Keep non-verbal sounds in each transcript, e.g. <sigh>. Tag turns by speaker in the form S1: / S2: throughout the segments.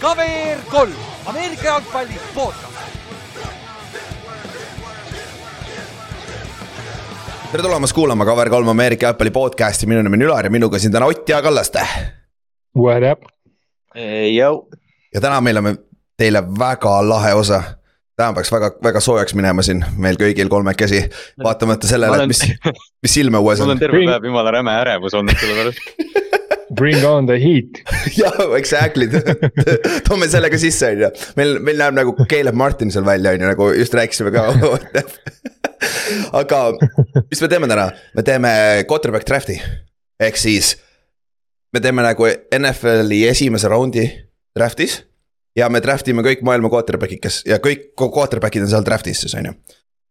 S1: KVR kolm, Ameerika jalgpalli podcast.
S2: tere tulemast kuulama Cover kolm Ameerika jalgpalli podcast'i, minu nimi on Ülar ja minuga siin täna Ott ja Kallaste.
S3: What up?
S2: ja täna meil on teile väga lahe osa. Täna peaks väga, väga soojaks minema siin meil kõigil kolmekesi, vaatamata sellele, et mis, mis silme uues <laughs>
S4: mul
S2: on
S4: on terve päev jumala räme ärevus olnud selle pärast. <laughs>
S3: Bring on the heat.
S2: jah, exactly, <laughs> toome selle ka sisse, on ju. meil, meil näeb nagu Caleb Martin seal välja, on ju, nagu just rääkisime ka. aga mis me teeme täna, me teeme quarterback draft'i ehk siis me teeme nagu NFL-i esimese raundi draft'is ja me draft ime kõik maailma quarterback'id, kes ja kõik quarterback'id on seal draft'is siis on ju.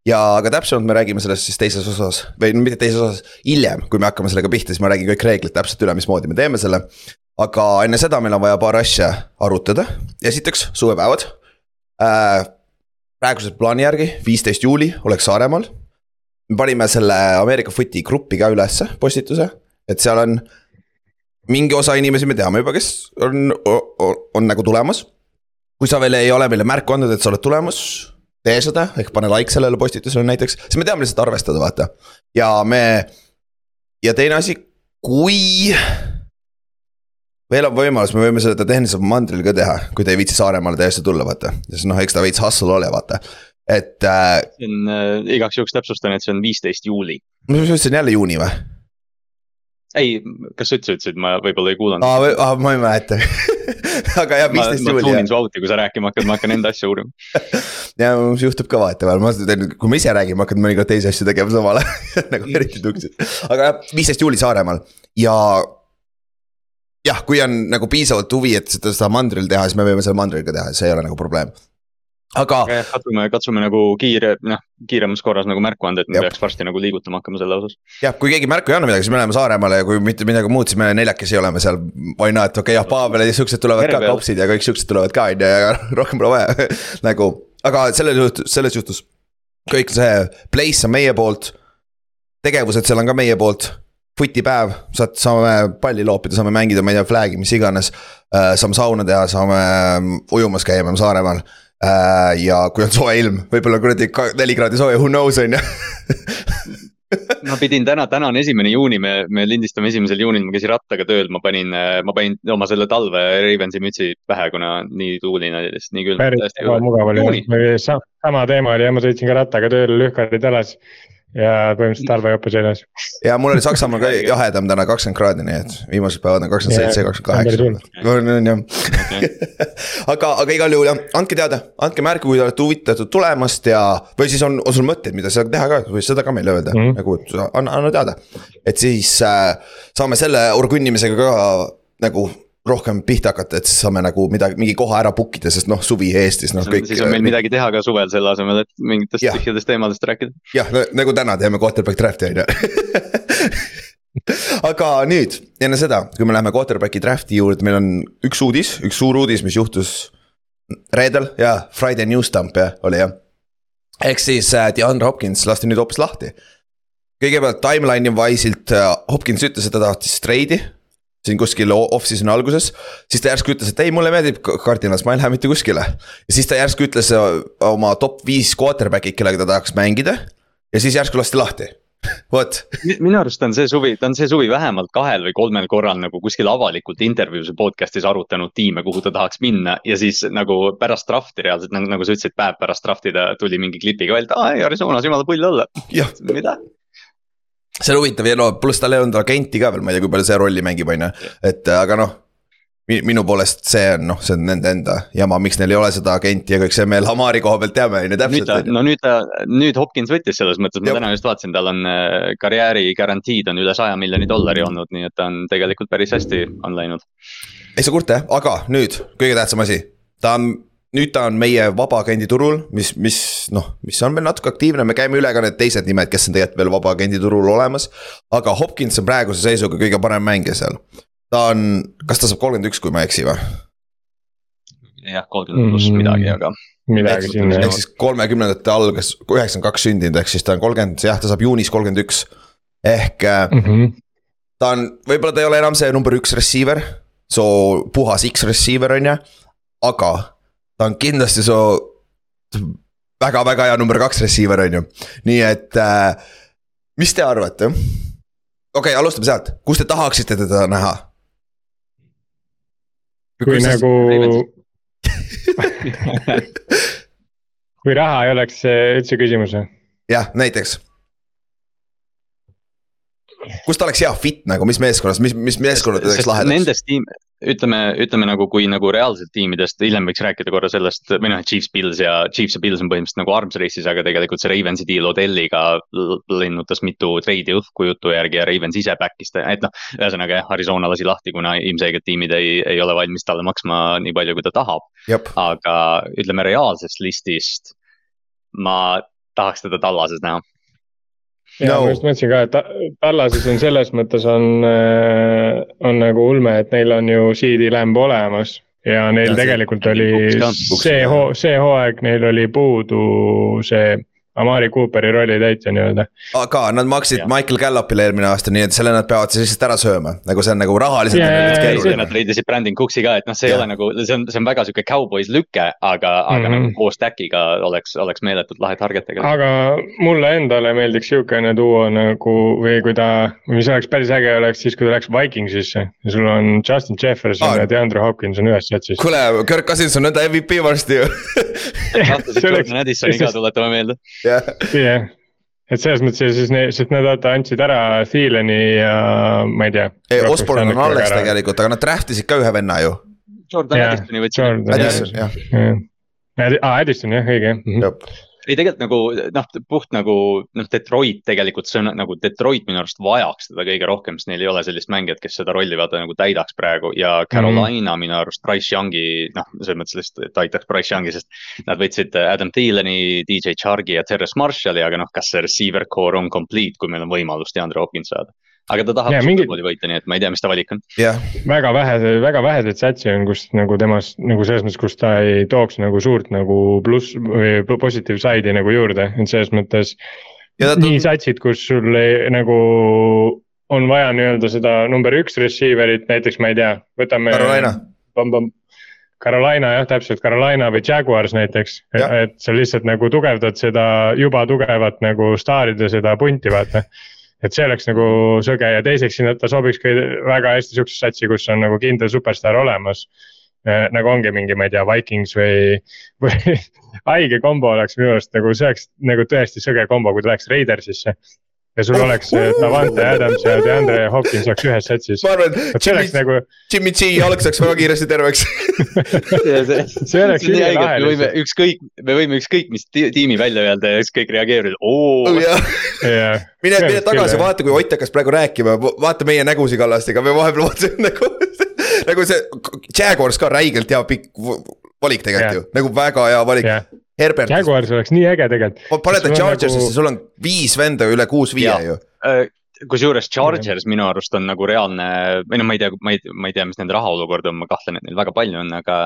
S2: ja aga täpsemalt me räägime sellest siis teises osas või mitte teises osas, hiljem, kui me hakkame sellega pihta, siis ma räägin kõik reeglid täpselt üle, mismoodi me teeme selle. aga enne seda meil on vaja paar asja arutada, esiteks suvepäevad äh,. praeguse plaani järgi viisteist juuli oleks Saaremaal. me panime selle Ameerika Footi gruppi ka ülesse postituse, et seal on mingi osa inimesi me teame juba, kes on, on, on nagu tulemas. Kui sa veel ei ole meile märku andnud, et sa oled tulemas, tee seda, ehk pane like sellele postitusele näiteks, siis me teame lihtsalt arvestada, vaata. ja me, ja teine asi, kui veel on võimalus, me võime seda tehnilisel mandril ka teha, kui te ei viitsi Saaremaale täiesti tulla, vaata, sest noh, eks ta veits hustle ole, vaata. et äh,
S4: see on äh, igaks juhuks täpsustan, et see on viisteist juuli.
S2: ma ütlesin jälle juuni või?
S4: ei, kas sa üldse ütlesid, ma võib-olla ei kuulanud.
S2: aa, aa, ma ei mäleta. <laughs> aga jah,
S4: ma,
S2: viisteist
S4: ma
S2: juuli
S4: tuunin
S2: jah
S4: su auti, kui sa rääkima hakkad, ma hakkan enda asja uurima. <laughs>
S2: ja juhtub ka vahetevahel, ma teen, kui ma ise räägin, ma hakkan mõnikord teisi asju tegema samal ajal <laughs> nagu eriti tuksid. aga jah, viisteist juuli Saaremaal ja. jah, kui on nagu piisavalt huvi, et seda, seda mandril teha, siis me võime selle mandril ka teha, see ei ole nagu probleem. Aga
S4: katsume, katsume nagu kiire, noh, kiiremas korras nagu märku anda, et me peaks varsti nagu liigutama hakkama selle osas.
S2: jah, kui keegi märku ei anna midagi, siis me läheme Saaremaale ja kui mitte midagi muud, siis me neljakesi oleme seal. Why not, okei okay, jah, Pavel ja siuksed tulevad
S4: Tere
S2: ka,
S4: peale.
S2: Kaupsid ja kõik siuksed tulevad ka on ju ja <laughs> rohkem pole vaja <laughs> nagu, aga selles juhtus, selles juhtus kõik see place on meie poolt. tegevused seal on ka meie poolt futipäev, saad, saame palli loopida, saame mängida, ma ei tea, flag'i, mis iganes. saame sauna teha, saame ujumas käia, me oleme Saaremaal. Ja kui on soe ilm, võib-olla kuradi neli kraadi sooja, who knows on ju.
S4: ma pidin täna, täna on esimene juuni, me, me lindistame esimesel juunil, ma käisin rattaga tööl, ma panin, ma panin oma selle talve Ravensi mütsi pähe, kuna nii tuuline oli lihtsalt nii külm.
S3: päris mugav oli, sama teema oli ja ma sõitsin ka rattaga tööle, lühkarid jalas ja põhimõtteliselt talveõppe seljas.
S2: ja mul oli Saksamaal ka jahedam täna kakskümmend kraadi, nii et viimased päevad on kakskümmend seitse, kakskümmend kaheksa. on, jah. <laughs> aga, aga igal juhul jah, andke teada, andke märku, kui te olete huvitatud tulemast ja, või siis on, on sul mõtteid, mida seal teha ka, võid seda ka meile öelda mm. -hmm. nagu anna, anna teada. et siis äh, saame selle orgunnimisega ka nagu rohkem pihta hakata, et siis saame nagu midagi, mingi koha ära book ida, sest noh, suvi Eestis noh, kõik.
S4: siis on meil midagi teha ka suvel selle asemel, et mingitest
S2: Jah.
S4: tühjadest teemadest rääkida.
S2: jah, nagu täna teeme quarterback draft'i on ju. <laughs> aga nüüd enne seda, kui me läheme quarterback'i draft'i juurde, meil on üks uudis, üks suur uudis, mis juhtus reedel ja Friday News Dump jah, oli jah. ehk siis äh, DeAndre Hopkins lasti nüüd hoopis lahti. kõigepealt timeline'i wise'ilt äh, Hopkins ütles, et ta tahtis treidi siin kuskil o- off-season'i alguses, siis ta järsku ütles, et ei, mulle meeldib Cardinals, ma ei lähe mitte kuskile. ja siis ta järsku ütles äh, oma top viis quarterback'i, kellega ta tahaks mängida ja siis järsku lasti lahti, <laughs> vot.
S4: minu arust on see suvi, ta on see suvi vähemalt kahel või kolmel korral nagu kuskil avalikult intervjuus või podcast'is arutanud tiime, kuhu ta tahaks minna ja siis nagu pärast draft'i reaalselt nagu, nagu sa ütlesid, päev pärast draft'i ta tuli mingi klipiga välja, et aa ei, Arizonas jumala pull olla. mida?
S2: See on huvitav ja no pluss tal ei olnud agenti ka veel, ma ei tea, kui palju see rolli mängib, on ju, et äh, aga noh. minu poolest see on noh, see on nende enda jama, miks neil ei ole seda agenti ja kõik see me Lamari koha pealt teame, on ju
S4: nüüd
S2: täpselt
S4: no nüüd ta, nüüd Hopkins võttis selles mõttes, ma
S2: Jep.
S4: täna just vaatasin, tal on äh, karjääri garantiid on üle saja miljoni dollari olnud, nii et ta on tegelikult päris hästi on läinud.
S2: ei saa kurta jah, aga nüüd kõige tähtsam asi, ta on nüüd ta on meie vabaagendi turul, mis, mis noh, mis on veel natuke aktiivne, me käime üle ka need teised nimed, kes on tegelikult veel vabaagendi turul olemas. aga Hopkins on praeguse seisuga kõige parem mängija seal. ta on, kas ta saab kolmkümmend üks, kui ma ei eksi või?
S4: jah, kolmkümmend pluss
S3: Mhm.
S4: midagi, aga
S3: midagi sinna
S2: ehk. siis kolmekümnendate algas, üheksakümmend kaks sündinud, ehk siis ta on kolmkümmend, jah, ta saab juunis kolmkümmend üks. ehk äh,
S3: Mhm.
S2: ta on, võib-olla ta ei ole enam see number üks receiver, so puhas X-receiver on ju, aga ta on kindlasti so väga-väga hea number kaks receiver on ju, nii et äh, mis te arvate? okei okay,, alustame sealt, kus te tahaksite teda näha?
S3: kui nagu <laughs> kui raha ei oleks üldse küsimus või?
S2: jah, näiteks kus ta oleks hea fit nagu, mis meeskonnas, mis, mis meeskonnad oleks lahedaks?
S4: Nendest tiim, ütleme, ütleme nagu, kui nagu reaalselt tiimidest, hiljem võiks rääkida korra sellest, või noh, et Chiefs, Pils ja Chiefs ja Pils on põhimõtteliselt nagu arms race'is, aga tegelikult see Ravensi deal Odelliga lennutas mitu treidi õhku jutu järgi ja Ravens ise back'is ta, et noh. ühesõnaga jah, Arizona lasi lahti, kuna ilmselgelt tiimid ei, ei ole valmis talle maksma nii palju, kui ta tahab. aga ütleme reaalsest listist ma tahaks teda Tallases näha
S3: ja no. ma just mõtlesin ka, et Tallases on selles mõttes on, äh, on nagu ulme, et neil on ju Lamb olemas. ja neil ja tegelikult see, oli see hoo-, see hooaeg neil oli puudu see Amari Cooperi rolli täitja nii-öelda.
S2: aga nad maksid yeah. Michael Gallopile eelmine aasta, nii et selle nad peavad siis lihtsalt ära sööma, nagu see on nagu rahaliselt
S4: yeah,. keeruline. Nad leidisid Brandon Cooksi ka, et noh, see yeah. ei ole nagu, see on, see on väga sihuke cowboys lüke, aga mm, -hmm. aga nagu mhm. koos Stackiga oleks, oleks meeletult lahe target tegelikult.
S3: aga mulle endale meeldiks sihukene duo nagu või kui ta, mis oleks päris äge oleks siis, kui ta läks Vikingsisse. ja sul on Justin Jefferson ah. ja DeAndre Hopkins on ühes satsis.
S2: kuule, Kirk Cousins on enda MVP varsti ju.
S4: Jordan Addisoni ka tuletame meelde
S3: jah, et selles mõttes ja siis need, sest nad vaata andsid ära Thieleni ja ma ei tea.
S2: ei, Osborne on alles tegelikult, aga nad draft isid ka ühe venna ju.
S4: Jordan Addisoni võtsid.
S2: Addison, jah.
S3: Addison jah, õige mm.
S4: Ei, tegelikult nagu noh, puht nagu noh, Detroit tegelikult see on nagu Detroit minu arust vajaks teda kõige rohkem, sest neil ei ole sellist mängijat, kes seda rolli vaata nagu täidaks praegu ja Carolina mm -hmm. minu arust Price Youngi noh, selles mõttes lihtsalt, et aitaks Price Youngi, sest. Nad võtsid Adam Thieleni, DJ Chargi ja Terrace Marshalli, aga noh, kas see receiver core on complete, kui meil on võimalus DeAndre Hopkins saada aga ta tahab
S3: mingi...
S4: superbowli võita, nii et ma ei tea, mis ta valik on
S3: väga vähe, väga väheseid satsi on, kus nagu temas nagu selles mõttes, kus ta ei tooks nagu suurt nagu pluss või positiivse side'i nagu juurde, et selles mõttes. nii satsid, kus sul ei, nagu on vaja nii-öelda seda number üks receiver'it, näiteks ma ei tea, võtame.
S2: Carolina.
S3: Carolina jah, täpselt Carolina või Jaguars näiteks, et sa lihtsalt nagu tugevdad seda juba tugevat nagu staaride seda punti, vaata et see oleks nagu sõge ja teiseks sinna ta sobiks ka väga hästi sihukesesse satsi, kus on nagu kindel superstaar olemas äh,. nagu ongi mingi, ma ei tea, Vikings või, või <laughs> haige kombo oleks minu arust nagu see oleks nagu tõesti sõge kombo, kui ta läheks Raidersisse ja sul oleks äh, Davante Adams ja DeAndre Hopkins oleks ühes setsis.
S2: ma arvan, et Jimmy, nagu... Jimmy G jalg saaks väga kiiresti terveks. <laughs> <laughs>
S3: See oleks ülilahe.
S4: me võime ükskõik, me võime ükskõik mis tiimi välja öelda ja ükskõik reageerida, oo.
S2: mine, mine tagasi, vaata, kui Ott hakkas praegu rääkima, vaata meie nägusid Kallastiga, me vahepeal vaatasime <laughs> nagu nagu see Jaguars ka räigelt hea pikk valik tegelikult ju, nagu väga hea valik. Yeah Herbert.
S3: Jaguars oleks nii äge tegelikult.
S2: paned ta Chargersisse nagu..., sul on viis venda üle kuus viie ju
S4: äh, kusjuures Chargers minu arust on nagu reaalne, või noh, ma ei tea, ma ei, ma ei tea, mis nende rahaolukord on, ma kahtlen, et neil väga palju on, aga.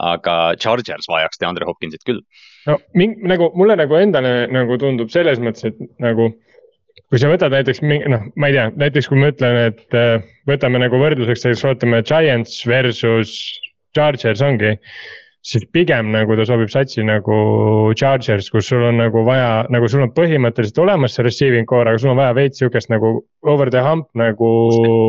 S4: aga Chargers vajaks DeAndre Hopkinsit küll.
S3: no ming, nagu mulle nagu endale nagu tundub selles mõttes, et nagu. kui sa võtad näiteks noh, ma ei tea, näiteks kui ma ütlen, et äh, võtame nagu võrdluseks, näiteks vaatame Giants versus Chargers ongi siis pigem nagu ta sobib satsi nagu Chargers, kus sul on nagu vaja, nagu sul on põhimõtteliselt olemas see receiving core, aga sul on vaja veits sihukest nagu over the hump nagu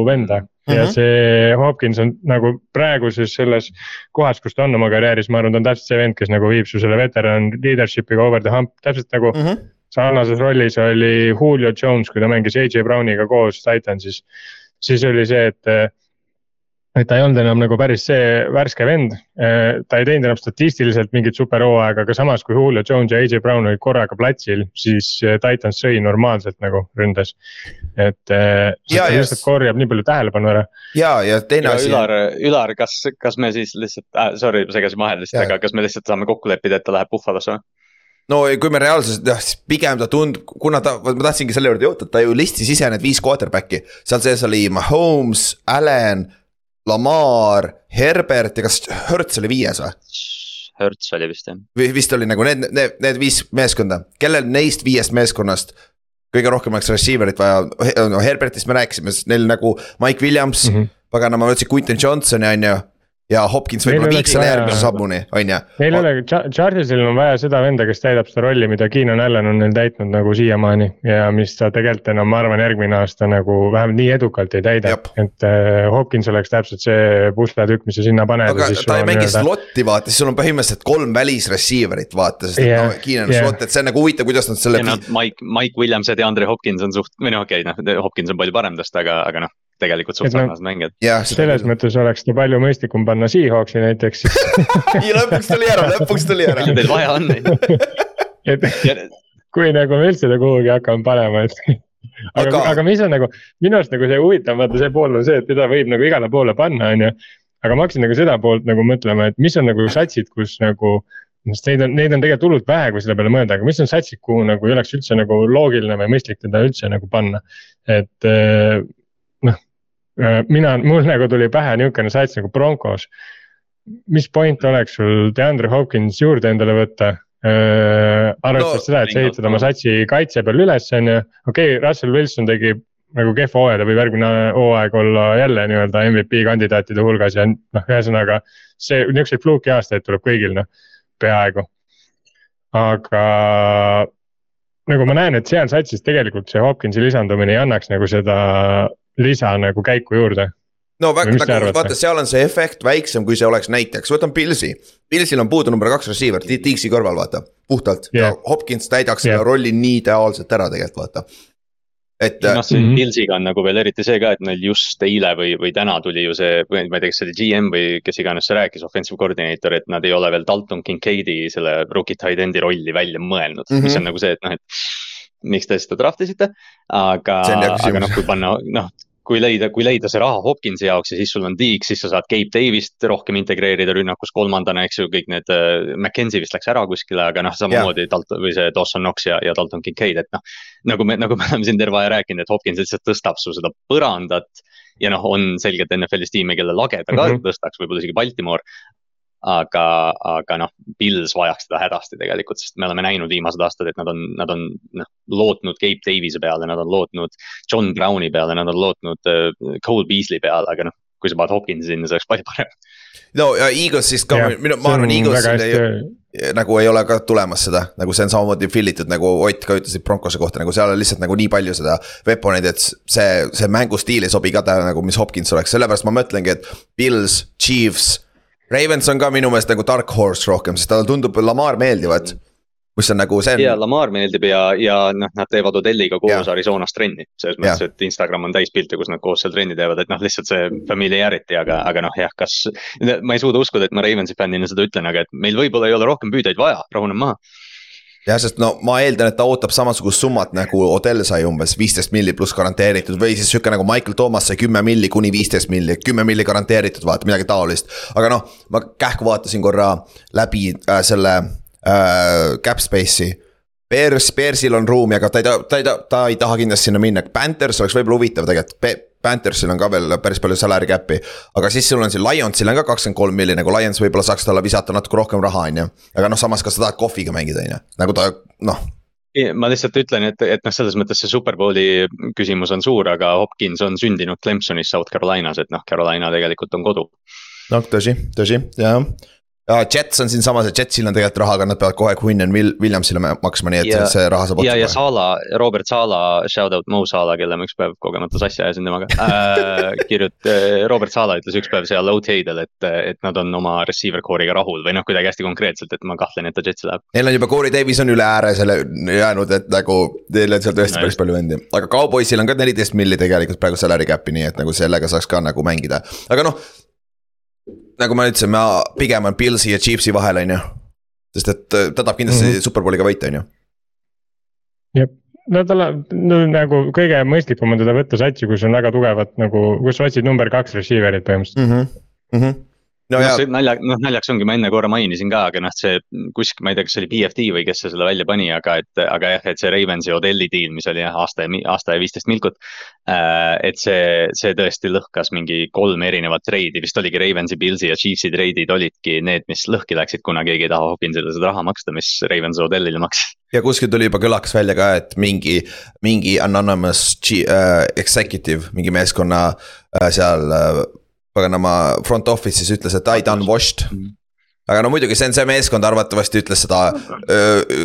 S3: venda. ja mm -hmm. see Hopkins on nagu praeguses selles kohas, kus ta on oma karjääris, ma arvan, ta on täpselt see vend, kes nagu viib su selle veteran leadership'iga over the hump, täpselt nagu mm. -hmm. sarnases rollis oli Julio Jones, kui ta mängis AJ Browniga koos Titansis. siis oli see, et et ta ei olnud enam nagu päris see värske vend. Äh, ta ei teinud enam statistiliselt mingit superhooaega, aga samas kui Julio Jones ja AJ Brown olid korraga platsil, siis äh, Titans sõi normaalselt nagu ründas. et äh, ja, ta lihtsalt korjab nii palju tähelepanu ära.
S2: ja, ja teine asi.
S4: Ülar, Ülar, kas, kas me siis lihtsalt äh,, sorry, ma segasin vahele lihtsalt, aga kas me lihtsalt saame kokku leppida, et ta läheb Buffalosse või?
S2: no kui me reaalsuses, jah, siis pigem ta tundub, kuna ta, ma tahtsingi selle juurde jõuda, ta ju listis ise need viis quarterback'i. seal sees oli Mahomes, Allan Lamar, Herbert ja kas Hertz oli viies või?
S4: Hertz oli vist jah.
S2: vist oli nagu need, need, need viis meeskonda, kellel neist viiest meeskonnast kõige rohkem oleks receiver'it vaja, no Herbertist me rääkisime, sest neil nagu Mike Williams mm, -hmm. paganama, ma ütlesin Quinton Johnsoni on ju ja Hopkins võib-olla viiks selle järgmise sammuni, on ju.
S3: Neil ei ole, Chargersil on vaja seda venda, kes täidab seda rolli, mida Keenan Allan on neil täitnud nagu siiamaani. ja mis ta tegelikult enam, ma arvan, järgmine aasta nagu vähemalt nii edukalt ei täida. et äh, Hopkins oleks täpselt see pusletükk, mis sa sinna paned.
S2: aga ta ei mängi slot'i vaata, siis sul on põhimõtteliselt kolm välisreceiver'it vaata, sest yeah, noh, Keenan on yeah. slot, et see on nagu huvitav, kuidas nad selle.
S4: Mike, Mike Williams ja DeAndre Hopkins on suht, või noh, okei okay,, noh, Hopkins on palju parem tast, aga, aga noh tegelikult suht sarnased mängijad.
S3: selles mõttes oleks ta palju mõistlikum panna Seahawksi näiteks <laughs>
S2: ja lõpuks tuli ära, lõpuks tuli ära.
S4: teil vaja on neid <laughs>
S3: et kui nagu me üldse ta kuhugi hakkame panema, et aga, aga, aga mis on nagu minu arust nagu see huvitav, vaata see pool on see, et teda võib nagu igale poole panna, on ju. aga ma hakkasin nagu seda poolt nagu mõtlema, et mis on nagu satsid, kus nagu sest neid on, neid on tegelikult hullult vähe, kui selle peale mõelda, aga mis on satsid, kuhu nagu ei oleks üldse nagu loogiline või mõistlik teda üldse nagu panna. et Äh, mina, mul nagu tuli pähe niisugune sats nagu Broncos. mis point oleks sul DeAndre Hopkins juurde endale võtta äh,? arvestades no, seda, et sa ehitad oma satsi kaitse peal üles, on ju, okei okay,, Russell Wilson tegi nagu kehva hooaja, ta võib järgmine hooaeg olla jälle nii-öelda MVP kandidaatide hulgas ja noh, ühesõnaga see, niisuguseid fluuki aastaid tuleb kõigil noh, peaaegu. aga nagu ma näen, et seal satsis tegelikult see Hopkinsi lisandumine ei annaks nagu seda lisa nagu käiku juurde.
S2: no väga, nagu vaata, seal on see efekt väiksem, kui see oleks näiteks, võtame Pilsi. Pilsil on puudu number kaks receiver, Dixi kõrval, vaata, puhtalt yeah. ja Hopkins täidaks yeah. selle rolli nii ideaalselt ära tegelikult, vaata
S4: et. noh, see mm -hmm. Pilsiga on nagu veel eriti see ka, et neil just eile või, või täna tuli ju see, ma ei tea, kas see oli GM või kes iganes see rääkis, offensive coordinator, et nad ei ole veel Dalton Kincaidi selle rookie tight end'i rolli välja mõelnud mm, -hmm. mis on nagu see, et noh, et miks te seda draft isite, aga, aga noh, kui panna, noh, kui leida, kui leida see raha Hopkinsi jaoks ja siis sul on Deeks, siis sa saad Gabe Davis't rohkem integreerida rünnakus kolmandana, eks ju, kõik need uh,. McKenzie vist läks ära kuskile, aga noh, samamoodi Dalton või see Dawson Knox ja, ja Dalton Kincaid, et noh. nagu me, nagu me oleme siin terve aja rääkinud, et Hopkins lihtsalt tõstab su seda põrandat. ja noh, on selgelt NFL-is tiime, kelle lage ta ka mm -hmm. tõstaks, võib-olla isegi Baltimore aga, aga noh, Pils vajaks seda hädasti tegelikult, sest me oleme näinud viimased aastad, et nad on, nad on noh, lootnud Gabe Davis'e peale, nad on lootnud John Brown'i peale, nad on lootnud uh, Cole Beasley peale, aga noh, kui sa paned Hopkinsi sinna, see oleks palju parem.
S2: no ja Eagles siis ka, minu, ma arvan, Eaglesil ei, nagu ei ole ka tulemas seda, nagu see on samamoodi fill itud nagu Ott ka ütles Broncose kohta, nagu seal on lihtsalt nagu nii palju seda weapon'id, et see, see mängustiil ei sobi ka nagu, mis Hopkins oleks, sellepärast ma mõtlengi, et Pils, Chiefs Ravens on ka minu meelest nagu dark horse rohkem, sest talle tundub Lamar meeldivat. mis on nagu see on....
S4: ja Lamar meeldib ja, ja noh, nad teevad Odelliga koos ja. Arizonas trenni. selles mõttes, et Instagram on täis pilte, kus nad koos seal trenni teevad, et noh, lihtsalt see familiarity, aga, aga noh, jah, kas. ma ei suuda uskuda, et ma Ravensi fännina seda ütlen, aga et meil võib-olla ei ole rohkem püüdeid vaja, rahune maha
S2: jah, sest no ma eeldan, et ta ootab samasugust summat nagu Odell sai umbes viisteist milli pluss garanteeritud või siis sihuke nagu Michael Thomas sai kümme milli kuni viisteist milli, kümme milli garanteeritud, vaata midagi taolist. aga noh, ma kähku vaatasin korra läbi äh, selle äh, cap space'i. Bears, Bearsil on ruumi, aga ta ei taha, ta ei taha, ta ei taha kindlasti sinna minna, Panthers oleks võib-olla huvitav tegelikult Panthersil on ka veel päris palju salary cap'i. aga siis sul on siin Lionsil on ka kakskümmend kolm milli, nagu Lions võib-olla saaks talle visata natuke rohkem raha, on ju. aga noh, samas, kas sa tahad kohviga mängida, on ju, nagu ta noh
S4: ma lihtsalt ütlen, et, et noh, selles mõttes see Superbowli küsimus on suur, aga Hopkins on sündinud Clemsonis, South Carolinas, et noh, Carolina tegelikult on kodu.
S2: noh, tõsi, tõsi, jah ja Jets on siinsamas ja Jetsil on tegelikult raha, aga nad peavad aeg Quinnen Williamsile maksma, nii et ja, see raha saab
S4: otsa. ja, ja Sala, Robert Sala, shout out Mo Sala, kelle ma üks päev kogemata sassi ajasin temaga äh,. <laughs> kirjut- äh,, Robert Sala ütles üks päev seal OTA-del, et, et nad on oma receiver core'iga rahul või noh, kuidagi hästi konkreetselt, et ma kahtlen, et ta Jetsi läheb.
S2: Neil on juba Corey Davis on üle ääre selle jäänud, et nagu neil on seal tõesti no, päris palju vendi, aga Cowboysil on ka neliteist milli tegelikult praegu salary cap'i, nii et nagu sellega saaks ka nagu mängida, aga noh nagu ma ütlesin, ma pigem on Pilsi ja Chiefsi vahel, on ju. sest et äh, ta tahab kindlasti mm -hmm. superbowliga võita, on ju.
S3: jah, no tal on no, nagu kõige mõistlikum on teda võtta satsi, kus on väga tugevad nagu, kus sa otsid number kaks receiver'it põhimõtteliselt mm. -hmm. Mm
S4: -hmm no, no see nalja, noh naljaks ongi, ma enne korra mainisin ka, aga noh, see kuskil, ma ei tea, kas see oli BFD või kes selle välja pani, aga et, aga jah, et see Ravensi Odelli deal, mis oli jah, aasta ja, aasta ja viisteist milkut. Äh, et see, see tõesti lõhkas mingi kolm erinevat treidi, vist oligi Ravensi, Pilsi ja Chiefsi treidid olidki need, mis lõhki läksid, kuna keegi ei taha Hopkinsile seda raha maksta, mis Ravens Odellile maksis <laughs>
S2: ja kuskil tuli juba kõlakas välja ka, et mingi, mingi anonymous G, uh, executive, mingi meeskonna uh, seal uh, paganama front office'is ütles, et I done washed mm. -hmm aga no muidugi see on see meeskond arvatavasti ütles seda,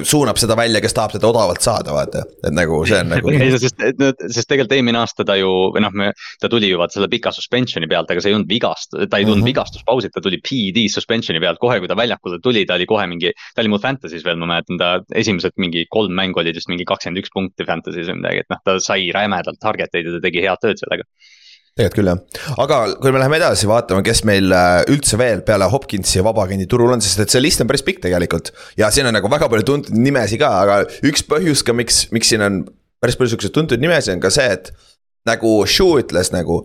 S2: suunab seda välja, kes tahab seda odavalt saada, vaata, et nagu see on nagu.
S4: ei, sest, sest tegelikult eelmine aasta ta ju või noh, me, ta tuli ju vaata selle pika suspension'i pealt, aga see ei olnud vigast-, ta ei tulnud mm -hmm. vigastuspausilt, ta tuli PED suspension'i pealt kohe, kui ta väljakule tuli, ta oli kohe mingi. ta oli mul Fantasy's veel, ma mäletan, ta esimesed mingi kolm mängu olid vist mingi kakskümmend üks punkti Fantasy's või midagi, et noh, ta sai rämedalt target eid ja ta tegi head tööd sellega
S2: tegelikult küll jah, aga kui me läheme edasi vaatama, kes meil äh, üldse veel peale Hopkinsi ja Vabagendi turul on, sest et see list on päris pikk tegelikult. ja siin on nagu väga palju tuntud nimesid ka, aga üks põhjus ka, miks, miks siin on päris palju siukseid tuntud nimesid on ka see, et nagu Shu ütles nagu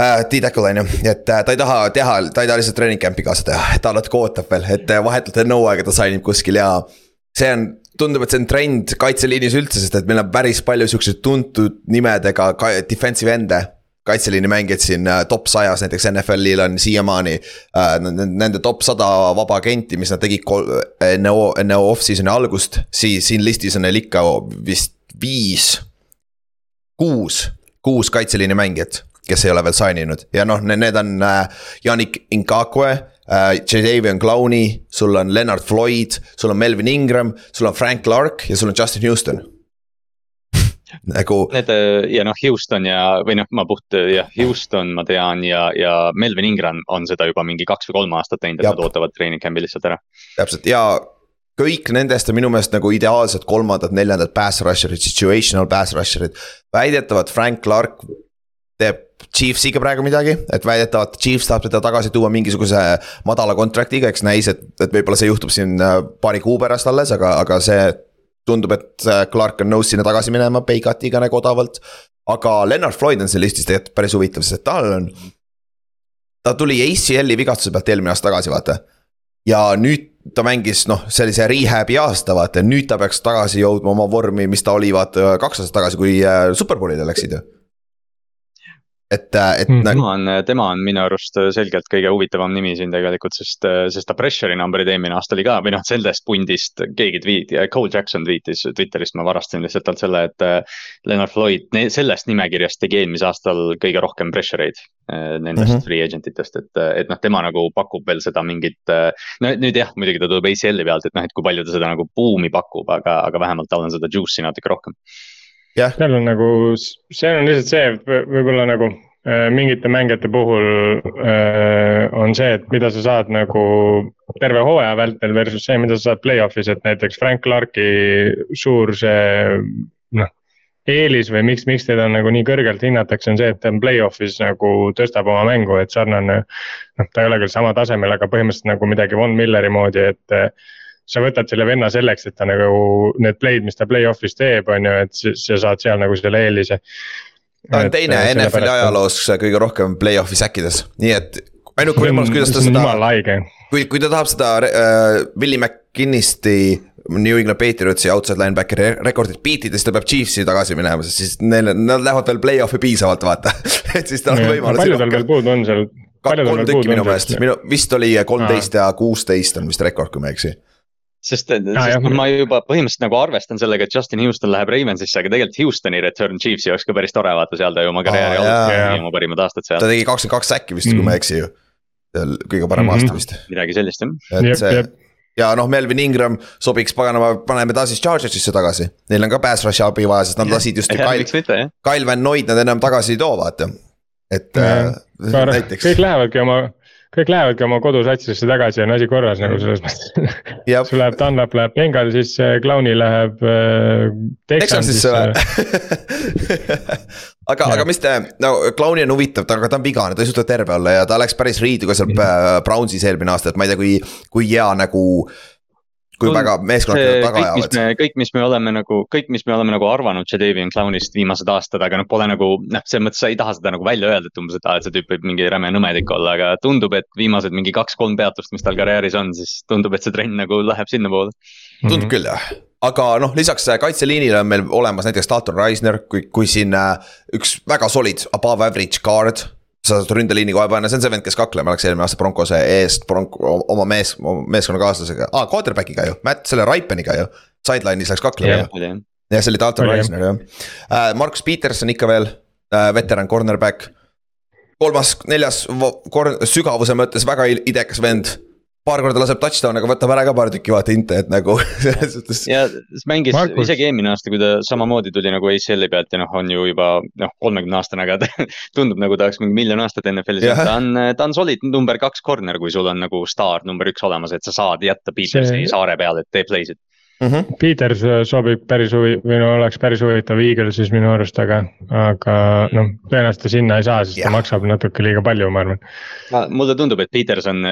S2: äh,. D-Tackle on ju, et äh, ta ei taha teha, ta ei taha lihtsalt treening camp'i kaasa teha, ta natuke ootab veel, et äh, vahetult enne hooaega ta sign ib kuskil ja see on, tundub, et see on trend kaitseliinis üldse, sest et meil on päris palju siukseid tuntud nimedega defensive end'e kaitseliini mängijad siin äh, top sajas, näiteks NFL-il on siiamaani äh,. Nende top sada vaba agenti, mis nad tegid enne, enne off-season'i algust, siis siin listis on neil ikka vist viis, kuus, kuus kaitseliini mängijat, kes ei ole veel sign inud ja noh, need on äh, Janik Inkakwe äh,. Jadavion Clowney, sul on Leonard Floyd, sul on Melvin Ingram, sul on Frank Clark ja sul on Justin Houston nagu.
S4: Need ja noh, Houston ja, või noh, ma puht jah, Houston ma tean ja, ja Melvin Ingram on seda juba mingi kaks või kolm aastat teinud, et nad ootavad treening camp'i lihtsalt ära.
S2: täpselt ja kõik nendest on minu meelest nagu ideaalsed kolmandad, neljandad pass rusher'id, situational pass rusher'id. väidetavalt Frank Clark teeb Chiefsiga praegu midagi, et väidetavalt Chiefs tahab teda tagasi tuua mingisuguse madala contract'iga, eks näis, et, et võib-olla see juhtub siin äh, paari kuu pärast alles, aga, aga see tundub, et äh, Clark on nõus sinna tagasi minema, Paycutiga nagu odavalt. aga Leonard Floyd on seal listis tegelikult päris huvitav, sest tal on. ta tuli ACL-i vigastuse pealt eelmine aasta tagasi, vaata. ja nüüd ta mängis noh, sellise rehab'i aasta, vaata, nüüd ta peaks tagasi jõudma oma vormi, mis ta oli, vaata kaks aastat tagasi, kui äh, superbowlile läksid ju et, äh, et mm.
S4: -hmm. tema on, tema on minu arust selgelt kõige huvitavam nimi siin tegelikult, sest, sest ta pressure'i number'id eelmine aasta oli ka või noh, sellest pundist keegi tweet, Cole Jackson tweetis Twitterist, ma varastasin lihtsalt talt selle, et. Äh, Leonard Floyd sellest nimekirjast tegi eelmisel aastal kõige rohkem pressure eid äh, nendest mm -hmm. free agent itest, et, et noh, tema nagu pakub veel seda mingit. no nüüd jah, muidugi ta tuleb ACL-i pealt, et noh, et kui palju ta seda nagu buumi pakub, aga, aga vähemalt tal on seda juice'i natuke rohkem
S3: seal on nagu, see on lihtsalt see, võib-olla nagu äh, mingite mängijate puhul äh, on see, et mida sa saad nagu terve hooaja vältel versus see, mida sa saad play-off'is, et näiteks Frank Clark'i suur see noh. eelis või miks, miks teda nagu nii kõrgelt hinnatakse, on see, et ta on play-off'is nagu tõstab oma mängu, et sarnane. noh, ta ei ole küll sama tasemel, aga põhimõtteliselt nagu midagi Von Milleri moodi, et sa võtad selle venna selleks, et ta nagu need play'd, mis ta play-off'is teeb, on ju, et sa saad seal nagu selle eelise.
S2: ta on teine NFL-i ajaloos kõige rohkem play-off'i säkkides, nii et ainuke võimalus, kuidas ta seda. kui, kui ta tahab seda äh, Willie McKinnisti New England Patriotsi outside linebackeri rekordit beat ida, siis ta peab Chiefsi tagasi minema, sest siis neil, nad lähevad veel play-off'i piisavalt, vaata <laughs> et siis tal on võimalus.
S3: palju tal veel puudu on seal?
S2: kolm tükki minu meelest, minu vist oli kolmteist ja kuusteist on vist rekord, kui ma ei eksi
S4: sest, sest ma juba põhimõtteliselt nagu arvestan sellega, et Justin Houston läheb Ravensisse, aga tegelikult Houstoni return Chiefsi oleks ka päris tore vaata, seal ta ju oma karjääri alustas, oma parimad aastad seal.
S2: ta tegi kakskümmend kaks säkki vist mm, -hmm. kui ma ei eksi ju. seal kõige parem mm -hmm. aasta vist.
S4: midagi sellist jah.
S2: et see ja noh, Melvin Ingram sobiks paganama, paneme ta siis Chargersisse tagasi. Neil on ka pass rush'i abi vaja, sest nad lasid just Kyle, Kyle Van Noid nad enam tagasi ei too, vaata. et äh,
S3: näiteks. kõik lähevadki oma kõik lähevadki oma kodusatsisse tagasi ja on asi korras nagu selles mõttes. sul läheb Dunlap läheb Bengalsisse, Clowni läheb äh, Texansisse <laughs>
S2: aga, aga mis te, no Clowni on huvitav, aga ta on vigane, ta ei suuda terve olla ja ta läks päris riidu ka seal äh, Brownsis eelmine aasta, et ma ei tea, kui, kui hea nagu kui väga meeskonnad taga
S4: ajavad. kõik, mis me oleme nagu, kõik, mis me oleme nagu arvanud Jadavion Clownist viimased aastad, aga noh, pole nagu noh, selles mõttes sa ei taha seda nagu välja öelda, et umbes, et aa, et see tüüp võib mingi räme nõmedik olla, aga tundub, et viimased mingi kaks-kolm peatust, mis tal karjääris on, siis tundub, et see trend nagu läheb sinnapoole.
S2: tundub mhm. küll jah, aga noh, lisaks äh, kaitseliinile on meil olemas näiteks Dalton Reisner, kui, kui siin äh, üks väga solid above average guard sa saad ründeliini kohe panna, see on see vend, kes kaklema läks eelmine aasta Broncose eest Bronco, oma mees, meeskonnakaaslasega ah,, quarterback'iga ju, Matt, selle Ripeniga ju. Sideline'is läks kaklema
S3: Jah.
S2: ju. jah, see oli Dalton. Reisner jah uh,. Markus Peterson ikka veel uh,, veteran cornerback. kolmas, neljas, sügavuse mõttes väga idekas vend. Paar korda laseb touchdown'i, aga võtab ära ka paar tükki vaata inte, et nagu <laughs> selles suhtes.
S4: ja mängis
S3: Markus.
S4: Isegi eelmine aasta, kui ta samamoodi tuli nagu ACL-i pealt ja noh, on ju juba noh, kolmekümne aastane, aga <laughs> tundub nagu ta oleks mingi miljon aastat NFL-is
S2: Jah.,
S4: ta on, ta on solid number kaks corner, kui sul on nagu staar number üks olemas, et sa saad jätta Petersi
S3: See-
S4: saare peale, et tee play'sid.
S2: Mhm.
S3: Peters sobib päris huvi- või no oleks päris huvitav Eaglesis minu arust, aga, aga noh, tõenäoliselt ta sinna ei saa, sest
S2: Jah.
S3: ta maksab natuke liiga palju, ma arvan.
S4: mulle tundub, et Peterson,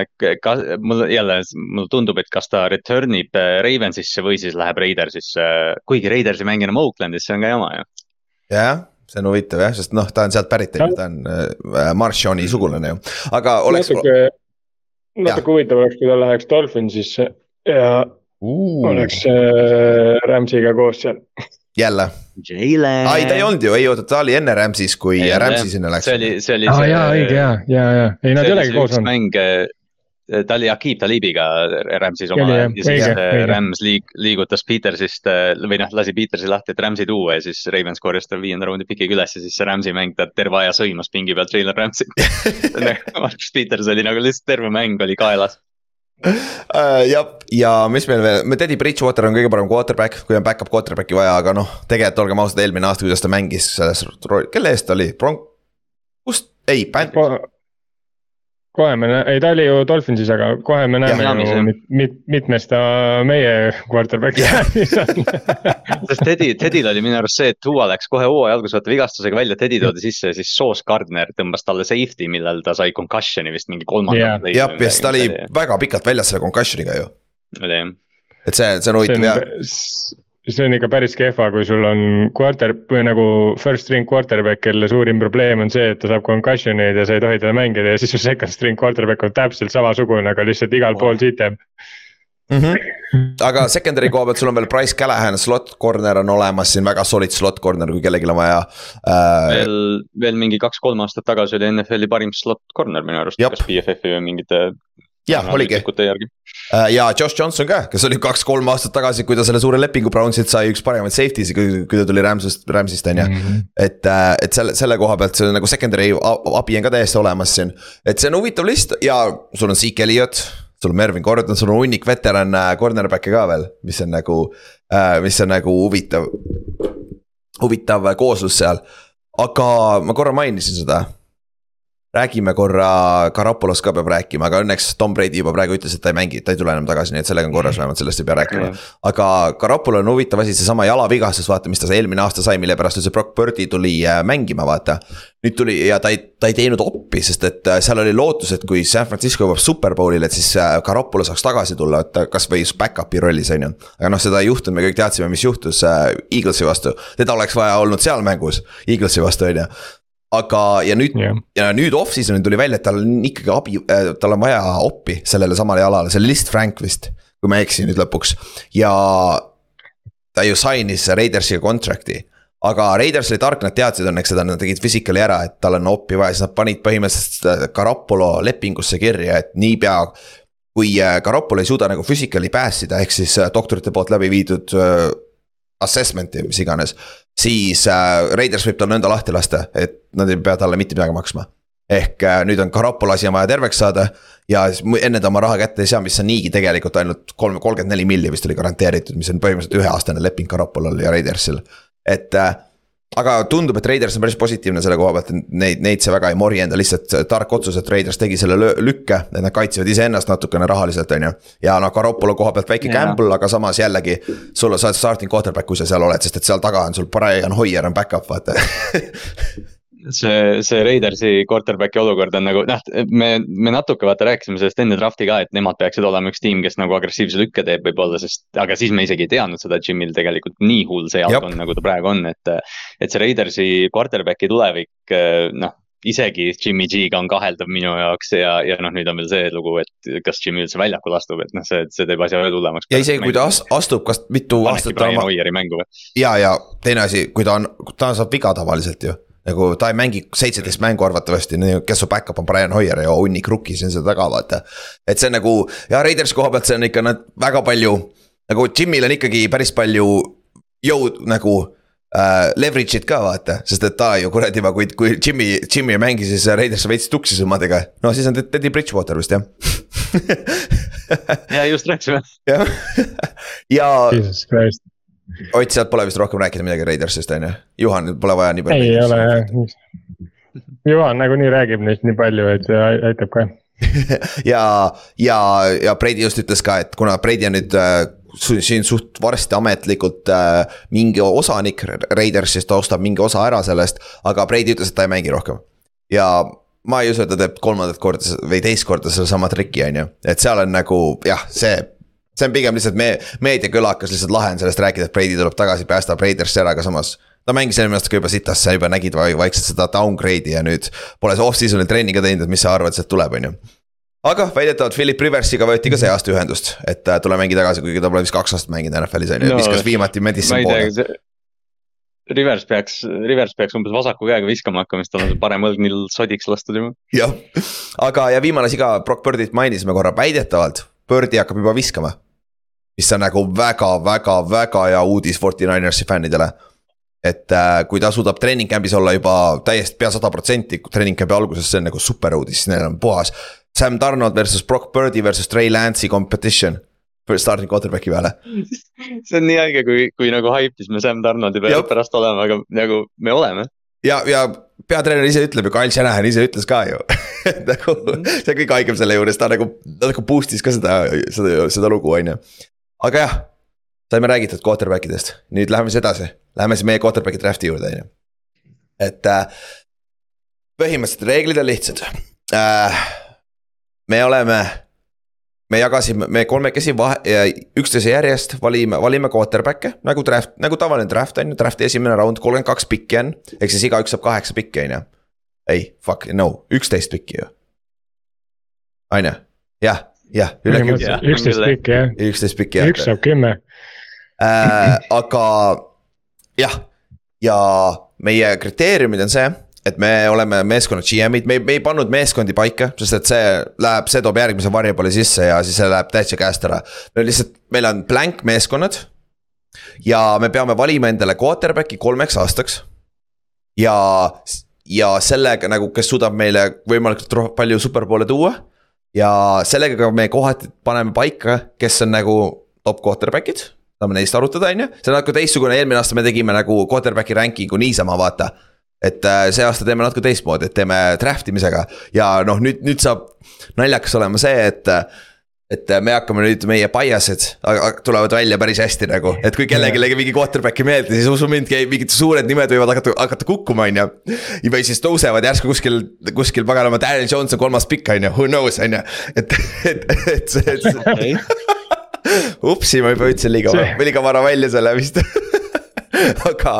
S4: ka mul jälle, mulle tundub, et kas ta return ib äh, Ravensisse või siis läheb Raidersisse, kuigi Raiders ei mängi enam Oaklandis, see on ka jama ju.
S2: jah, see on huvitav jah, sest noh, ta on sealt pärit, on ta on äh, Marshoni sugulane ju, aga oleks.
S3: natuke, natuke huvitav oleks, kui ta läheks Dolphinsisse ja oleks äh, Rams'iga koos seal.
S2: jälle, ai ta ei olnud ju, ei oota, ta oli enne Rams'is, kui Rams'i sinna läks
S4: see. oli, see oli
S3: aa
S4: see.
S3: jaa, õige ja, ja, ja, ei nad ei olegi koos olnud.
S4: mäng, ta oli Akib Talibiga Rams'is omal ajal ja siis
S3: õige,
S4: äh,
S3: õige.
S4: Rams liig-, liigutas Petersist äh, või noh, lasi Petersi lahti, et Rams'i tuua ja siis Ravens korjas ta viienda raundi pikiga üles ja siis see Rams'i mäng, ta terve aja sõimas pingi peal Jalen Rams'it. <laughs> <laughs> Markus Peters oli nagu lihtsalt terve mäng oli kaelas.
S2: Uh, jah, ja mis meil veel, Teddy Bridgewater on kõige parem quarterback, kui on back-up quarterback'i vaja, aga noh, tegelikult olgem ausad, eelmine aasta, kuidas ta mängis selles rolli, kelle eest ta oli, Bronc, kust, ei,
S3: kohe me, ei ta oli ju Dolphinsis, aga kohe me näeme
S4: Miami's,
S3: ju
S4: jah.
S3: mit, mit, mitmes ta meie quarterback
S2: Jah. <laughs>
S3: on.
S4: sest Teddy, Teddil oli minu arust see, et Duo läks kohe hooaja alguses vaata vigastusega välja, Teddy toodi sisse ja siis Sauce Gardner tõmbas talle safety, millal ta sai concussion'i vist mingi kolmanda
S3: Jah.
S2: jah, ja siis ta oli väga pikalt väljas selle concussion'iga ju,
S4: oli jah,
S2: et see, see on huvitav ja
S3: on, see on ikka päris kehva, kui sul on quarter või nagu first string quarterback, kelle suurim probleem on see, et ta saab concussion'eid ja sa ei tohi teda mängida ja siis su second string quarterback on täpselt samasugune, aga lihtsalt igal pool sitem.
S2: mm. -hmm. aga secondary koha pealt sul on veel Price Callahan, slot corner on olemas siin väga solid slot corner, kui kellelgi on vaja uh,.
S4: veel, veel mingi kaks-kolm aastat tagasi oli NFL-i parim slot corner minu arust, kas BFF-i või mingite.
S2: jah, oligi
S4: järgi.
S2: uh, ja Josh Johnson ka, kes oli kaks-kolm aastat tagasi, kui ta selle suure lepingu Brownsilt sai üks paremaid safety'si, kui, kui ta tuli Rams'ist, Rams'ist on ju. et, et selle, selle koha pealt see nagu secondary abi on ka täiesti olemas siin, et see on huvitav list ja sul on Zeke Elliot. sul on Mervin Gordon, sul on hunnik veteran äh, cornerback'e ka veel, mis on nagu, mis on nagu huvitav. huvitav äh, kooslus seal, aga ma korra mainisin seda räägime korra, Karapolos ka peab rääkima, aga õnneks Tom Brady juba praegu ütles, et ta ei mängi, ta ei tule enam tagasi, nii et sellega on korras, vähemalt sellest ei pea rääkima. aga Karapol on huvitav asi, seesama jalavigastus, vaata, mis ta eelmine aasta sai, mille pärast üldse Brock Birdi tuli äh, mängima, vaata. nüüd tuli ja ta ei, ta ei teinud oppi, sest et äh, seal oli lootus, et kui San Francisco jõuab superbowlile, et siis äh, Karapolo saaks tagasi tulla, et kasvõi back-up'i rollis, on ju. aga noh, seda ei juhtunud, me kõik teadsime, mis juhtus äh, Eaglesi vastu, teda oleks vaja olnud seal mängus, Eaglesi vastu, on ju aga, ja nüüd
S3: jah,
S2: ja nüüd off-season'il tuli välja, et tal on ikkagi abi äh,, tal on vaja oppi sellele samale jalale, see oli lihtsalt Frank vist, kui ma ei eksi nüüd lõpuks ja ta ju sign'is Raidersiga contract'i aga Raiders oli tark, nad teadsid õnneks seda, nad tegid physical'i ära, et tal on oppi vaja, siis nad panid põhimõtteliselt Carapolo lepingusse kirja, et niipea. kui äh, Carapolo ei suuda nagu physical'i pass ida, ehk siis äh, doktorite poolt läbi viidud äh, assessment'i, mis iganes. siis äh, Raiders võib tal nõnda lahti lasta, et nad ei pea talle mitte midagi maksma. ehk äh, nüüd on Carapolo asi on vaja terveks saada ja enne ta oma raha kätte ei saa, mis on niigi tegelikult ainult kolm, kolmkümmend neli milli vist oli garanteeritud, mis on põhimõtteliselt üheaastane leping Carapolol ja Raidersil. et äh, aga tundub, et Raiders on päris positiivne selle koha pealt, et neid, neid see väga ei morjenda, lihtsalt tark otsus, et Raiders tegi selle lükke, et nad kaitsevad iseennast natukene rahaliselt, on ju. ja noh, Garoppolo koha pealt väike gamble, aga samas jällegi, sul sa oled starting quarterback, kui sa seal oled, sest et seal taga on sul Brian Hoier on back-up, vaata. <laughs>
S4: see, see Raidersi quarterback'i olukord on nagu noh, me, me natuke vaata rääkisime sellest enne draft'i ka, et nemad peaksid olema üks tiim, kes nagu agressiivse lükke teeb võib-olla, sest aga siis me isegi ei teadnud seda, et Jimil tegelikult nii hull see jalg on, nagu ta praegu on, et. et see Raidersi quarterback'i tulevik, noh isegi Jimmy G-ga on kaheldav minu jaoks ja, ja noh, nüüd on veel see lugu, et kas Jimmy üldse väljakule astub, et noh, see, see teeb asja veel hullemaks.
S2: ja isegi kui ta as- astub, kas mitu
S4: panebki
S2: aastat ta oma, ja, ja teine asi, kui ta on, ta saab viga tavaliselt ju. Nagu ta ei mängi seitseteist mängu arvatavasti, kes su back-up on Brian Hoier ja hunnik rookie siin seal taga, vaata. et see on nagu ja Raidersi koha pealt see on ikka nad väga palju, nagu Jimmy'l on ikkagi päris palju jõud nagu äh, leverage'id ka vaata, sest et ta ju kuradi juba, kui, kui Jimmy, Jimmy ei mängi, siis Raiders veits tuksis omadega. no siis on Teddy Bridgewater vist jah <laughs>
S4: ja just rääkisime.
S2: jah, <laughs> ja.
S3: Jesus Christ
S2: Ott, sealt pole vist rohkem rääkida midagi Raidersist on ju, Juhan, pole vaja nii palju.
S3: ei ole jah, Juhan nagunii räägib neist nii palju, et see aitab ka <laughs>
S2: ja, ja, ja Brady just ütles ka, et kuna Brady on nüüd äh, siin suht varsti ametlikult äh, mingi osanik Raidersist, ta ostab mingi osa ära sellest, aga Brady ütles, et ta ei mängi rohkem. ja ma ei usu, et ta teeb kolmandat korda või teist korda sedasama trikki, on ju, et seal on nagu jah, see see on pigem lihtsalt me-, meediakõlakas, lihtsalt lahe on sellest rääkida, et Brady tuleb tagasi, päästab Raidersi ära, aga samas. ta mängis eelmine aasta ka juba sitast, sa juba nägid vaikselt seda downgrade'i ja nüüd pole see off-season'il trenni ka teinud, et mis sa arvad, sealt tuleb, on ju aga väidetavalt Philip Riversiga võeti ka see aasta ühendust, et äh, tule mängi tagasi, kuigi ta pole vist kaks aastat mänginud NFL-is on ju no,, viskas viimati Madison poole.
S4: Rivers peaks, Rivers peaks umbes vasaku käega viskama hakkama, sest tal on see parem õlg nii sodiks lastud juba.
S2: jah, aga ja viimane asi ka, Brock Birdit mainisime korra, väidetavalt Birdi hakkab juba viskama mis on nagu väga-väga-väga hea uudis 49ers'i fännidele. et äh, kui ta suudab treening camp'is olla juba täiesti pea sada protsenti treening camp'i alguses, see on nagu super uudis, neil on puhas. Sam Donald versus Brock Birdi versus Trey Lance'i competition starting quarterback'i peale. <laughs>
S4: see on nii haige, kui, kui nagu haipis me Sam Donaldi peale pärast oleme, aga nagu me oleme.
S2: ja, ja peatreener ise ütleb ju, Kyle Shanahan ise ütles ka ju <laughs> nagu -hmm. see on kõige haigem selle juures, ta nagu, ta nagu boost'is ka seda, seda, seda lugu, on ju aga jah, saime räägitud quarterback idest, nüüd läheme siis edasi, läheme siis meie quarterback'i draft'i juurde, on ju. et äh, põhimõtteliselt reeglid on lihtsad äh,. me oleme, me jagasime, me kolmekesi vahe, üksteise järjest valime, valime quarterback'e nagu draft, nagu tavaline draft on ju, draft'i esimene round, kolmkümmend kaks pikki on. ehk siis igaüks saab kaheksa pikki, on ju. ei, fuck, no, üksteist pikki ju. on ju, jah jah, üle
S3: kümne. üksteist pikki jah.
S2: üksteist pikki jah.
S3: üks saab kümme
S2: äh,. aga jah, ja meie kriteeriumid on see et me oleme meeskonna GM-id, me ei, me ei pannud meeskondi paika, sest et see läheb, see toob järgmise variable'i sisse ja siis see läheb täitsa käest ära. meil lihtsalt, meil on blank meeskonnad. ja me peame valima endale quarterback'i kolmeks aastaks. ja, ja sellega nagu, kes suudab meile võimalikult palju superpoole tuua ja sellega me kohati paneme paika, kes on nagu top quarterback'id. Saame neist arutada, on ju, see on natuke teistsugune, eelmine aasta me tegime nagu quarterback'i ranking'u niisama, vaata. et äh, see aasta teeme natuke teistmoodi, et teeme draft imisega. Ja noh, nüüd, nüüd saab naljakas olema see, et et me hakkame nüüd, meie bias'id tulevad välja päris hästi nagu, et kui kellelegi mingi quarterback ei meeldi, siis usu mind, mingid suured nimed võivad hakata, hakata kukkuma, on ju. või siis tõusevad järsku kuskil, kuskil paganama, Daniel Jones on kolmas pikk, on ju, who knows, on ju, et, et, et see, see. <laughs> upsi, ma juba ütlesin liiga, liiga vara välja selle vist. <laughs> Aga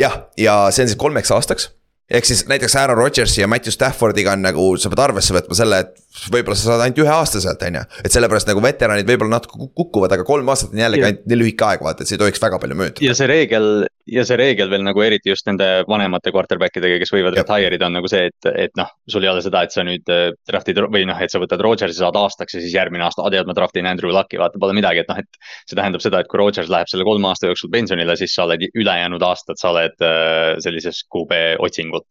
S2: jah, ja see on siis kolmeks aastaks. Ehk siis näiteks Aaron Rodgersi ja Matthew Staffordiga on nagu, sa pead arvesse võtma selle, et võib-olla sa saad ainult ühe aasta sealt, on ju. et sellepärast nagu veteranid võib-olla natuke kukuvad, aga kolm aastat on jällegi ainult nii lühike aeg, vaata, et see ei tohiks väga palju mööduda.
S4: ja see reegel, ja see reegel veel nagu eriti just nende vanemate quarterback idega, kes võivad retire ida, on nagu see, et, et noh, sul ei ole seda, et sa nüüd äh, draft'id või noh, et sa võtad Rodgersi, saad aastaks ja siis järgmine aasta, tead, ma draft in Andrew Lucki, vaata, pole midagi, et noh, et. see tähendab seda, et kui Rodgers läheb selle kolme aasta jooksul pensionile, siis sa oled ülejäänud aastad, sa oled äh, sellises QB otsingul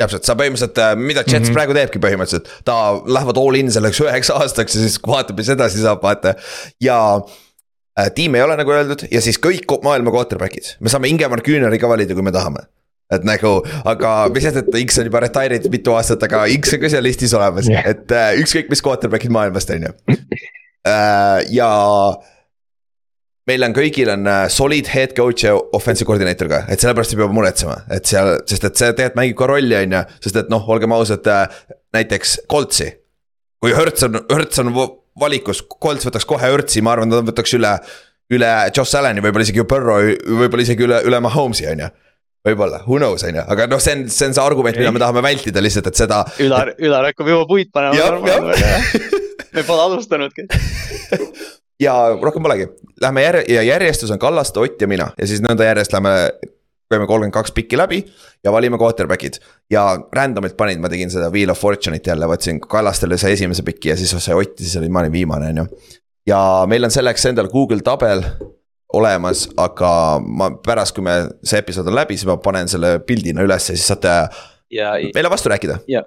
S2: täpselt, sa põhimõtteliselt, äh, mida Jets mm -hmm. praegu teebki põhimõtteliselt, ta lähevad all in selleks üheks <laughs> aastaks ja siis vaatab, mis edasi saab, vaata. ja äh, tiim ei ole nagu öeldud ja siis kõik maailma quarterback'id, me saame Ingemar Küüneri ka valida, kui me tahame et nagu, aga mis sest, et X on juba retire itud mitu aastat, aga X on ka seal listis olemas yeah., et äh, ükskõik mis quarterback'id maailmast, on ju. Äh, ja meil on kõigil on äh, solid head coach ja offensive coordinator ka, et sellepärast ei pea muretsema, et seal, sest et see tegelikult mängib ka rolli, on ju, sest et noh, olgem ausad, äh, näiteks Coltsi. kui Hertz on, Hertz on valikus, Colts võtaks kohe Hertzi, ma arvan, ta võtaks üle, üle Josh Allan'i, võib-olla isegi Burrow, võib-olla isegi üle, üle Mahomes'i, on ju võib-olla, who knows, on ju, aga noh, see on, see on see argument, mida me tahame vältida lihtsalt, et seda.
S4: Ülar, Ülar hakkab juba puid panema. me pole alustanudki <laughs>
S2: ja rohkem polegi, lähme järje- ja järjestus on Kallaste, Ott ja mina ja siis nõnda järjest lähme käime kolmkümmend kaks pikki läbi ja valime quarterback'id. ja random'ilt panin, ma tegin seda Wheel of Fortune'it jälle, võtsin Kallastele sai esimese piki ja siis sai Ott ja siis olin, ma olin viimane, on ju. ja meil on selleks endal Google tabel olemas, aga ma pärast, kui me see episood on läbi, siis ma panen selle pildina üles ja siis saate
S4: ja,
S2: meile vastu rääkida.
S4: ja,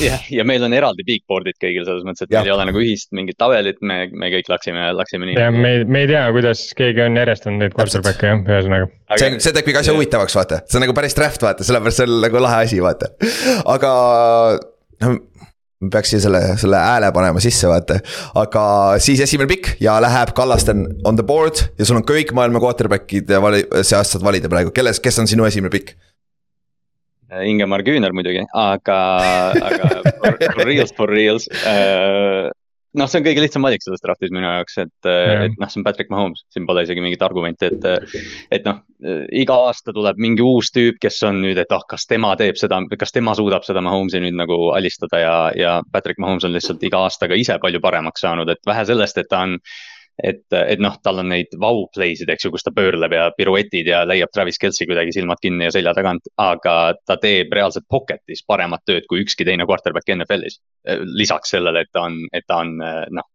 S4: jah, ja meil on eraldi bigboard'id kõigil selles mõttes, et
S2: Jah.
S4: meil ei ole nagu ühist mingit tabelit, me, me kõik läksime, läksime nii.
S3: ja me, me ei tea, kuidas keegi on järjestanud neid quarterback'e jah, ühesõnaga.
S2: see see teeb kõik asja huvitavaks, vaata, see on nagu päris draft, vaata, sellepärast see on nagu lahe asi, vaata. aga no, ma peaks siia selle, selle hääle panema sisse, vaata. aga siis esimene pikk ja läheb Kallasten on the board ja sul on kõik maailma quarterback'id ja vali-, seast saad valida praegu, kelles, kes on sinu esimene pikk?
S4: Ingemar Küüner muidugi, aga, aga for, for reals, for reals äh, noh, see on kõige lihtsam valik selles draft'is minu jaoks, et,
S3: Jah.
S4: et noh, see on Patrick Mahomes, siin pole isegi mingit argumenti, et. et noh, iga aasta tuleb mingi uus tüüp, kes on nüüd, et ah, kas tema teeb seda, kas tema suudab seda Mahomes'i nüüd nagu alistada ja, ja Patrick Mahomes on lihtsalt iga aastaga ise palju paremaks saanud, et vähe sellest, et ta on et, et noh, tal on neid vau play'sid, eks ju, kus ta pöörleb ja piruetid ja leiab Travis Kelci kuidagi silmad kinni ja selja tagant, aga ta teeb reaalselt pocket'is paremat tööd kui ükski teine quarterback NFL-is. lisaks sellele, et ta on, et ta on noh,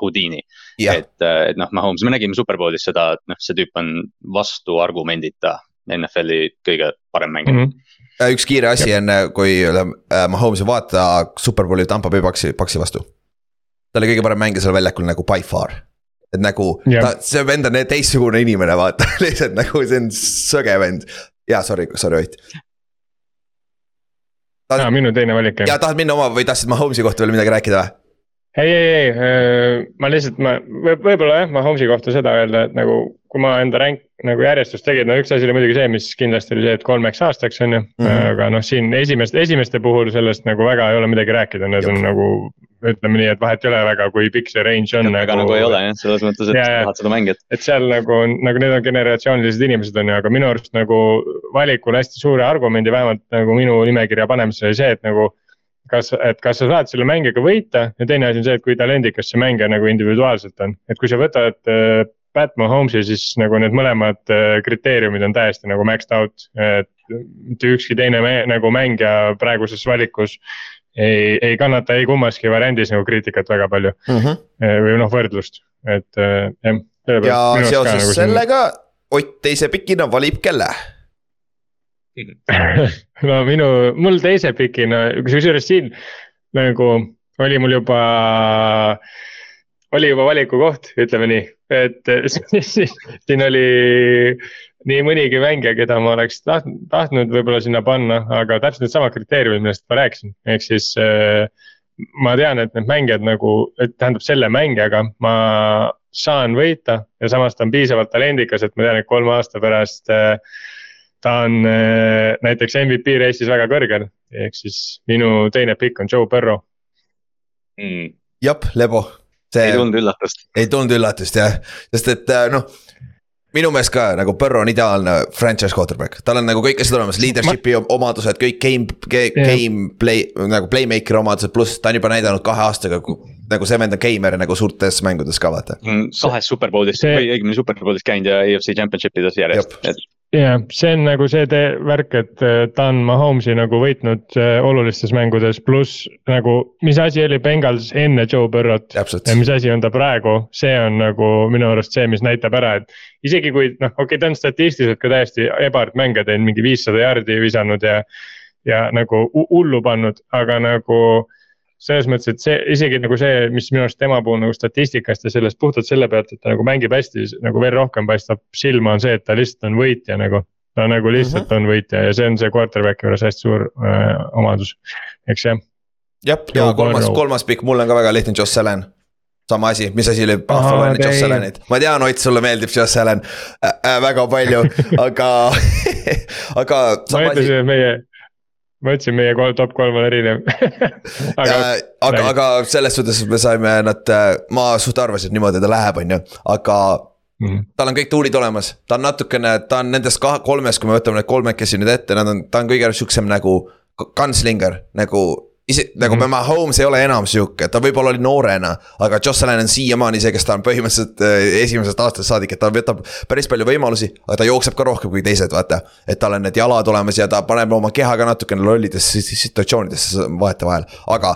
S4: Houdini, et, et noh, Mahomes, me nägime Superbowlis seda, et noh, see tüüp on vastuargumendita NFL-i kõige parem mängija mm. -hmm.
S2: Üks kiire asi enne, kui äh, Mahomes'i vaata Superbowli Tampa Bay Paxi, Paxi vastu. ta oli kõige parem mängija seal väljakul nagu by far. Et nagu
S3: Jah.
S2: ta, see vend on teistsugune inimene, vaata, <laughs> lihtsalt nagu see on söge vend. jaa, sorry, sorry Ott.
S3: aa, minu teine valik
S2: ja tahad minna oma või tahtsid Mahomes'i kohta veel midagi rääkida või?
S3: ei, ei, ei, ma lihtsalt, ma võib, võib-olla jah, ma Holmesi kohta seda öelda, et nagu kui ma enda rank nagu järjestust tegin, no üks asi oli muidugi see, mis kindlasti oli see, et kolmeks aastaks on ju mm. -hmm. aga noh, siin esimeste, esimeste puhul sellest nagu väga ei ole midagi rääkida, need
S2: Jep.
S3: on nagu ütleme nii, et vahet ei ole väga, kui pikk see range on.
S4: ega nagu ei ole jah, selles mõttes, et
S3: Ja,
S4: tahad seda mängijat.
S3: et seal nagu, nagu need on generatsioonilised inimesed on ju, aga minu arust nagu valikul hästi suure argumendi vähemalt nagu minu nimekirja panemises oli see, et nagu. kas, et kas sa saad selle mängijaga võita ja teine asi on see, et kui talendikas see mängija nagu individuaalselt on, et kui sa võtad äh, Pat Mahomes'i, siis nagu need mõlemad äh, kriteeriumid on täiesti nagu maxed out, et mitte ükski teine me, nagu mängija praeguses valikus ei, ei kannata ei kummaski variandis nagu kriitikat väga palju eh, või noh, võrdlust, et eh, jah.
S2: ja
S3: nagu
S2: seoses sellega Ott teise pikina valib kelle? <laughs>
S3: no minu, mul teise pikina, kusjuures siin nagu oli mul juba, oli juba valikukoht, ütleme nii, et <laughs> siin oli nii mõnigi mängija, keda ma oleks tahtnud, tahtnud võib-olla sinna panna, aga täpselt needsamad kriteeriumid, millest ma rääkisin, ehk siis äh, ma tean, et need mängijad nagu, et tähendab selle mängijaga ma saan võita ja samas ta on piisavalt talendikas, et ma tean, et kolme aasta pärast äh, ta on äh, näiteks MVP reisis väga kõrgel, ehk siis minu teine pikk on Joe Burrow.
S4: Mm.
S2: jep, Lebo.
S4: ei tulnud üllatust.
S2: ei tulnud üllatust jah, sest et äh, noh. Minu meelest ka nagu Burrow on ideaalne franchise quarterback, tal on nagu kõik asjad olemas, leadership'i omadused, kõik game,
S3: Jah.
S2: game play nagu playmaker'i omadused, pluss ta on juba näidanud kahe aastaga. nagu see vend on gamer nagu suurtes mängudes ka vaata.
S4: kahes Superbowlis
S3: See-
S4: või õigemini Superbowlis käinud ja EFC Championship ides järjest, et
S3: jah, see on nagu see tee- värk, et äh, ta on Mahomes'i nagu võitnud äh, olulistes mängudes, pluss nagu, mis asi oli Bengals enne Joe
S2: täpselt
S3: ja, mis asi on ta praegu, see on nagu minu arust see, mis näitab ära, et isegi kui noh, okei okay,, ta on statistiliselt ka täiesti ebart mänge teinud, mingi viissada jaardi visanud ja. ja nagu hu- hullu pannud, aga nagu selles mõttes, et see isegi nagu see, mis minu arust tema puhul nagu statistikast ja sellest puhtalt selle pealt, et ta nagu mängib hästi, nagu veel rohkem paistab silma, on see, et ta lihtsalt on võitja nagu. ta nagu lihtsalt mm -hmm. on võitja ja see on see quarterback'i juures hästi suur äh, omadus, eks jah.
S2: jah, ja kolmas, kolmas pikk, mul on ka väga lihtne, Josh Allan. sama asi, mis asi oli Buffalo enne Josh
S3: ei.
S2: Allanit, ma tean, Ott, sulle meeldib Josh Allan äh, äh, väga palju, <laughs> aga, <laughs> aga.
S3: ma ütlesin, et meie, ma ütlesin, meie kol- top kolm on erinev. <laughs> aga
S2: aga, aga, aga selles suhtes me saime nad, ma suht arvasin, et niimoodi ta läheb, on ju, aga
S3: Mhm.
S2: tal on kõik tuulid olemas, ta on natukene, ta on nendest kahe, kolmest, kui me võtame need kolmekesi nüüd ette, nad on, ta on kõige sihukesem nagu gunslinger, nagu isi- nagu mm -hmm. Mahomes ei ole enam sihuke, ta võib-olla oli noorena, aga Allan on siiamaani see, kes ta on põhimõtteliselt äh, esimesest aastast saadik, et ta võtab päris palju võimalusi, aga ta jookseb ka rohkem kui teised, vaata. et tal on need jalad olemas ja ta paneb oma keha ka natukene lollidesse situatsioonidesse vahetevahel, aga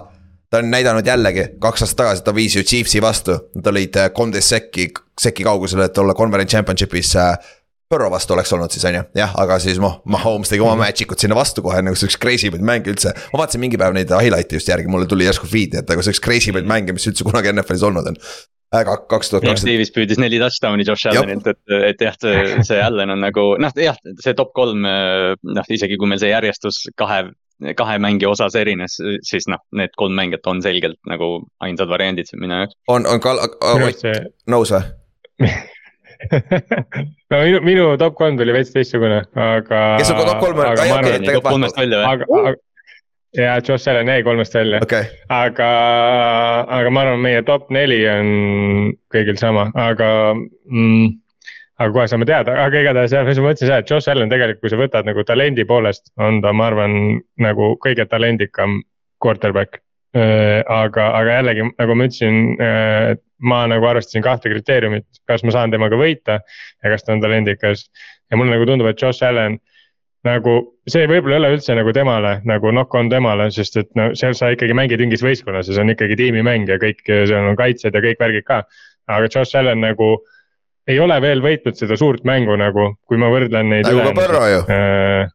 S2: ta on näidanud jällegi, kaks aastat tagasi ta viis ju Chiefsi vastu, nad olid äh, kolmteist sekki, sekki kaugusel, et olla conference championship'is äh, Põrro vastu oleks olnud siis on ju, jah, aga siis noh, Mahomes tegi oma magic ut sinna vastu kohe nagu see üks crazy maid mänge üldse. ma vaatasin mingi päev neid highlight'e just järgi, mulle tuli järsku feed'i, et nagu see üks crazy maid mänge, mis üldse kunagi NFL-is olnud on äh, kaks tuhat kaksteist.
S4: Davis püüdis neli touchdown'i Josh Allenilt, et, et jah, see, Allan on nagu noh, jah, see top kolm, noh isegi kui meil see järjestus kahe, kahe mängija osas erines, siis noh, need kolm mängijat on selgelt nagu ainsad variandid minu jaoks.
S2: on, on ka, nõus või? <laughs>
S3: no minu, minu top kolm tuli veits teistsugune, aga.
S2: kes on top kolm,
S4: top kolmest välja
S3: või? aga, ja Josh Allan jäi kolmest välja
S2: okay.,
S3: aga, aga ma arvan, meie top neli on kõigil sama, aga mm, aga kohe saame teada, aga igatahes jah, ma mõtlesin seda, et Josh Allan tegelikult, kui sa võtad nagu talendi poolest, on ta, ma arvan, nagu kõige talendikam quarterback aga, aga jällegi, nagu ma ütlesin, äh, ma nagu arvestasin kahte kriteeriumit, kas ma saan temaga võita ja kas ta on talendikas. ja mulle nagu tundub, et Josh Allan nagu see võib-olla ei ole üldse nagu temale nagu knock on temale, sest et no seal sa ikkagi mängid mingis võistkonnas ja see on ikkagi tiimimäng ja kõik, seal on kaitsjad ja kõik värgid ka. aga Josh Allan nagu ei ole veel võitnud seda suurt mängu nagu, kui ma võrdlen neid.
S2: nagu ka Põrro ju
S3: äh,.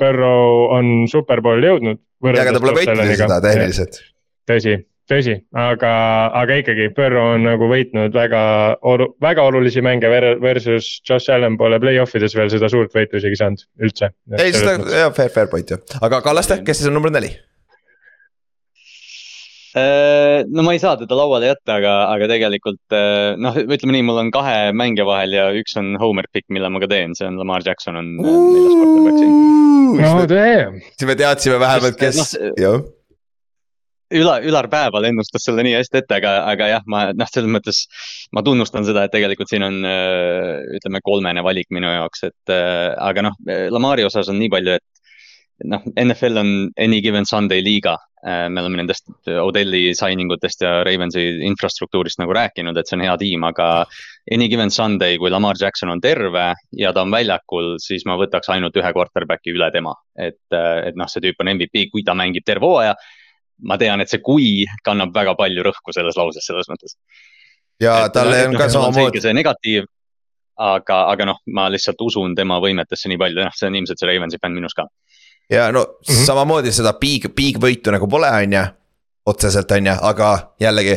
S3: Burrow on superbowli jõudnud
S2: ja, aga ta pole võitnud seda tehniliselt.
S3: tõsi, tõsi, aga, aga ikkagi Burrow on nagu võitnud väga väga olulisi mänge versus Josh Allan pole play-off ides veel seda suurt võitu isegi saanud üldse.
S2: ei, seda, jaa, fair, fair point ju, aga Kallaste, kes siis on number neli?
S4: Äh, no ma ei saa teda lauale jätta, aga, aga tegelikult äh, noh, ütleme nii, mul on kahe mängija vahel ja üks on homer pick, mille ma ka teen, see on Lamar Jackson on äh, neljas quarterback siin.
S3: no damn.
S2: siis me teadsime vähemalt, kes no,, jah.
S4: Ülar, Ülar Päeval ennustas selle nii hästi ette, aga, aga jah, ma noh, selles mõttes ma tunnustan seda, et tegelikult siin on ütleme kolmene valik minu jaoks, et aga noh, Lamari osas on nii palju, et noh, NFL on any given Sunday liiga Äh, me oleme nendest Odelli signing utest ja Ravensi infrastruktuurist nagu rääkinud, et see on hea tiim, aga any given Sunday, kui Lamar Jackson on terve ja ta on väljakul, siis ma võtaks ainult ühe quarterback'i üle tema. et, äh, et noh, see tüüp on MVP, kui ta mängib terve hooaja. ma tean, et see kui kannab väga palju rõhku selles lauses, selles mõttes.
S2: ja talle on ka noh, samamoodi.
S4: see negatiiv aga, aga noh, ma lihtsalt usun tema võimetesse nii palju, noh, see on ilmselt see Ravensi fänn minus ka
S2: ja no mm -hmm. samamoodi seda big, big võitu nagu pole, on ju. otseselt on ju, aga jällegi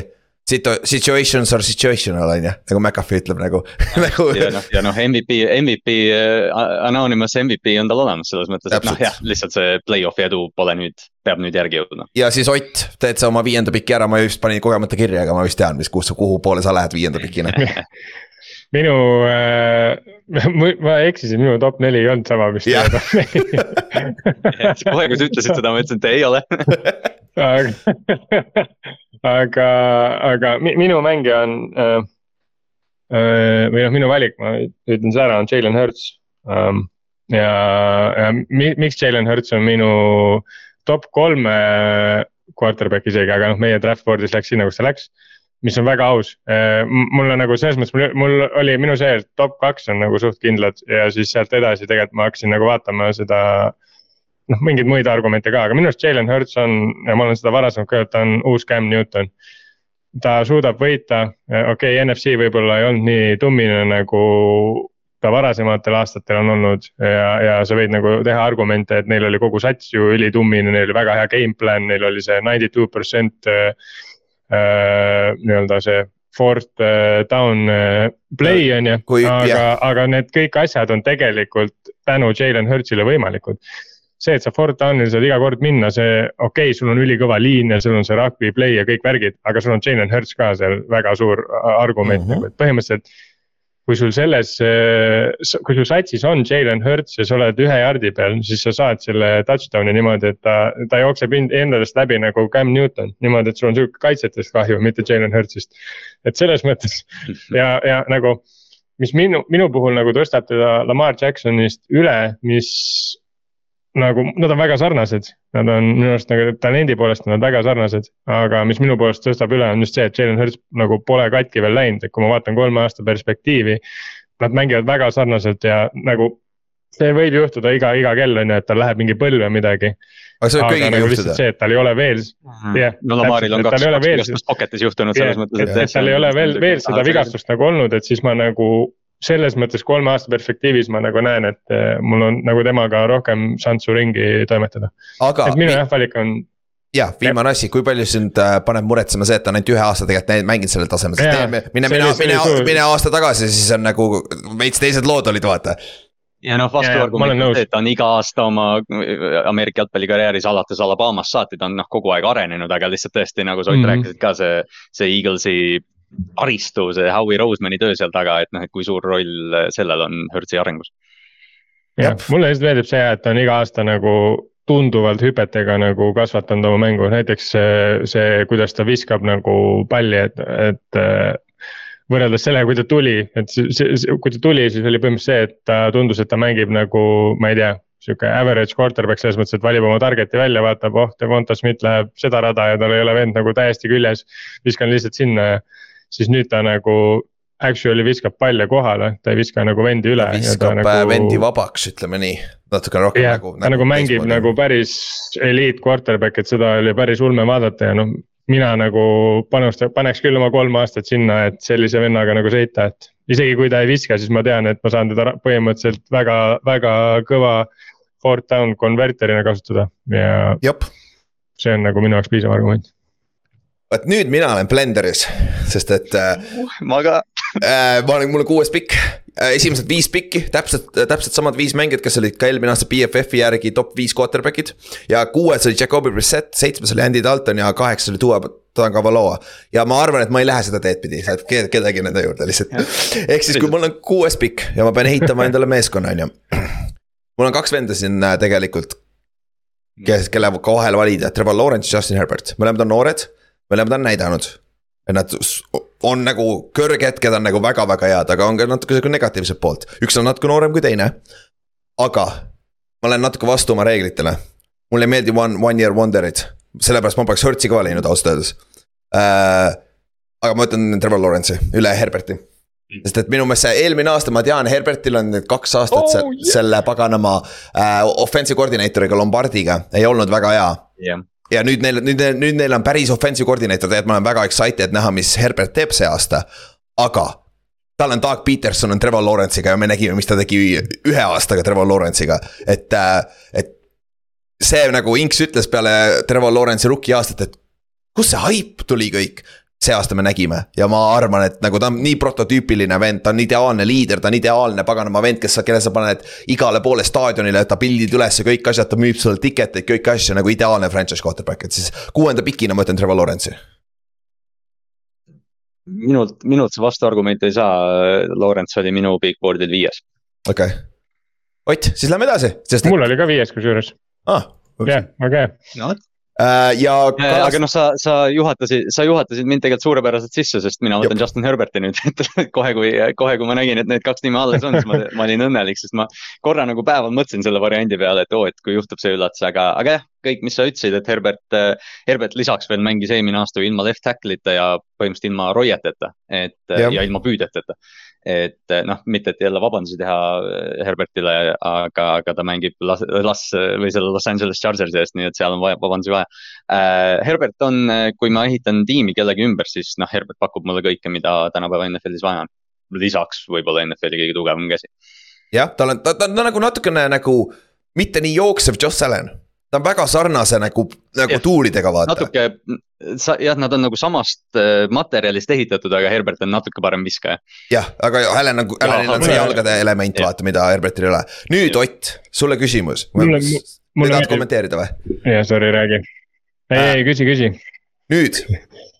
S2: situ-, situations are situational on ju, nagu McAfee ütleb nagu <laughs>
S4: nagu. ja noh, ja noh, MVP, MVP uh,, anonymous MVP on tal olemas selles mõttes, et noh, jah, lihtsalt see play-off'i edu pole nüüd, peab nüüd järgi jõudma.
S2: ja siis Ott, teed sa oma viienda piki ära, ma just panin kogemata kirja, aga ma vist tean, mis, kus, kuhu poole sa lähed viienda pikina <laughs>
S3: minu äh,, <laughs> ma eksisin, minu top neli ei olnud sama, mis teie top
S4: neli. <laughs> kohe, kui sa ütlesid seda, ma ütlesin, et ei ole
S3: aga, <laughs> aga, aga minu mängija on äh, äh, või noh, minu valik, ma ütlen selle ära, on Jalen Hurts ähm,. ja, ja mi, miks Jalen Hurts on minu top kolme quarterback isegi, aga noh, meie draft board'is läks sinna, kus ta läks mis on väga aus. Äh, mulle nagu selles mõttes, mul oli minu see, et top kaks on nagu suht kindlad ja siis sealt edasi tegelikult ma hakkasin nagu vaatama seda. noh, mingeid muid argumente ka, aga minu arust Jalen Hurts on ja ma olen seda varasemalt ka öelnud, ta on uus Cam Newton. ta suudab võita, okei okay,, NFC võib-olla ei olnud nii tummine nagu ta varasematel aastatel on olnud ja, ja sa võid nagu teha argumente, et neil oli kogu sats ju ülitummine, neil oli väga hea game plan, neil oli see ninety two percent Äh, nii-öelda see fourth äh, down äh, play on ju, aga, aga need kõik asjad on tegelikult tänu Jalen Hurtsile võimalikud. see, et sa fourth down'il saad iga kord minna, see okei okay,, sul on ülikõva liin ja sul on see rugby play ja kõik värgid, aga sul on Jalen Hurts ka seal väga suur argument mm, -hmm. põhimõtteliselt kui sul selles, kui sul satsis on Jalen Hurts ja sa oled ühe jardi peal, siis sa saad selle touchdown'i niimoodi, et ta, ta jookseb endast läbi nagu Cam Newton. niimoodi, et sul on sihuke kaitsjatest kahju, mitte Jalen Hurtsist. et selles <laughs> mõttes ja, ja nagu, mis minu, minu puhul nagu tõstab teda Lamar Jacksonist üle, mis nagu nad on väga sarnased, nad on minu arust nagu talendi poolest on nad väga sarnased. aga mis minu poolest tõstab üle, on just see, et Jalen Hurts nagu pole katki veel läinud, et kui ma vaatan kolme aasta perspektiivi. Nad mängivad väga sarnaselt ja nagu see võib juhtuda iga, iga kell on ju, et tal läheb mingi põlv või midagi.
S2: aga see võib kõigiga
S3: nagu
S2: juhtuda.
S3: see, et tal ei ole veel, jah.
S4: no Lamaril on kaks, kaks vigastust pocket'is juhtunud selles mõttes, et.
S3: et tal ei ole veel, veel seda vigastust nagu olnud, et siis ma nagu selles mõttes kolme aasta perspektiivis ma nagu näen, et eh, mul on nagu temaga rohkem šanssu ringi toimetada. et minu jah valik on
S2: jah, viimane asi, kui palju sind äh, paneb muretsema see, et ta on ainult ühe aasta tegelikult mänginud sellel tasemel, sest mine, mine, mine, mine, aasta tagasi, siis on nagu veits teised lood olid, vaata.
S4: ja noh, vastuargument on see, et ta on iga aasta oma äh, Ameerika jalgpallikarjääris alates Alabamast saati, ta on noh, kogu aeg arenenud, aga lihtsalt tõesti nagu sa Ott
S3: Mhm.
S4: rääkisid ka see, see Eaglesi taristu, see Howie Rosemani töö seal taga, et noh, et kui suur roll sellel on Hertzi arengus.
S3: jah
S2: Jep.,
S3: mulle lihtsalt meeldib see, et ta on iga aasta nagu tunduvalt hüpetega nagu kasvatanud oma mängu, näiteks see, see, kuidas ta viskab nagu palli, et, et võrreldes sellega, kui ta tuli, et see, see, kui ta tuli, siis oli põhimõtteliselt see, et ta tundus, et ta mängib nagu, ma ei tea, sihuke average quarterback selles mõttes, et valib oma target'i välja, vaatab, oh, Devonta Smith läheb seda rada ja tal ei ole vend nagu täiesti küljes. viskan lihtsalt sinna ja siis nüüd ta nagu actually viskab palle kohale, ta ei viska nagu vendi üle.
S2: viskab nagu... vendi vabaks, ütleme nii, natukene rohkem
S3: jah
S2: nagu.
S3: ta nagu mängib nagu päris eliit quarterback, et seda oli päris ulme vaadata ja noh, mina nagu panusta-, paneks küll oma kolm aastat sinna, et sellise vennaga nagu sõita, et. isegi kui ta ei viska, siis ma tean, et ma saan teda põhimõtteliselt väga, väga kõva fourth down converter'ina kasutada ja
S2: jep,
S3: see on nagu minu jaoks piisav argument.
S2: Vot nüüd mina olen blenderis, sest et äh,
S4: ma ka. <laughs>
S2: äh, ma olen, mul on kuues pikk äh, esimesed viis pikki, täpselt, täpselt samad viis mängijat, kes olid ka eelmine aasta BFF-i järgi top viis quarterback'id. ja kuues oli Jacobi Brissett, seitsmes oli Andy Dalton ja kaheksas oli Tua Tagovailoa. ja ma arvan, et ma ei lähe seda teed pidi, sa oled ke- kedagi nende juurde lihtsalt. <laughs> ehk siis, kui mul on kuues pikk ja ma pean ehitama endale meeskonna, on ju. <clears throat> mul on kaks venda siin äh, tegelikult. kes, kelle vahel valida, Trevor Lawrence ja Justin Herbert, mõlemad on noored, mõlemad on näidanud et nad on nagu kõrghetked on nagu väga-väga head, aga on ka natuke sihuke negatiivset poolt, üks on natuke noorem kui teine. aga ma olen natuke vastu oma reeglitele. mulle ei meeldi one, one year wonder'id, sellepärast ma poleks Hertzi ka valinud ausalt öeldes äh,. aga ma ütlen Trevor Lawrence'i üle Herberti. sest et minu meelest see eelmine aasta, ma tean, Herbertil on nüüd kaks aastat
S3: Oh,
S2: oh,
S3: yeah.
S2: selle paganama äh, offensive koordineeritoriga Lombardiga, ei olnud väga hea
S4: jah,
S2: ja nüüd neil, nüüd, nüüd neil on päris offensive koordineeter, tegelikult ma olen väga excited näha, mis Herbert teeb see aasta. aga tal on Doug Peterson on Trevor Lawrence'iga ja me nägime, mis ta tegi ühe aastaga Trevor Lawrence'iga, et, et. see nagu Inks ütles peale Trevor Lawrence'i rookie aastat, et kust see haip tuli kõik see aasta me nägime ja ma arvan, et nagu ta on nii prototüüpiline vend, ta on ideaalne liider, ta on ideaalne paganama vend, kes sa, kelle sa paned igale poole staadionile, ta pildid üles ja kõik asjad, ta müüb sulle tiketeid, kõiki asju nagu ideaalne franchise quarterback, et siis kuuenda pikina ma ütlen Trevor Lawrence'i.
S4: minult, minult see vastuargument ei saa, Lawrence oli minu big board'il viies.
S2: okei okay., Ott, siis lähme edasi, sest.
S3: mul oli ka viies kusjuures,
S2: ah,
S3: jah, väga hea.
S2: Äh, ja
S4: Kalas... aga noh, sa, sa juhatasid, sa juhatasid mind tegelikult suurepäraselt sisse, sest mina võtan Justin Herberti nüüd, <laughs> et kohe, kui, kohe, kui ma nägin, et need kaks nime alles on, siis ma, ma olin õnnelik, sest ma korra nagu päeval mõtlesin selle variandi peale, et oo, et kui juhtub see üllatus, aga, aga jah, kõik, mis sa ütlesid, et Herbert, Herbert lisaks veel mängis eelmine aasta ilma left tackle'ita ja põhimõtteliselt ilma roieteta, et ja, ja ilma püüdjateta et noh, mitte, et jälle vabandusi teha Herbertile, aga, aga ta mängib las, las või selle Los Angeles Chargersi eest, nii et seal on vaja vabandusi vaja äh,. Herbert on, kui ma ehitan tiimi kellegi ümber, siis noh, Herbert pakub mulle kõike, mida tänapäeva NFL-is vaja on. lisaks võib-olla NFL-i kõige tugevam käsi.
S2: jah, tal on, ta, ta on nagu natukene nagu mitte nii jooksev Joss Allan ta on väga sarnase nagu, nagu tuulidega vaata.
S4: natuke, sa jah, nad on nagu samast äh, materjalist ehitatud, aga Herbert on natuke parem viskaja.
S2: jah, aga Allan nagu, Allanil on see jalgade element, vaata, mida Herbertil ei ole. nüüd Ott, sulle küsimus. tahad kommenteerida või?
S3: jah, sorry, räägi. ei, ei küsi, küsi.
S2: nüüd,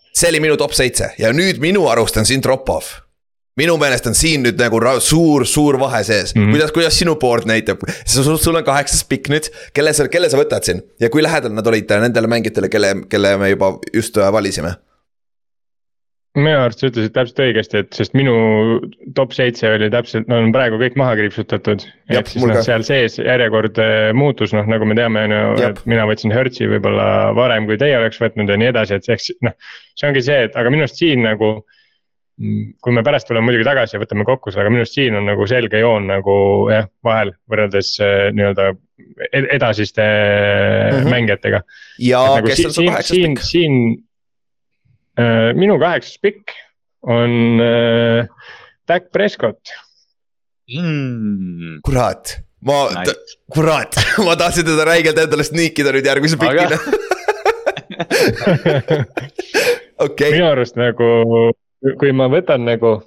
S2: see oli minu top seitse ja nüüd minu arust on siin drop-off minu meelest on siin nüüd nagu suur, suur vahe sees mm, -hmm. kuidas, kuidas sinu board näitab, sul, on kaheksas pikk nüüd, kelle sa, kelle sa võtad siin ja kui lähedal nad olid nendele mängijatele, kelle, kelle me juba just valisime?
S3: minu arust sa ütlesid täpselt õigesti, et sest minu top seitse oli täpselt, no on praegu kõik maha kriipsutatud. Et siis noh, seal sees järjekord eh, muutus, noh nagu me teame, on ju, et mina võtsin Hertzi võib-olla varem, kui teie oleks võtnud ja nii edasi, et eks noh. see ongi see, et aga minu arust siin nagu. Kui me pärast tuleme muidugi tagasi ja võtame kokku seda, aga minu arust siin on nagu selge joon nagu jah, vahel võrreldes eh, nii-öelda ed- edasiste mm. -hmm. mängijatega
S2: ja
S3: et nagu
S2: kes
S3: siin,
S2: on su
S3: siin,
S2: kaheksas
S3: siin,
S2: pikk?
S3: siin äh, minu kaheksas pikk on äh, Dak Prescott.
S4: mm,.
S2: kurat, ma
S4: Nice.,
S2: kurat, <laughs> ma tahtsin teda räigelt endale sniikida nüüd järgmise pikina. <laughs> <laughs> okei,
S3: minu arust nagu, kui ma võtan nagu.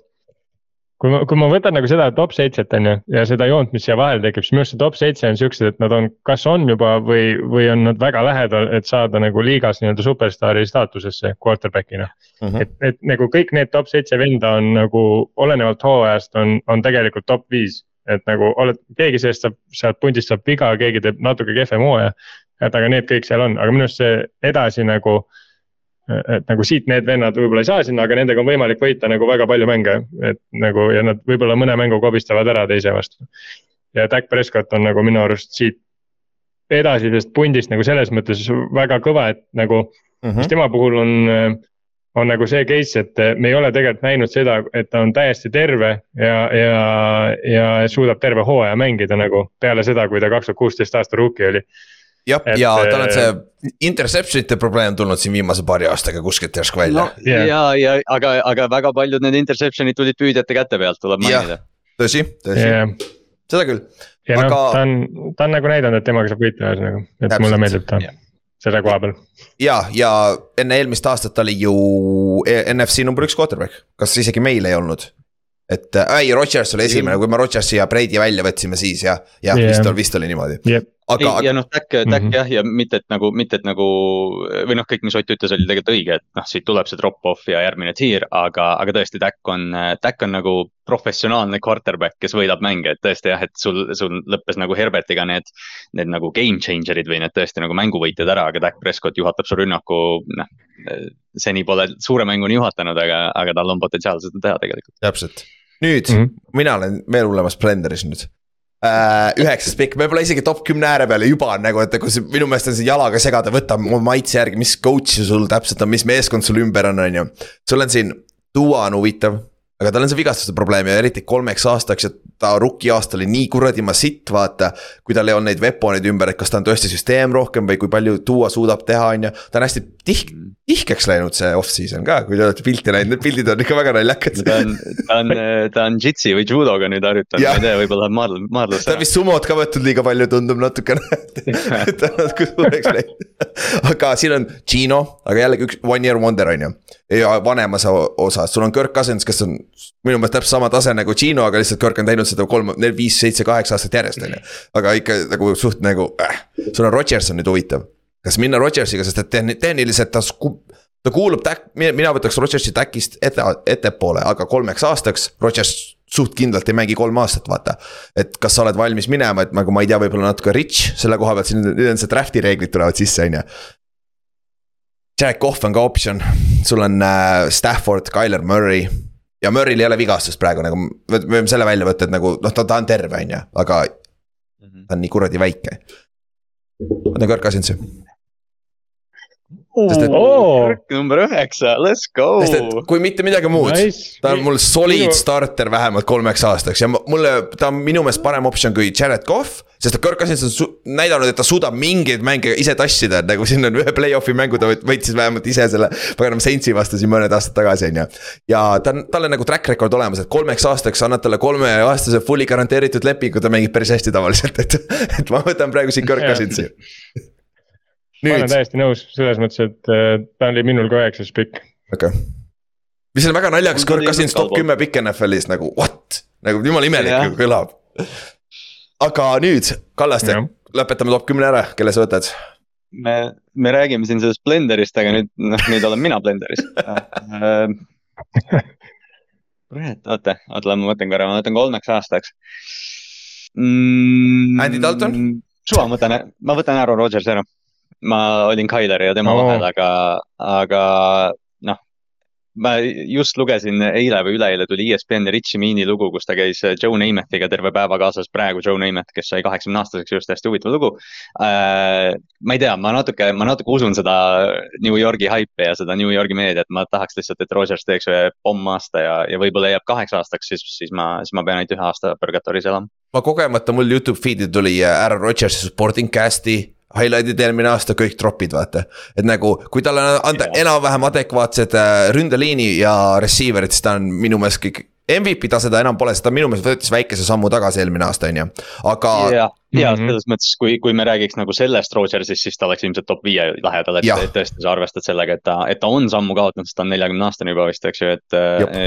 S3: kui ma, kui ma võtan nagu seda top seitset on ju ja seda joont, mis siia vahele tekib, siis minu arust see top seitse on siuksed, et nad on, kas on juba või, või on nad väga lähedal, et saada nagu liigas nii-öelda superstaari staatusesse quarterback'ina.
S2: Mhm.
S3: et, et nagu kõik need top seitse venda on nagu olenevalt hooajast on, on tegelikult top viis. et nagu oled, keegi seest saab, sealt pundist saab viga, keegi teeb natuke kehvem hooaja. et aga need kõik seal on, aga minu arust see edasi nagu. Et nagu siit need vennad võib-olla ei saa sinna, aga nendega on võimalik võita nagu väga palju mänge, et nagu ja nad võib-olla mõne mängu kobistavad ära teise vastu. ja Dak Prescott on nagu minu arust siit edasisest pundist nagu selles mõttes väga kõva, et nagu
S2: Mhm.
S3: mis tema puhul on, on nagu see case, et me ei ole tegelikult näinud seda, et ta on täiesti terve ja, ja, ja suudab terve hooaja mängida nagu peale seda, kui ta kaks tuhat kuusteist aasta rookie oli.
S2: jah, ja tal on
S3: äh,
S2: see interception'ite probleem tulnud siin viimase paari aastaga kuskilt järsku välja
S4: no.
S3: Jah.
S4: ja, ja aga, aga väga paljud need interception'id tulid püüdjate käte pealt, tuleb mainida.
S2: tõsi, tõsi,
S3: ja,
S2: seda küll.
S3: ja noh
S2: Aga-,
S3: ta on, ta on nagu näidanud, et temaga saab võita ühesõnaga, et
S2: Täpselt.
S3: mulle meeldib ta
S4: Jah.
S3: selle koha peal.
S2: ja, ja enne eelmist aastat ta oli ju E- NFC number üks quarterback, kas isegi meil ei olnud? Et äh, ei, Rodgers oli esimene, kui me Rodgersi ja Brady välja võtsime, siis jah, jah
S3: Jah.
S2: vist oli, vist oli niimoodi,
S3: jep,
S2: aga,
S4: ja noh, Dak, Dak
S3: Mhm.
S4: jah, ja mitte, et nagu, mitte, et nagu või noh, kõik, mis Ott ütles, oli tegelikult õige, et noh, siit tuleb see drop-off ja järgmine tiir, aga, aga tõesti, Dak on, Dak on nagu professionaalne quarterback, kes võidab mänge, et tõesti jah, et sul, sul lõppes nagu Herbertiga need. Need nagu game changer'id või need tõesti nagu mänguvõitjad ära, aga Dak Prescott juhatab su rünnaku, noh. seni pole suure mänguni juhatanud, aga, aga tal on potentsiaal seda teha tegelikult.
S2: täpselt, nüüd mm -hmm. mina olen veel hullemas blenderis nüüd äh,. üheksas pikk, me pole isegi top kümne ääre peal ja juba on nagu, et see minu meelest on see jalaga segada, võta oma maitse järgi, mis coach'i sul täpselt on, mis meeskond sul ümber on, on ju. sul on siin, Duo on huvitav, aga tal on see vigastuste probleem ja eriti kolmeks aastaks ja ta rookie aasta oli nii kuradi massitt, vaata. kui tal ei olnud neid veponeid ümber, et kas ta on tõesti süsteem rohkem või kui palju Duo suudab teha, on ju, ta on hästi tihk-, tihkeks läinud see off-season ka, kui te olete pilti näinud, need pildid on ikka väga naljakad.
S4: ta on, ta on, ta on jitsi või judoga nüüd harjutanud, ma ei tea, võib-olla läheb maadl-, maadlusse
S2: ta on. vist sumot ka võtnud liiga palju, tundub natukene. <laughs> ta on natuke suureks läinud. aga siin on Gino, aga jällegi üks one year wonder on ju. Ja vanemas osas, sul on Kirk Cousins, kes on minu meelest täpselt sama tase nagu Gino, aga lihtsalt Kirk on teinud seda kolm, neli, viis, seitse, kaheksa aastat järjest on ju. aga ikka nagu suht nagu äh., sul on Rodgers on nüüd huvitav. kas minna Rodgersiga, sest et tehn- tehniliselt ta ta kuulub täk-, mina võtaks Rodgersi täkist ette, ettepoole, aga kolmeks aastaks Rodgers suht kindlalt ei mängi kolm aastat, vaata. et kas sa oled valmis minema, et nagu ma ei tea, võib-olla natuke rich selle koha pealt, siin nüüd on see draft'i reeglid tulevad sisse, on ju. Jack Off on ka optsioon, sul on äh, Stafford, Tyler Murray. Ja Murray'l ei ole vigastust praegu nagu, me me võime selle välja võtta, et nagu noh, ta, ta on terve, on ju, aga ta on nii kuradi väike. võtan Kirk Cousinsi, Sest et-
S3: Oo.
S4: number üheksa, let's go.
S2: sest et kui mitte midagi muud
S3: Nice.
S2: ta on mul solid
S3: Minu-
S2: starter vähemalt kolmeks aastaks ja mulle, ta on minu meelest parem optsioon kui Jared Cough. sest et Kirk Cousins on näidanud, et ta suudab mingeid mänge ise tassida, et nagu siin on ühe play-off'i mängu ta võitis vähemalt ise selle. paganama Saintsi vastu siin mõned aastad tagasi on ju. ja ta on, tal on nagu track record olemas, et kolmeks aastaks annad talle kolmeaastase fully garanteeritud lepingu, ta mängib päris hästi tavaliselt, et, et ma võtan praegu siin Kirk. Cousinsi.
S3: Ma olen täiesti nõus selles mõttes, et äh, ta oli minul ka üheksas pikk.
S2: okei okay.. mis on väga naljakas,
S4: Mul
S2: Kirk
S4: tuli
S2: Cousins
S4: ka
S2: top kümme pikk NFL-is nagu what, nagu jumala imelik
S4: Jah.
S2: ju kõlab. aga nüüd, Kallaste lõpetame top kümne ära, kelle sa võtad?
S4: me, me räägime siin sellest Blenderist, aga nüüd, noh, nüüd olen mina Blenderis. kurat, <laughs> oota, oota, ma mõtlen korra, ma võtan kolmeks aastaks mm,.
S2: Andy Dalton??
S4: suva, ma võtan, ma võtan Aaron Rodgersi ära. Ma olin Tyleri ja tema oh. vahel, aga, aga noh. ma just lugesin eile või üleeile tuli ESPN-i Richie Meani lugu, kus ta käis Joe Namathiga terve päeva kaasas, praegu Joe Namath, kes sai kaheksakümne aastaseks just hästi huvitav lugu äh,. ma ei tea, ma natuke, ma natuke usun seda New Yorgi haipi ja seda New Yorgi meediat, ma tahaks lihtsalt, et Rodgers teeks ühe pommaasta ja, ja võib-olla jääb kaheks aastaks, siis, siis ma, siis ma pean ainult ühe aasta Purgatoris elama
S2: ma kogemata mul Youtube feed'i tuli äh, Aaron Rodgersi supporting cast'i highlight'id eelmine aasta kõik tropid, vaata. et nagu, kui talle anda enam-vähem adekvaatsed äh, ründeliini ja receiver'id, siis ta on minu meelest kõik. MVP tase ta enam pole, sest ta minu meelest võttis väikese sammu tagasi eelmine aasta, on ju, aga
S4: ja, ja
S3: Mhm.
S4: selles mõttes, kui, kui me räägiks nagu sellest Rodgersist, siis ta oleks ilmselt top viie lähedal, et et tõesti sa arvestad sellega, et ta, et ta on sammu kaotanud, sest ta on neljakümne aastane juba vist, eks ju, et,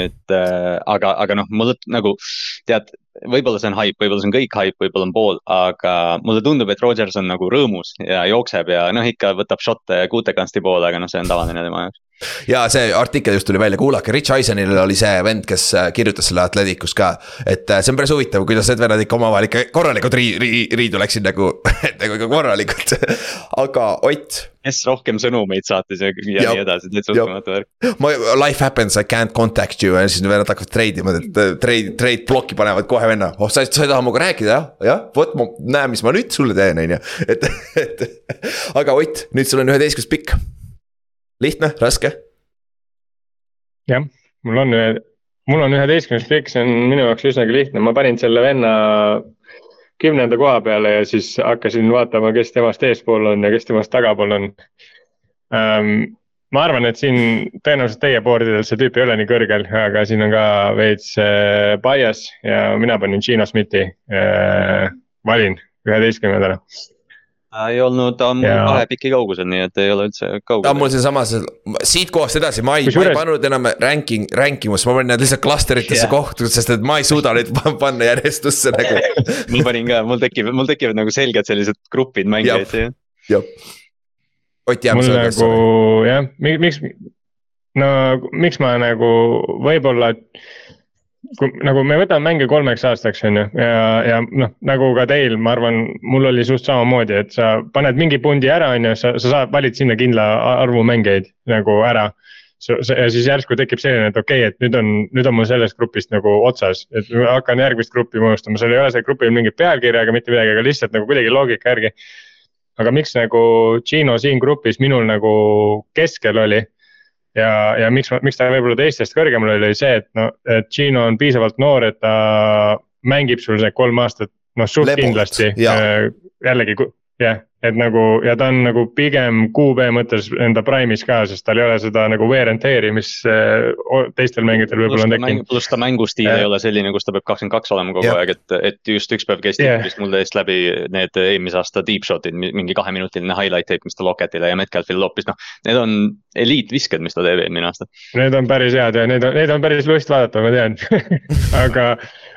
S4: et äh, aga, aga noh, mulle nagu tead, võib-olla see on haip, võib-olla see on kõik haip, võib-olla on pool, aga mulle tundub, et Rodgers on nagu rõõmus ja jookseb ja noh, ikka võtab šotte Kuutekansti poole, aga noh, see on tavaline tema jaoks.
S2: Ja see artikkel just tuli välja, kuulake, Rich Eisenil oli see vend, kes äh, kirjutas selle Atleticus ka. et äh, see on päris huvitav, kuidas need vennad ikka omavahel ikka korralikult rii-, rii-, riidu läksid nagu, <laughs> nagu ikka korralikult aga Ott,
S4: kes rohkem sõnumeid saatis ja, ja
S2: Jep.
S4: nii edasi, täitsa uskumatu värk.
S2: ma, life happens, I can't contact you ja siis vennad hakkavad trade ima, et äh, trade, trade bloki panevad kohe venna. oh, sa, sa ei taha minuga rääkida jah, jah, vot ma näen, mis ma nüüd sulle teen, on ju, et, et. aga Ott, nüüd sul on üheteistkümnes pikk. Lihtne, raske?
S3: jah, mul on ühe, mul on üheteistkümnes pikk, see on minu jaoks üsnagi lihtne, ma panin selle venna kümnenda koha peale ja siis hakkasin vaatama, kes temast eespool on ja kes temast tagapool on ähm, ma arvan, et siin tõenäoliselt teie board idel see tüüp ei ole nii kõrgel, aga siin on ka veits äh, bias ja mina panin Gino Smithi äh,. valin üheteistkümnendana.
S4: Ta ei olnud, ta on
S3: Ja-
S4: kahe piki kaugusel, nii et ei ole üldse
S2: ta on
S4: kaugel.
S2: mul sealsamas, siit kohast edasi, ma ei, ma ei pannud enam ranking, ranking ust, ma panin nad lihtsalt klasteritesse
S4: Jah.
S2: yeah. kohtu, sest et ma ei suuda neid pa- panna järjestusse nagu. <laughs>
S4: mul panin ka, mul tekib, mul tekivad nagu selged sellised grupid mängijaid siia.
S2: jah. Ott jääb
S3: mul
S2: selle
S3: nagu jah, miks, no miks ma nagu võib-olla. Kui nagu me võtame mänge kolmeks aastaks, on ju, ja, ja noh, nagu ka teil, ma arvan, mul oli suht samamoodi, et sa paned mingi pundi ära, on ju, sa, sa saad, valid sinna kindla arvu mängijaid nagu ära. Ja siis järsku tekib selline, et okei okay,, et nüüd on, nüüd on mul sellest grupist nagu otsas, et hakkan järgmist gruppi moodustama, seal ei ole seal grupil mingit pealkirja ega mitte midagi, aga lihtsalt nagu kuidagi loogika järgi. aga miks nagu Gino siin grupis minul nagu keskel oli ja, ja miks, miks ta võib-olla teistest kõrgemal oli, oli see, et no, et Gino on piisavalt noor, et ta mängib sul need kolm aastat, noh suht
S2: Lebot,
S3: kindlasti
S2: jaa.
S3: jällegi jah, et nagu ja ta on nagu pigem QB mõttes enda prime'is ka, sest tal ei ole seda nagu wear and tear'i, mis eh, teistel mängijatel võib-olla on tekkinud.
S4: pluss ta mängustiil
S3: Jah.
S4: ei ole selline, kus ta peab kakskümmend kaks olema kogu
S2: Jah.
S4: aeg, et, et just üks päev käis. Twitteris mul täiesti läbi need eelmise aasta deep shot'id, mingi kaheminutiline highlight tape, mis ta Locketile ja Metcalfile loopis, noh. Need on eliitvisked, mis ta teeb eelmine aasta.
S3: Need on päris head ja need on, need on päris lust vaadata, ma tean <laughs> aga,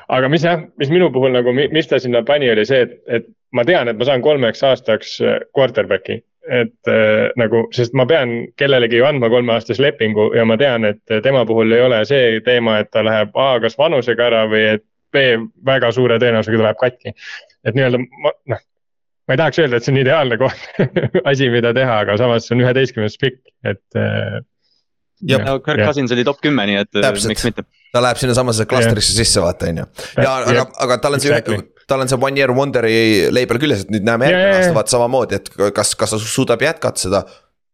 S3: aga mis jah, mis minu puhul nagu, mis ta sinna pani, oli see, et, et ma tean, et ma saan kolmeks aastaks äh, quarterback'i. et äh, nagu, sest ma pean kellelegi ju andma kolmeaastase lepingu ja ma tean, et tema puhul ei ole see teema, et ta läheb A kas vanusega ära või et B väga suure tõenäosusega ta läheb katki. et nii-öelda ma noh, ma ei tahaks öelda, et see on ideaalne koht, <laughs> asi, mida teha, aga samas see on üheteistkümnes pikk, et äh,
S2: Jep.
S4: no Kirk. Cousins oli top kümme, nii et äh,
S2: Täpselt.
S4: miks mitte.
S2: Ta läheb sinnasamasse klastrisse sisse, vaata on ju. ja aga aga tal on see
S3: Exactly.,
S2: tal on see one year wonder'i label küljes, et nüüd näeme järgmine aasta vaata samamoodi, et kas, kas ta suudab jätkata seda.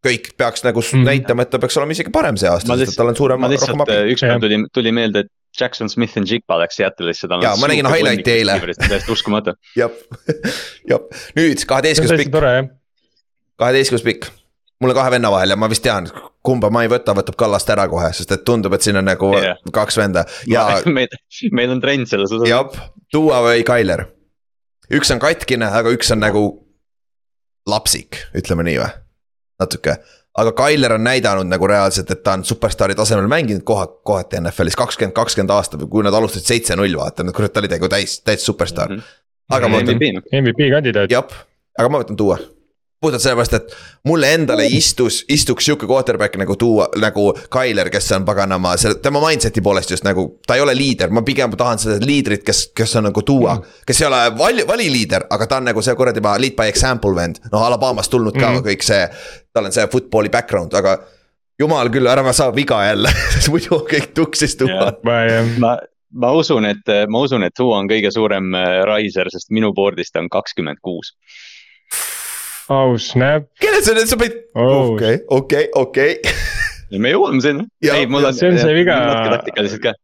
S2: kõik peaks nagu mm. -hmm. näitama, et ta peaks olema isegi parem see aasta, sest et tal on suurem,
S4: ma
S2: rohkem
S4: lihtsalt
S2: abi.
S4: äh, ükspäev
S3: Jah.
S4: tuli, tuli meelde, et Jackson Smith and Jigba läks Seattle'isse.
S2: Jaa, ma nägin highlight'i eile.
S4: täiesti uskumatu.
S2: jah, jah, nüüd kaheteistkümnes pikk, kaheteistkümnes pikk. mul on kahe venna vahel ja ma vist tean, kumba ma ei võta, võtab Kallast ära kohe, sest et tundub, et siin on nagu yeah. kaks venda ja <laughs>
S4: meil, meil on trend selles osas.
S2: jah, Duo või Tyler. üks on katkine, aga üks on nagu lapsik, ütleme nii või, natuke. aga Tyler on näidanud nagu reaalselt, et ta on superstaari tasemel mänginud koha, kohati NFL-is kakskümmend, kakskümmend aastat või kui nad alustasid seitse-null, vaata, kurat, ta oli nagu täis, täis superstaar. aga ma võtan,
S4: MVP,
S3: MVP kandidaat.
S2: jah, aga ma võtan Duo. Puhtalt sellepärast, et mulle endale istus, istuks sihuke quarterback nagu Duo, nagu Tyler, kes on paganama, selle, tema mindset'i poolest just nagu. ta ei ole liider, ma pigem tahan seda liidrit, kes, kes on nagu Duo mm., kes ei ole vali, valiliider, aga ta on nagu see kuradi lead by example vend. noh, Alabamast tulnud ka mm.
S3: Mhm.
S2: kõik see, tal on see football'i background, aga jumal küll, ära saa viga jälle sest <laughs> muidu kõik tuksis tuua.
S3: ma ei,
S4: ma, ma usun, et, ma usun, et Tua on kõige suurem äh, riser, sest minu board'is ta on kakskümmend kuus.
S3: Oh snap.
S2: kellel sa nüüd, sa panid, okei, okei, okei.
S4: ja me jõuame sinna. Ei, mul on.
S3: see on see viga-
S4: natuke taktikaliselt ka.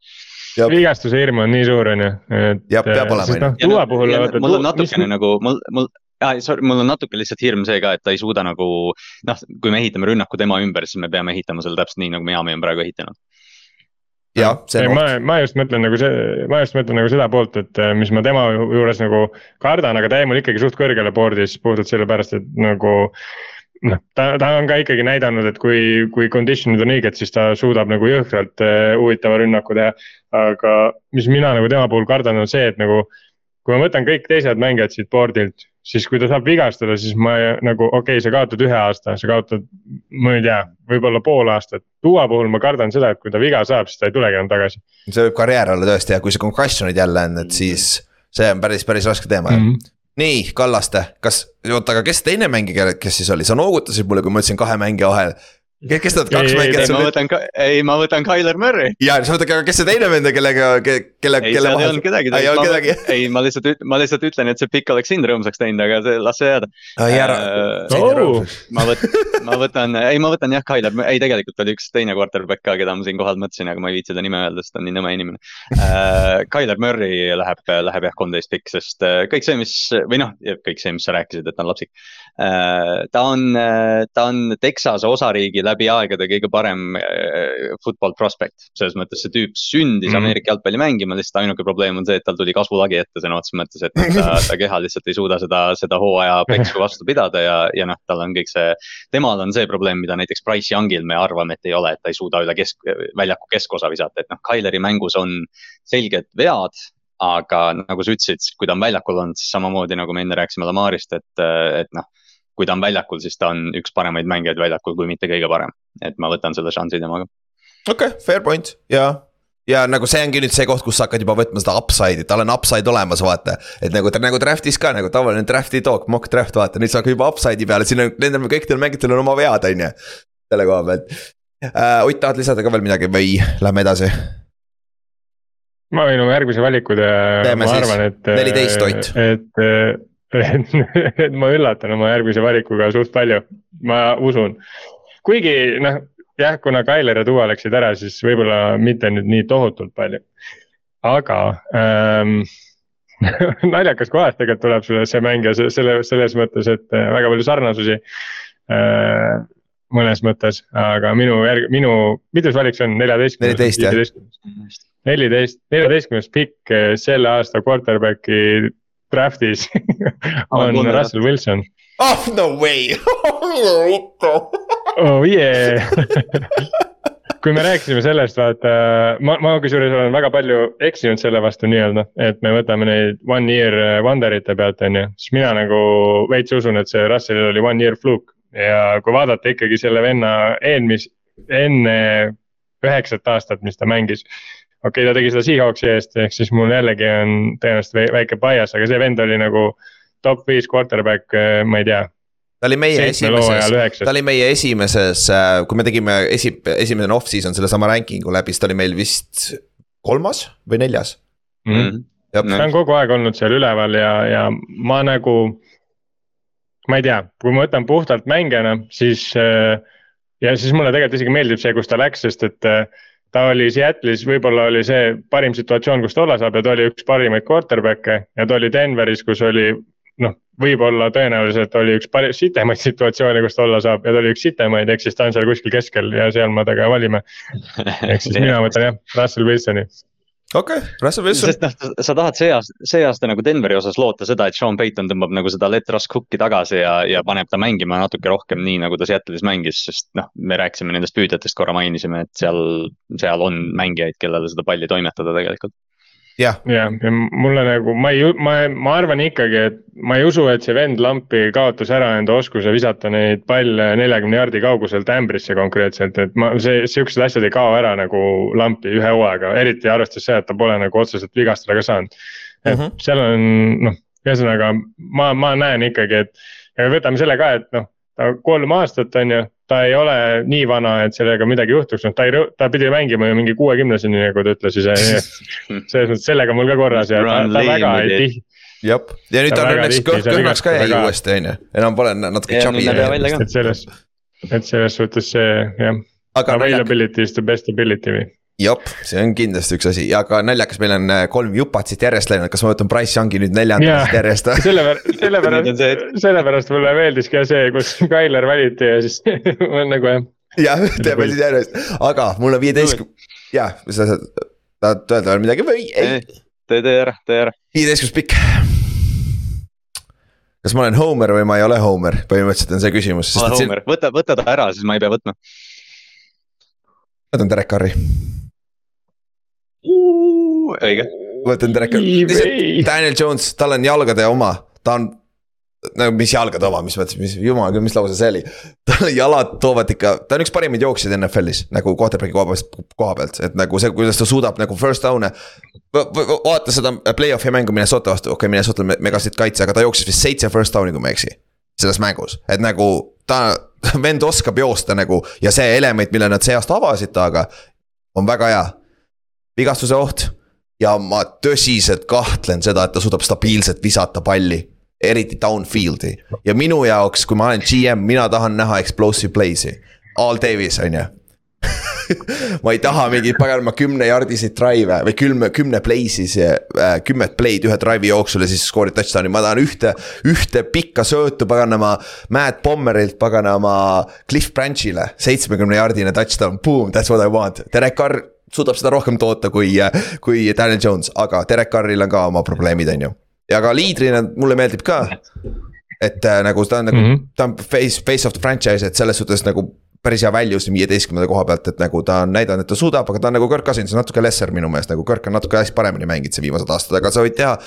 S3: vigastuse hirm on nii suur, on ju, et.
S2: Jah, peab olema, on ju.
S3: noh, Tua puhul.
S4: mul on natukene
S3: mis-
S4: nagu, mul, mul ah, sorry, mul on natuke lihtsalt hirm see ka, et ta ei suuda nagu noh, kui me ehitame rünnaku tema ümber, siis me peame ehitama selle täpselt nii, nagu Miami on praegu ehitanud.
S2: Jah, see on
S3: ma
S2: oht,
S3: ma just mõtlen nagu see, ma just mõtlen nagu seda poolt, et äh, mis ma tema ju- juures nagu kardan, aga ta jäi mul ikkagi suht kõrgele board'is puhtalt sellepärast, et nagu. noh, ta, ta on ka ikkagi näidanud, et kui, kui condition'id on õiged, siis ta suudab nagu jõhkralt äh, huvitava rünnaku teha. aga mis mina nagu tema puhul kardan, on see, et nagu. kui ma võtan kõik teised mängijad siit board'ilt, siis kui ta saab vigastada, siis ma nagu okei okay,, sa kaotad ühe aasta, sa kaotad, ma ei tea, võib-olla pool aastat. Duo puhul ma kardan seda, et kui ta viga saab, siis ta ei tulegi enam tagasi
S2: see võib karjäär olla tõesti ja kui see concussion'id jälle on, et siis see on päris, päris raske teema
S3: mm. -hmm.
S2: nii, Kallaste, kas, oota, aga kes teine mängija, kes siis oli, sa noogutasid mulle, kui ma ütlesin kahe mängija vahel. Kes need kaks
S3: Ei, ei,
S2: mängijat
S4: ei,
S2: sul
S4: ma
S2: nüüd
S4: võtan, ei, ma võtan Tyler Murray.
S2: ja siis mõtledki, aga kes see teine vend on, kellega, kelle,
S4: ei,
S2: kelle
S4: seal ei olnud kedagi
S2: ei olnud kedagi, <laughs>
S4: ei, ma lihtsalt, ma lihtsalt ütlen, et see pikk oleks sind rõõmsaks teinud, aga see, las see jääda.
S2: ei ära
S4: Äh,
S3: Oh.
S4: ma võt-, ma võtan, ei, ma võtan jah, Tyler, ei tegelikult oli üks teine quarterback ka, keda ma siinkohal mõtlesin, aga ma ei viitsi ta nime öelda, sest ta on nii nõme inimene uh,. Tyler Murray läheb, läheb jah kolmteist pikk, sest äh, kõik see, mis või noh, kõik see, mis sa rääkisid, et ta on lapsik uh,. Ta on, ta on Texase osariigi läbi aegade kõige parem uh, football prospect, selles mõttes see tüüp sündis mm. Ameerika jalgpalli mängima, lihtsalt ainuke probleem on see, et tal tuli kasvulagi ette sõna otseses mõttes, et ta, <laughs> ta keha lihtsalt ei suuda seda, seda hooaja peksu vastu pidada ja, ja noh, tal on kõik see. temal on see probleem, mida näiteks Price Youngil me arvame, et ei ole, et ta ei suuda üle kesk, väljaku keskosa visata, et noh, Tyleri mängus on selged vead aga nagu sa ütlesid, kui ta on väljakul olnud, siis samamoodi nagu me enne rääkisime Lamarist, et, et noh. Kui ta on väljakul, siis ta on üks paremaid mängijaid väljakul, kui mitte kõige parem, et ma võtan selle šansi temaga.
S2: okei okay,, fair point ja ja nagu see ongi nüüd see koht, kus sa hakkad juba võtma seda upside'i, tal on upside olemas, vaata. et nagu, nagu draft'is ka nagu tavaline draft'i talk, mock draft, vaata, nüüd sa hakkad juba upside'i peale, siin on, nendel kõikidel mängijatel on oma vead, on ju. selle koha pealt uh,. Ott, tahad lisada ka veel midagi või lähme edasi?
S3: ma võin oma järgmise valiku teha, ma arvan, et.
S2: 14 Ott.
S3: et, et, <laughs> et ma üllatan oma järgmise valikuga suht palju, ma usun. kuigi noh, jah, kuna Tyler ja Duo läksid ära, siis võib-olla mitte nüüd nii tohutult palju. aga ähm, <laughs> naljakas kohast tegelikult tuleb sulle see mängija selle, selles mõttes, et äh, väga palju sarnasusi äh, mõnes mõttes, aga minu järg-, minu, mitus valik see on, neljateistkümnes?
S2: neliteist
S3: neljateistkümnes pikk eh, selle aasta quarterback'i draft'is on Russell Wilson.
S2: oh no way <laughs>
S3: oh yeah kui me rääkisime sellest, vaata, ma, ma kusjuures olen väga palju eksinud selle vastu nii-öelda, et me võtame neid one year wonder ite pealt, on ju. siis mina nagu veits usun, et see Russellil oli one year fluke ja kui vaadata ikkagi selle venna eelmis-, enne üheksat aastat, mis ta mängis. Okei okay,, ta tegi seda Seahawksi eest, ehk siis mul jällegi on tõenäoliselt väike bias, aga see vend oli nagu top viis quarterback, ma ei tea
S2: ta oli meie esimeses, ta oli meie esimeses, kui me tegime esi, esimene off-season sellesama ranking'u läbi, siis ta oli meil vist kolmas või neljas
S3: mm. -hmm. ta on kogu aeg olnud seal üleval ja, ja ma nagu. ma ei tea, kui ma võtan puhtalt mängijana, siis ja siis mulle tegelikult isegi meeldib see, kus ta läks, sest et ta oli Seattle'is, võib-olla oli see parim situatsioon, kus ta olla saab ja ta oli üks parimaid quarterback'e ja ta oli Denveris, kus oli noh, võib-olla tõenäoliselt oli üks pari-, sitemaid <laughs> situatsioone, kus ta olla saab ja ta oli üks sitemaid, ehk siis ta on seal kuskil keskel ja seal me temaga valime. <laughs> ehk siis mina mõtlen jah, Russell Wilsoni.
S2: Okei okay,, Russell Wilson.
S4: sest noh, sa tahad see aasta, see aasta nagu Denveri osas loota seda, et Sean Payton tõmbab nagu seda let Russ Cooki tagasi ja, ja paneb ta mängima natuke rohkem nii, nagu ta Seattle'is mängis, sest noh, me rääkisime nendest püüdjatest korra mainisime, et seal, seal on mängijaid, kellele seda palli toimetada tegelikult
S2: jah,
S3: ja, ja mulle nagu, ma ei, ma, ma arvan ikkagi, et ma ei usu, et see vend lampi kaotas ära enda oskuse visata neid palle neljakümne jardi kauguselt ämbrisse konkreetselt, et ma, see, siuksed asjad ei kao ära nagu lampi ühe hooaega, eriti arvestades seda, et ta pole nagu otseselt vigastada ka saanud. et mm -hmm. seal on noh, ühesõnaga ma, ma näen ikkagi, et ja võtame selle ka, et noh, ta kolm aastat on ju, ta ei ole nii vana, et sellega midagi juhtuks, noh ta ei, ta pidi mängima ju mingi kuuekümneseni, nagu ta ütles ise, nii <laughs> et. selles mõttes sellega mul ka korras ja ta, ta väga ei tihti
S2: jah, ja nüüd ta on õnneks kõht kõhnaks ka jäi uuesti on ju, enam pole natuke chubby.
S3: et selles, et selles suhtes see jah, availability is the best ability või
S2: jep, see on kindlasti üks asi ja ka naljakas, meil on äh, kolm jupat siit järjest läinud, kas ma võtan Price Youngi nüüd neljandast yeah. järjest <laughs>
S3: sellepärast, <laughs> sellepärast, sellepärast mulle meeldiski ka see, kus Tyler valiti ja siis <laughs> on nagu jah.
S2: jah, teeme siis järjest, aga mul on viieteist, jah, sa tahad öelda veel midagi või ei?
S4: tee, tee ära, tee ära.
S2: viieteistkümnes pikk. kas ma olen Homer või ma ei ole Homer, põhimõtteliselt on see küsimus.
S4: ma olen Homer, võta, võta ta ära, siis ma ei pea võtma.
S2: võtan Derek Carri
S4: õige.
S2: võtan Derek, Daniel Jones, tal on jalgade oma, ta on no mis jalgade oma, mis mõttes, mis jumal küll, mis lause see oli. tal jalad toovad ikka, ta on üks parimaid jooksjaid NFL-is nagu quarterback'i koha pealt, koha pealt, et nagu see, kuidas ta suudab nagu first down'e. vaata seda play-off'i mängu Minnesota vastu, okei okay,, Minnesota megasid kaitse, aga ta jooksis vist seitse first down'i, kui ma ei eksi. selles mängus, et nagu ta, <laughs> vend oskab joosta nagu ja see element, mille nad see aasta avasid temaga on väga hea. Vigastuse oht ja ma tõsiselt kahtlen seda, et ta suudab stabiilselt visata palli. eriti downfield'i ja minu jaoks, kui ma olen GM, mina tahan näha explosive play'si. All Davis on ju <laughs> ma ei taha mingeid paganama kümnejardiseid drive'e või kümne, kümne play siis äh,, kümmet play'd ühe drive'i jooksul ja siis skoorid touchdown'i, ma tahan ühte, ühte pikka söötu paganama. Matt Bommerilt paganama Cliff Branch'ile, seitsmekümne jardine touchdown, boom, that's what I want, Derek Carr suudab seda rohkem toota kui, kui Daniel Jones, aga Derek Carril on ka oma probleemid, on ju. ja ka liidrina mulle meeldib ka. et äh, nagu ta on nagu mm, -hmm. ta on face, face of the franchise, et selles suhtes nagu päris hea value siin viieteistkümnenda koha pealt, et nagu ta on näidanud, et ta suudab, aga ta on nagu Kirk Cousins natuke lesser minu meelest, nagu Kirk on natuke hästi paremini mänginud siin viimased aastad, aga sa võid teha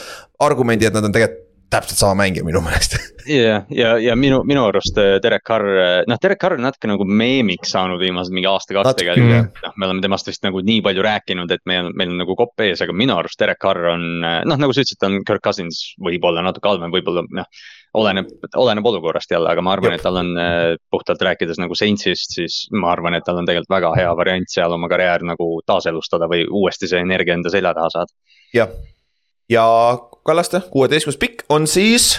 S2: argumendi, et nad on tegelikult täpselt sama mängija minu meelest.
S4: ja, ja, ja minu, minu arust äh, Derek Carr, äh, noh, Derek Carr on natuke nagu meemiks saanud viimased mingi aasta-kaks tegelikult. noh, me oleme temast vist nagu nii palju rääkinud, et meil, meil on nagu kopp ees, aga minu arust Derek Carr on, äh, noh, nagu sa ütlesid, ta on Kirk Cousins võib-olla natuke halvem, võib-olla noh. oleneb, oleneb olukorrast jälle, aga ma arvan, et tal on puhtalt rääkides nagu Saintsist, siis ma arvan, et tal on tegelikult väga hea variant seal oma karjäär nagu taaselustada või uuesti see energia enda selja taha saada.
S2: jah ja Kallaste, kuueteistkümnes pikk on siis.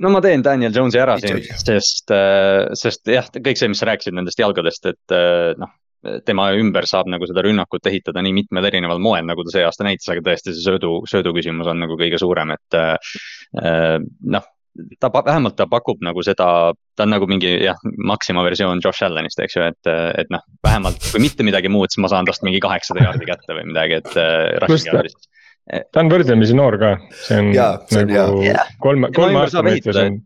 S4: no ma teen Daniel Jones'i ära siin, sest, äh, sest jah, kõik see, mis sa rääkisid nendest jalgadest, et äh, noh tema ümber saab nagu seda rünnakut ehitada nii mitmel erineval moel, nagu ta see aasta näitas, aga tõesti see söödu, söödu küsimus on nagu kõige suurem, et äh, noh ta vähemalt ta pakub nagu seda, ta on nagu mingi jah, Maxima versioon Josh Allanist, eks ju, et, et noh, vähemalt kui mitte midagi muud, siis ma saan tast mingi kaheksasada jaardi kätte või midagi, et äh,
S3: ta on võrdlemisi noor ka, see on
S2: ja, see
S3: nagu hea. kolme, kolme aastane võitlus on.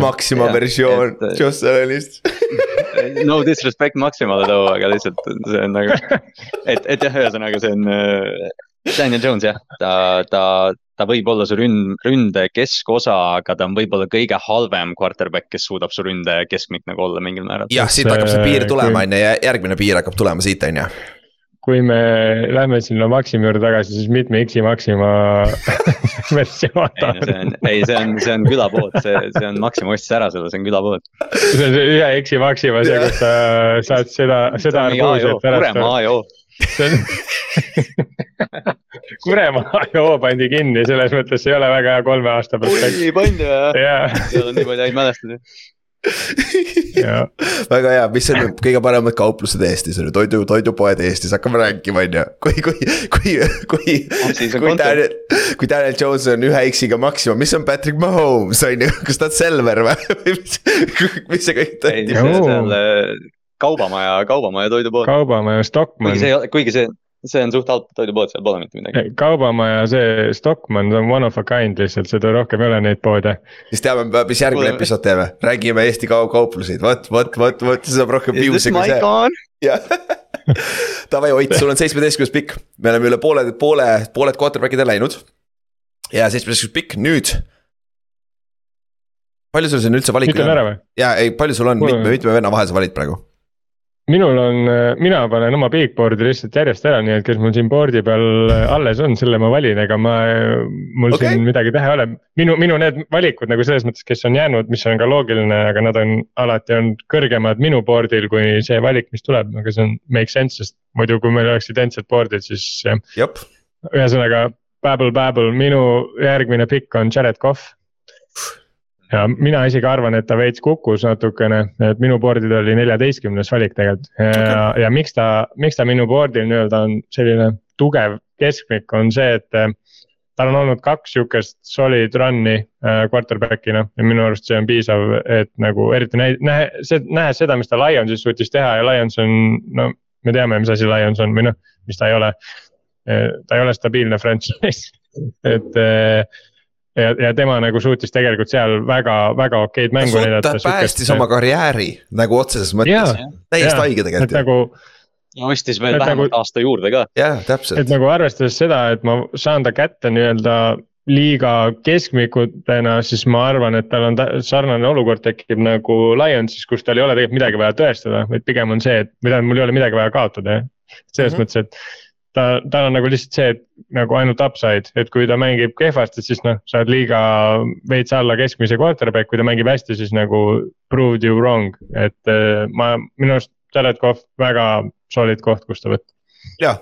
S2: Maxima versioon Joss Allanist <laughs>
S4: no disrespect Maximale too, aga lihtsalt see on nagu, et, et jah, ühesõnaga see on äh, Daniel Jones jah, ta, ta, ta võib olla su ründ, ründe keskosa, aga ta on võib-olla kõige halvem quarterback, kes suudab su ründe keskmik nagu olla mingil määral.
S2: jah, siit hakkab see piir tulema, on ju, ja järgmine piir hakkab tulema siit, on ju
S3: kui me lähme sinna Maxima juurde tagasi, siis mitme X-i Maxima <laughs> versioon
S4: ta on? ei, see on, see on külapood, see, see on Maxima ostis ära selle, see on külapood.
S3: see on see ühe X-i Maxima, see, kus sa saad seda, seda.
S4: Kuremaa A ja O.
S3: see on <laughs> Kuremaa A ja O pandi kinni, selles mõttes ei ole väga hea kolme aasta
S4: pärast. oi, pandi või? seal on nii palju häid mälestusi
S2: väga hea, mis on kõige paremad kauplused Eestis on ju, toidu, toidupoed Eestis, hakkame rääkima, on ju. kui, kui, kui, kui, kui Daniel, kui Daniel Jones on ühe X-iga maksimum, mis on Patrick Mahomes, on ju, kas ta on Selver või, mis, mis see kõik
S4: on? kaubamaja, kaubamaja toidupood.
S3: kaubamaja Stockmann.
S4: kuigi see, kuigi see see on suht halb toidupood, seal pole mitte midagi.
S3: kaubamaja, see Stockmann, see on one of a kind lihtsalt, seda rohkem ei ole neid poode.
S2: siis teame, mis järgmine Pole... episood teeme, räägime Eesti kau-, kaupluseid, vot, vot, vot, vot, see saab rohkem views'i kui see. <laughs> davai Ott, sul on seitsmeteistkümnes pikk, me oleme üle poole, poole, pooled quarterback'id on läinud. ja seitsmeteistkümnes pikk, nüüd palju sul siin üldse valikuid
S3: on?
S2: ja ei, palju sul on, mitme, mitme venna vahel sa valid praegu?
S3: Minul on, mina panen oma bigboard'i lihtsalt järjest ära, nii et kes mul siin board'i peal alles on, selle ma valin, ega ma, mul okay. siin midagi teha ei ole. minu, minu need valikud nagu selles mõttes, kes on jäänud, mis on ka loogiline, aga nad on alati on kõrgemad minu board'il kui see valik, mis tuleb, aga see on make sense, sest muidu, kui meil oleks identsed board'id, siis. ühesõnaga, Babel, Babel, minu järgmine pikk on Jared Cough ja mina isegi arvan, et ta veits kukkus natukene, et minu board'il oli neljateistkümnes valik tegelikult ja okay., ja miks ta, miks ta minu board'il nii-öelda on selline tugev keskmik, on see, et. Eh, tal on olnud kaks sihukest solid run'i äh, quarterback'ina ja minu arust see on piisav, et nagu eriti näe-, nähe, nähes seda, mis ta Lionsis suutis teha ja Lions on, no me teame, mis asi Lions on või noh, mis ta ei ole. Eh, ta ei ole stabiilne franchise <laughs> et äh, ja, ja tema nagu suutis tegelikult seal väga, väga okeid mängu näidata.
S2: ta päästis oma karjääri nagu otseses mõttes, täiesti haige tegelikult.
S3: nagu.
S4: ja ostis veel vähemalt nagu, aasta juurde ka.
S2: jah, täpselt.
S3: et nagu arvestades seda, et ma saan ta kätte nii-öelda liiga keskmikutena, siis ma arvan, et tal on sarnane olukord tekib nagu Lionsis, kus tal ei ole tegelikult midagi vaja tõestada, vaid pigem on see, et mida mul ei ole midagi vaja kaotada, jah. selles mm -hmm. mõttes, et ta, tal on nagu lihtsalt see, et nagu ainult upside, et kui ta mängib kehvasti, siis noh, sa oled liiga veits alla keskmise quarterback, kui ta mängib hästi, siis nagu proved you wrong, et äh, ma, minu arust Cough väga solid koht, kus ta võtta.
S2: jah,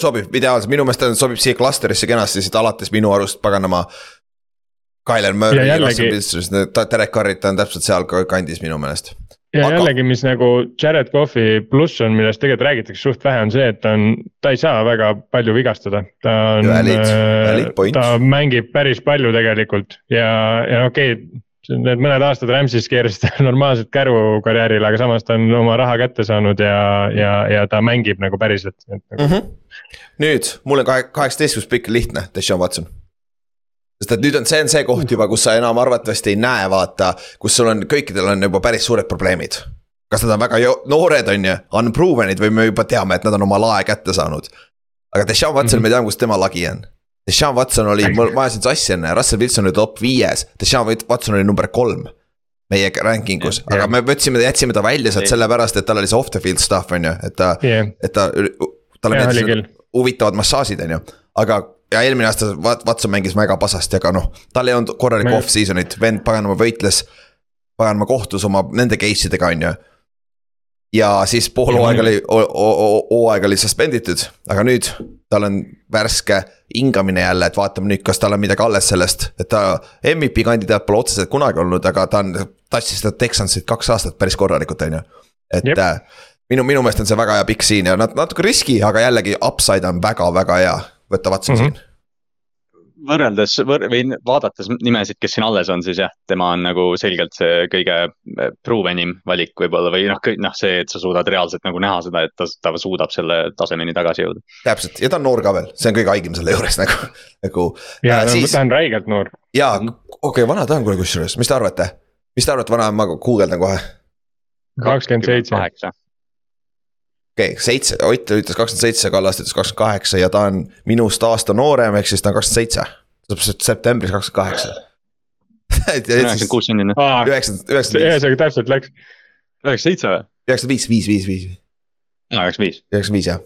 S2: sobib ideaalselt, minu meelest ta sobib siia klasterisse kenasti, siit alates minu arust paganama. Kyler Murray, Russell Wilson, Derek Carrit on täpselt seal kandis minu meelest
S3: ja aga... jällegi, mis nagu Jared Cough'i pluss on, millest tegelikult räägitakse suht vähe, on see, et ta on, ta ei saa väga palju vigastada. ta on, äh, ta mängib päris palju tegelikult ja, ja okei okay, need mõned aastad Rams'is keeras ta <laughs> normaalselt käru karjäärile, aga samas ta on oma raha kätte saanud ja, ja, ja ta mängib nagu päriselt. Nagu...
S2: Mm -hmm. nüüd, mul on kaheksateistkümnes pikk lihtne, Deshaun Watson sest et nüüd on, see on see koht juba, kus sa enam arvatavasti ei näe, vaata, kus sul on, kõikidel on juba päris suured probleemid. kas nad on väga noored, on ju, unproven'id või me juba teame, et nad on oma lae kätte saanud. aga Deshaun Watson mm, -hmm. me teame, kus tema lagi on. Deshaun Watson oli, ma ajasin sassi enne, Russell Wilson oli top viies, Deshaun Watson oli number kolm meie ranking us, aga me võtsime, jätsime ta välja sealt sellepärast, et tal oli see off the field stuff on ju, et ta yeah., et ta, talle meeldisid huvitavad massaažid, on ju. aga ja eelmine aasta Watson mängis väga pasasti, aga noh, tal ei olnud korralikku off-season'it, vend paganama võitles. paganama kohtus oma nende case idega, on ju. ja siis pool hooaega oli, hooaeg oli suspenditud, aga nüüd tal on värske hingamine jälle, et vaatame nüüd, kas tal on midagi alles sellest, et ta MVP kandidaat pole otseselt kunagi olnud, aga ta on, tassis seda Texansit kaks aastat päris korralikult, on ju. et Jep. äh, minu, minu meelest on see väga hea pikk siin ja nat-, natuke riski, aga jällegi upside on väga-väga hea võtta Watson mm -hmm. siin
S4: võrreldes võr või vaadates nimesid, kes siin alles on, siis jah, tema on nagu selgelt see kõige eh, prove enim valik võib-olla või noh, noh, see, et sa suudad reaalselt nagu näha seda, et ta, ta suudab selle tasemeni tagasi jõuda.
S2: täpselt ja ta on noor ka veel, see on kõige haigem selle juures <laughs> nagu, nagu.
S3: ja äh, siis... ta on räigelt noor.
S2: ja okei okay,, vana ta on kuule kusjuures, mis te arvate, mis te arvate, vana on, ma guugeldan kohe.
S3: kakskümmend seitse
S2: okei okay,, seitse, Ott ütles kakskümmend seitse, Kallaste ütles kakskümmend kaheksa ja ta on minust aasta noorem, ehk siis ta on kakskümmend seitse. täpselt septembris kakskümmend kaheksa. <laughs>
S4: üheksakümmend kuus sünninu.
S2: üheksakümmend, üheksakümmend viis.
S3: ühesõnaga täpselt läks.
S4: üheksakümmend seitse või?
S2: üheksakümmend viis, viis, viis, viis.
S4: üheksakümmend viis.
S2: üheksakümmend viis jah.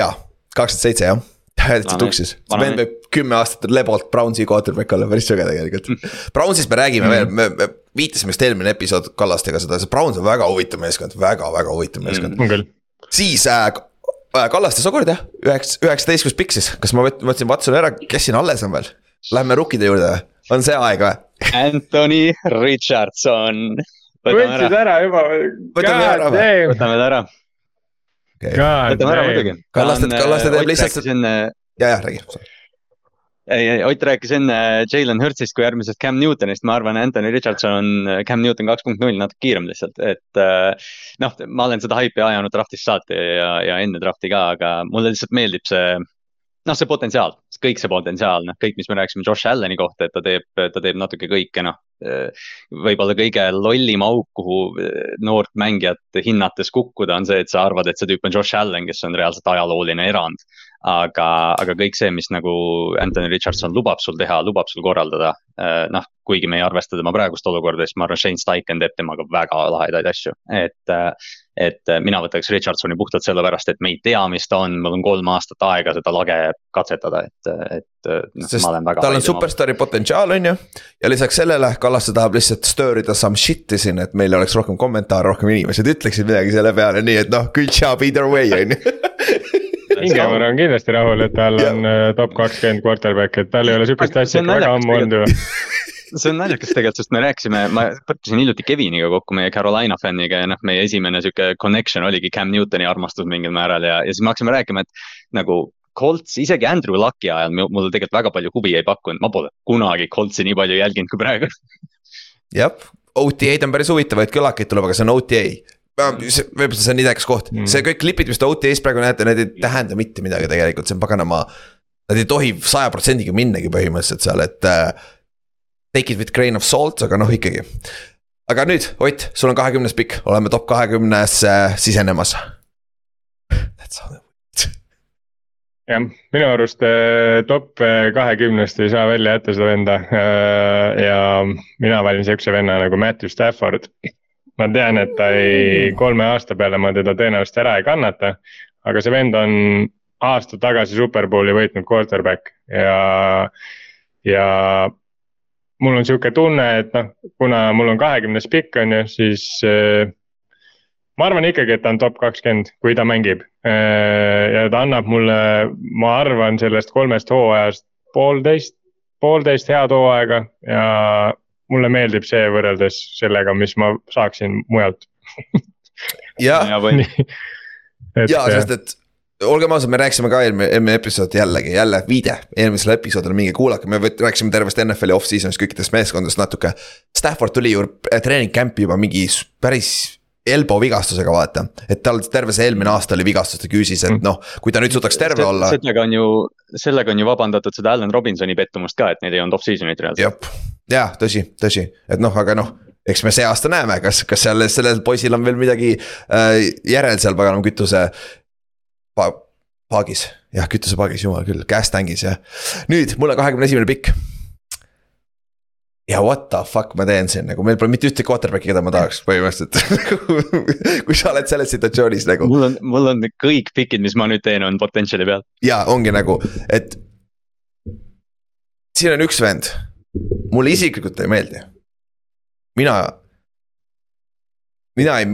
S2: jaa, kakskümmend seitse jah <laughs> täiesti tuksis, see vend võib kümme aastat lebolt Brownsi quarterback olla, päris süge tegelikult. <laughs> Brownsist me räägime mm -hmm. veel, me, me viitasime vist eelmine episood Kallastega seda, see Browns on väga huvitav meeskond väga,, väga-väga huvitav meeskond mm. -hmm. siis äh, äh, Kallaste sokord jah, üheks, üheksateistkümnes pikk siis, kas ma võtsin Watsoni ära, kes siin alles on veel? Lähme rukkide juurde või, on see aeg või?
S4: Anthony Richardson.
S3: võtsid ära juba.
S2: võtame ära või?
S4: võtame ta ära võtame ära muidugi.
S2: Kallaste, Kallaste teeb lihtsalt. ja, ja räägi
S4: ei, ei Ott rääkis enne Jalen Hurtsist kui järgmisest Cam Newtonist, ma arvan, Anthony Richardson on Cam Newton kaks punkt null, natuke kiirem lihtsalt, et äh, noh, ma olen seda haipi ajanud draft'ist saati ja, ja enne draft'i ka, aga mulle lihtsalt meeldib see noh, see potentsiaal, kõik see potentsiaal, noh, kõik, mis me rääkisime Josh Allan'i kohta, et ta teeb, ta teeb natuke kõike, noh. võib-olla kõige lollim auk, kuhu noort mängijat hinnates kukkuda, on see, et sa arvad, et see tüüp on Josh Allan, kes on reaalselt ajalooline erand. Aga, aga kõik see, mis nagu Anthony Richardson lubab sul teha, lubab sul korraldada, noh, kuigi me ei arvesta tema praegust olukorda, siis ma arvan, Shane Steichen teeb temaga väga lahedaid asju, et et äh, mina võtaks Richardsoni puhtalt sellepärast, et me ei tea, mis ta on, mul on kolm aastat aega seda lage katsetada, et, et noh,
S2: sest tal on superstaari potentsiaal, on ju. ja lisaks sellele Kallaste tahab lihtsalt stir ida some shit'i siin, et meil oleks rohkem kommentaare, rohkem inimesed ütleksid midagi selle peale, nii et noh, good job either way, on ju <laughs>
S3: Ingemar on kindlasti rahul, et tal on äh, top kakskümmend quarterback, et tal ei ole sihukest asja ikka väga ammu olnud ju. <laughs>
S4: see on naljakas tegelikult, sest me rääkisime, ma põrkasin hiljuti Keviniga kokku, meie Carolina fänniga ja noh, meie esimene sihuke connection oligi Cam Newtoni armastus mingil määral ja, ja siis me hakkasime rääkima, et nagu Colts, isegi Andrew Lucki ajal mulle tegelikult väga palju huvi ei pakkunud, ma pole kunagi Coltsi nii palju jälginud kui praegu.
S2: jah, OTA-d on päris huvitavaid kõlakaid tuleb, aga see on OTA võib-olla see on täikas koht mm., see kõik klipid, mis te OTA-s praegu näete, need ei tähenda mitte midagi tegelikult, see on paganama. Nad ei tohi saja protsendiga minnagi põhimõtteliselt seal, et uh, take it with grain of salt, aga noh, ikkagi. aga nüüd, Ott, sul on kahekümnes pikk, oleme top kahekümnes äh, sisenemas.
S3: jah, minu arust äh, top äh, kahekümnest ei saa välja jätta seda venda äh, ja mina valin sihukese venna nagu Matthew Stafford. Ma tean, et ta ei, kolme aasta peale ma teda tõenäoliselt ära ei kannata, aga see vend on aasta tagasi superbowli võitnud quarterback ja, ja mul on sihuke tunne, et noh, kuna mul on kahekümnes pikk, on ju, siis äh, ma arvan ikkagi, et ta on top kakskümmend, kui ta mängib äh,. ja ta annab mulle, ma arvan, sellest kolmest hooajast poolteist, poolteist head hooaega ja mulle meeldib see võrreldes sellega, mis ma saaksin mujalt
S2: jah, ja, sest et olgem ausad, me rääkisime ka eelmine, eelmine episood jällegi, jälle viide eelmisele episoodile, minge kuulake, me rääkisime tervest NFL-i off-season'ist kõikidest meeskondadest natuke. Stafford tuli ju treening camp'i juba mingi päris elbow vigastusega, vaata. et tal terve see eelmine aasta oli vigastuste küüsis, et noh, kui ta nüüd suudaks terve olla.
S4: sellega on ju, sellega on ju vabandatud seda Allan Robinsoni pettumust ka, et neil ei olnud off-season'it reaalselt.
S2: Jah, jah, tõsi, tõsi, et noh, aga noh eks me see aasta näeme, kas, kas seal sellel poisil on veel midagi äh, järel seal paganama kütuse pa, paagis, jah, kütusepaagis, jumal küll, gas-tank'is jah. nüüd mul on kahekümne esimene pikk. ja what the fuck ma teen siin nagu, meil pole mitte ühtegi quarterback'i, keda ma tahaks põhimõtteliselt <laughs> kui sa oled selles situatsioonis nagu.
S4: mul on, mul on kõik pikid, mis ma nüüd teen, on potential'i peal.
S2: ja ongi nagu, et. siin on üks vend, mulle isiklikult ei meeldi. mina, mina ei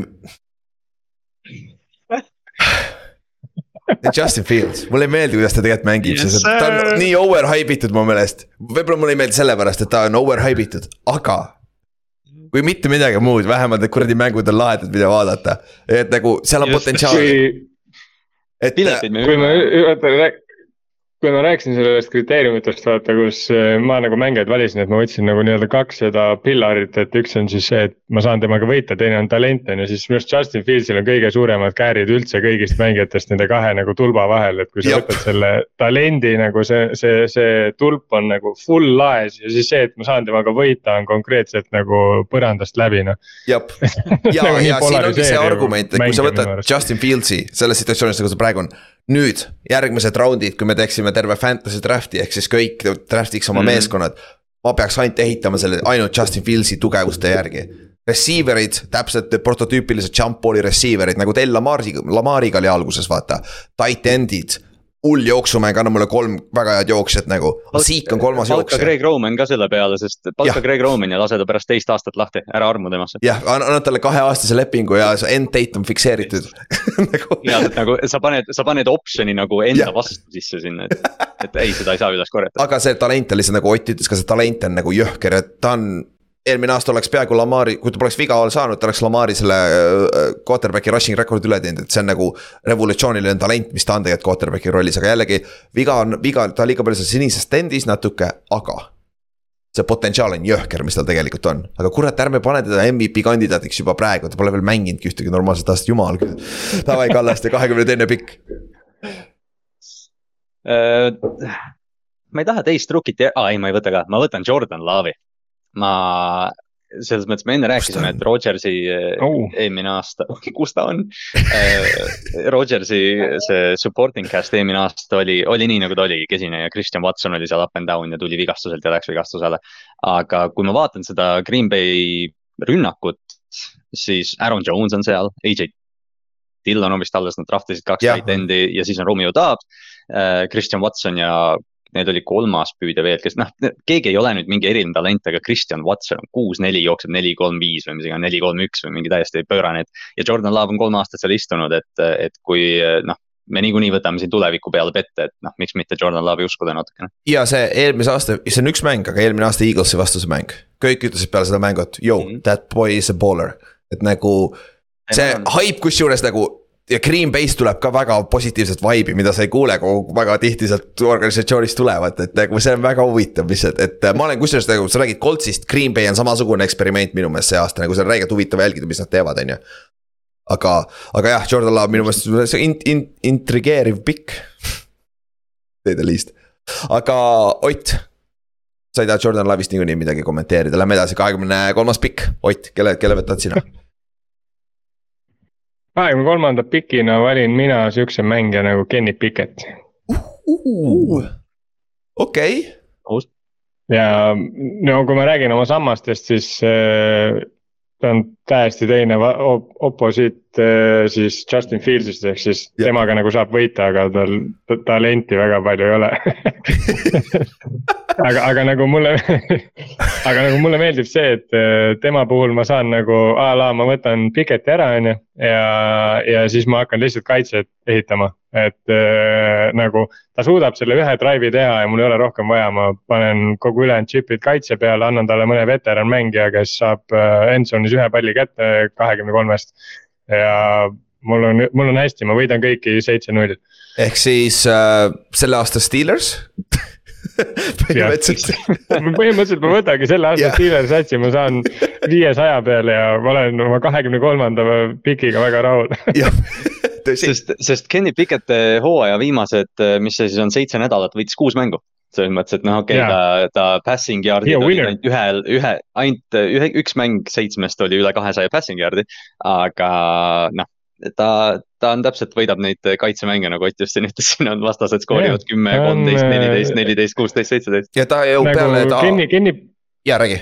S2: Justin Fields, mulle ei meeldi, kuidas ta tegelikult mängib yes,, sest ta on nii overhype itud mu meelest. võib-olla mulle ei meeldi sellepärast, et ta on overhype itud, aga. kui mitte midagi muud, vähemalt need kuradi mängud on lahedad, mida vaadata, et nagu seal on potentsiaali.
S3: et. kui me, vaata kui ma rääkisin sellest kriteeriumitest, vaata, kus eh, ma nagu mängijaid valisin, et ma võtsin nagu nii-öelda kaks seda pillarit, et üks on siis see, et ma saan temaga võita, teine on talent on ju, siis minu arust Justin Fieldsil on kõige suuremad käärid üldse kõigist mängijatest nende kahe nagu tulba vahel, et kui sa Jop. võtad selle talendi nagu see, see, see tulp on nagu full laes ja siis see, et ma saan temaga võita, on konkreetselt nagu põrandast läbi noh.
S2: jah, <laughs> ja nagu, ja siin ongi see argument, et kui sa võtad Justin Fieldsi selles situatsioonis, nagu ta praegu on nüüd järgmised raundid, kui me teeksime terve fantasy draft'i ehk siis kõik draft'iks oma mm. meeskonnad. ma peaks ainult ehitama selle ainult Justin Fieldsi tugevuste järgi. Receiver'id, täpselt prototüüpilised jump ball'i receiver'id nagu Del Lamari, Lamariga oli alguses vaata. Tight end'id hull jooksumäng, anna mulle kolm väga head jooksjat nagu, Zeke on kolmas jooksja.
S4: palka Greg Roman ka selle peale, sest palka Greg Roman ja lase ta pärast teist aastat lahti, ära armu temasse.
S2: jah, anna talle kaheaastase lepingu ja see end date on fikseeritud <laughs>
S4: nagu. reaalselt nagu sa paned, sa paned optsiooni nagu enda ja. vastu sisse sinna, et, et ei, seda ei saa üles korjata.
S2: aga see talent on lihtsalt nagu Ott ütles ka, see talent on nagu jõhker, et ta on eelmine aasta oleks peaaegu Lamari, kui ta poleks viga saanud, ta oleks Lamari selle äh, quarterback'i rushing record'i üle teinud, et see on nagu. revolutsiooniline talent, mis ta on tegelikult quarterback'i rollis, aga jällegi viga on, viga, ta liiga palju seal sinises tendis natuke, aga. see potentsiaal on jõhker, mis tal tegelikult on, aga kurat, ärme pane teda MVP kandidaadiks juba praegu, ta pole veel mänginudki ühtegi normaalset aastat, jumal küll. Davai Kallaste, kahekümne teine pikk
S4: äh, ma ei taha teist rookit, aa ei, ma ei võta ka, ma võtan Jordan Laavi ma selles mõttes me enne rääkisime, et Rodgersi oh. eelmine aasta, <laughs> kus ta on äh, Rodgersi see supporting cast eelmine aasta oli, oli nii nagu ta oli, kesine ja Christian Watson oli seal up and down ja tuli vigastuselt ja läks vigastusele. aga kui ma vaatan seda Green Bay rünnakut, siis Aaron Jones on seal, AJ Dillon on vist alles, nad draft isid kaks tight end'i ja siis on Romeo Dobbs äh,, Christian Watson ja need oli kolmas püüdja veel, kes noh, keegi ei ole nüüd mingi eriline talent, aga Christian Watson on kuus-neli, jookseb neli, kolm, viis või mis iganes, neli, kolm, üks või mingi täiesti pöörane, et. ja Jordan Love on kolm aastat seal istunud, et, et kui noh, me niikuinii võtame siin tuleviku peale pette, et noh, miks mitte Jordan Love'i uskuda natukene.
S2: ja see eelmise aasta, see on üks mäng, aga eelmine aasta Eaglesi vastu see mäng. kõik ütlesid peale seda mängu, et yo
S4: Mhm.
S2: that boy is a baller, et nagu see haip kusjuures nagu ja Green Bay'st tuleb ka väga positiivset vibe'i, mida sa ei kuule kogu väga tihti sealt organisatsioonist tulevat, et nagu see on väga huvitav lihtsalt, et äh, ma olen kusjuures nagu sa räägid Coltsist, Green Bay on samasugune eksperiment minu meelest see aasta, nagu see on räigelt huvitav jälgida, mis nad teevad, on ju. aga, aga jah, Jordan Love minu meelest see in-, in-, intrigeeriv pikk. The least, aga Ott. sa ei taha Jordan Love'ist niikuinii midagi kommenteerida, lähme edasi, kahekümne kolmas pikk, Ott, kelle, kelle võtad sina?
S3: Kahekümne kolmanda pikina valin mina siukse mängija nagu Kenny Pickett.
S2: Okei,
S3: ja no kui ma räägin oma sammastest, siis äh, ta on täiesti teine op- oposiit äh, siis Justin Fieldsist, ehk siis
S2: Jah.
S3: temaga nagu saab võita, aga tal ta- talenti väga palju ei ole <laughs> aga, aga nagu mulle, <laughs> aga nagu mulle meeldib see, et äh, tema puhul ma saan nagu a la ma võtan Picketi ära, on ju. ja, ja siis ma hakkan lihtsalt kaitset ehitama, et äh, nagu ta suudab selle ühe drive'i teha ja mul ei ole rohkem vaja, ma panen kogu ülejäänud chip'id kaitse peale, annan talle mõne veteran mängija, kes saab äh, endzone'is ühe palli kätte kahekümne kolmest. Ja mul on, mul on hästi, ma võidan kõiki seitse-null.
S2: ehk siis äh, selle aasta Steelers <laughs> põhimõtteliselt,
S3: põhimõtteliselt ma võtangi selle aasta
S2: Jah.
S3: Steelers satsi, ma saan viiesaja peale ja ma olen oma kahekümne kolmanda pikiga väga rahul. <laughs>
S4: sest, sest Kenny Pickett eh, hooaja viimased, mis see siis on, seitse nädalat võitis kuus mängu. Selles mõttes, et noh, okei okay,,
S3: Jaa.
S4: ta, ta passing yard'id
S3: He a
S4: olid ainult ühel, ühe, ainult ühe, üks mäng seitsmest oli üle kahesaja passing yard'i. aga noh, ta, ta on täpselt, võidab neid kaitsemänge, nagu Ott just siin ütles, siin on vastased skoorivad kümme, kolmteist,
S3: äh,
S4: neliteist, neliteist, kuusteist, seitseteist.
S2: ja ta ju peale
S3: nagu
S2: ta,
S3: Kenny, Kenny,
S2: jaa räägi,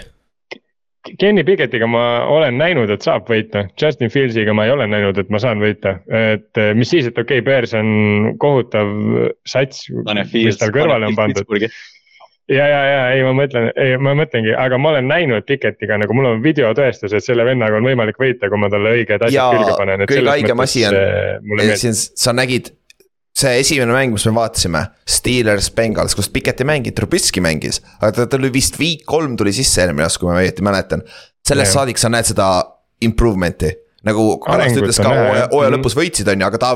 S3: Kenny Picketiga ma olen näinud, et saab võita, Justin Fieldsiga ma ei ole näinud, et ma saan võita, et eh, mis siis, et okei okay,, Bears on kohutav sats, mis tal kõrvale on pandud. ja, ja, ja ei, ma mõtlen, ei, ma mõtlengi, aga ma olen näinud Picketiga nagu mul on videotõestus, et selle vennaga on võimalik võita, kui ma talle õiged asjad külge panen, et
S2: kõige haigem asi on-
S3: eh, meeldib.
S2: siin sa nägid. See esimene mäng, mis me vaatasime, Steelers, Bengals, kus Pikett ei mänginud, Trubisky mängis, aga ta tuli vist week kolm tuli sisse eelmine aasta, kui ma õieti mäletan. sellest
S3: Jah.
S2: saadik sa näed seda improvement'i nagu
S3: Arengut
S2: ütles ka hooaja
S3: jah.,
S2: hooaja
S3: Mhm.
S2: lõpus võitsid, on ju, aga ta,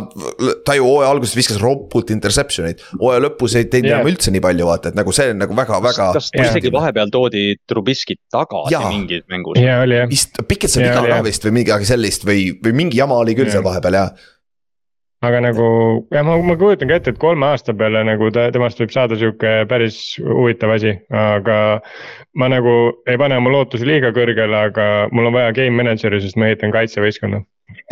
S2: ta ju hooaja alguses viskas ropult interception eid. hooaja lõpus ei teinud
S3: Jah.
S2: enam üldse nii palju, vaata, et nagu see on nagu väga, väga.
S4: kas
S3: Jaa.
S4: isegi vahepeal toodi Trubiskit tagasi
S2: Jaa.
S4: mingis mängus?
S3: oli jah,
S2: vist Pikett sai viga ka
S3: jah.
S2: vist või midagi sellist või, või mingi jama oli küll seal
S3: Jah.
S2: vahepeal ja.
S3: Aga nagu jah, ma, ma kujutan ka ette, et kolme aasta peale nagu ta, temast võib saada sihuke päris huvitav asi, aga. ma nagu ei pane oma lootusi liiga kõrgele, aga mul on vaja game manager'i, sest ma ehitan kaitsevõistkonna.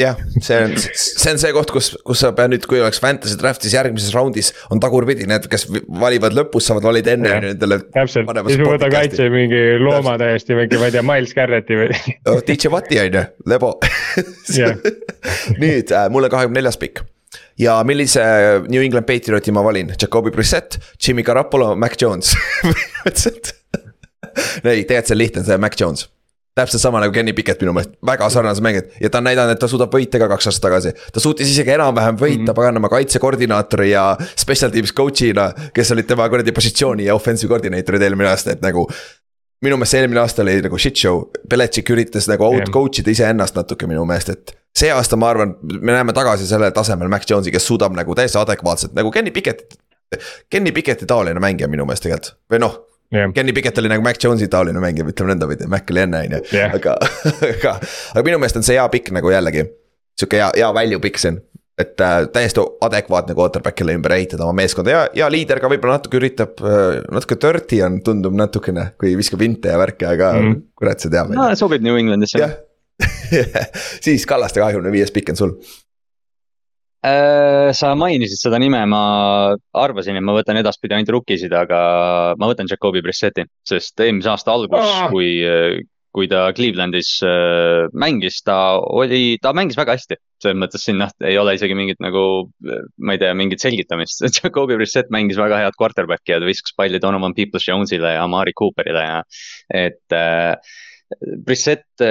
S2: jah, see on, see on see koht, kus, kus sa pead nüüd, kui oleks fantasy draft'is järgmises raundis on tagurpidi, need, kes valivad lõpus, saavad valida enne nendele.
S3: täpselt, siis ma võtan kaitse mingi looma täiesti mingi, ma ei tea, Miles Garrett'i või.
S2: oh, DJ Watti on ju, lebo <laughs> nüüd äh, mulle kahekümne neljas pikk ja millise New England Patrioti ma valin, Jakobi Brissett, Jimmy Garoppolo, Mac Jones <laughs> põhimõtteliselt. ei, tegelikult see on lihtne, see Mac Jones täpselt sama nagu Kenny Pickett minu meelest, väga sarnased mängijad ja ta on näidanud, et ta suudab võita ka kaks aastat tagasi. ta suutis isegi enam-vähem võita mm. -hmm. paganama kaitsekoordinaatori ja special teams coach'ina, kes olid tema kuradi positsiooni ja offensive koordinaatorid eelmine aasta, et nagu minu meelest see eelmine aasta oli nagu shit show, Belichik üritas nagu out coach ida iseennast natuke minu meelest, et. see aasta ma arvan, me näeme tagasi sellele tasemele Mac Jones'i, kes suudab nagu täiesti adekvaatselt nagu Kenny Pickett. Kenny Picketti taoline mängija minu meelest tegelikult või noh,
S3: jah,
S2: Kenny Pickett oli nagu Mac Jones'i taoline mängija, ütleme nõndapidi, Mac oli enne on ju, aga, <laughs> aga, aga minu meelest on see hea pikk nagu jällegi. sihuke hea, hea value pikk on, et äh, täiesti adekvaatne quarterback'ile ümber ehitada oma meeskonda ja, ja liider ka võib-olla natuke üritab äh,, natuke dirty on, tundub natukene, kui viskab inte ja värke, aga mm.
S3: Mhm.
S2: kurat, see teab
S4: no sobib New Englandisse.
S2: jah <laughs> siis Kallaste kahekümne viies pikk on sul.
S4: Äh, sa mainisid seda nime, ma arvasin, et ma võtan edaspidi ainult rookiesid, aga ma võtan Jakobi Brissetti, sest eelmise aasta algus
S3: Aa!
S4: kui, kui ta Clevelandis äh, mängis, ta oli, ta mängis väga hästi. selles mõttes siin noh, ei ole isegi mingit nagu, ma ei tea, mingit selgitamist. <laughs> Jakobi Brissett mängis väga head quarterback'i ja ta viskas palli Donovan Peoples-Jones'ile ja Amari Cooperile ja et äh, Brissett,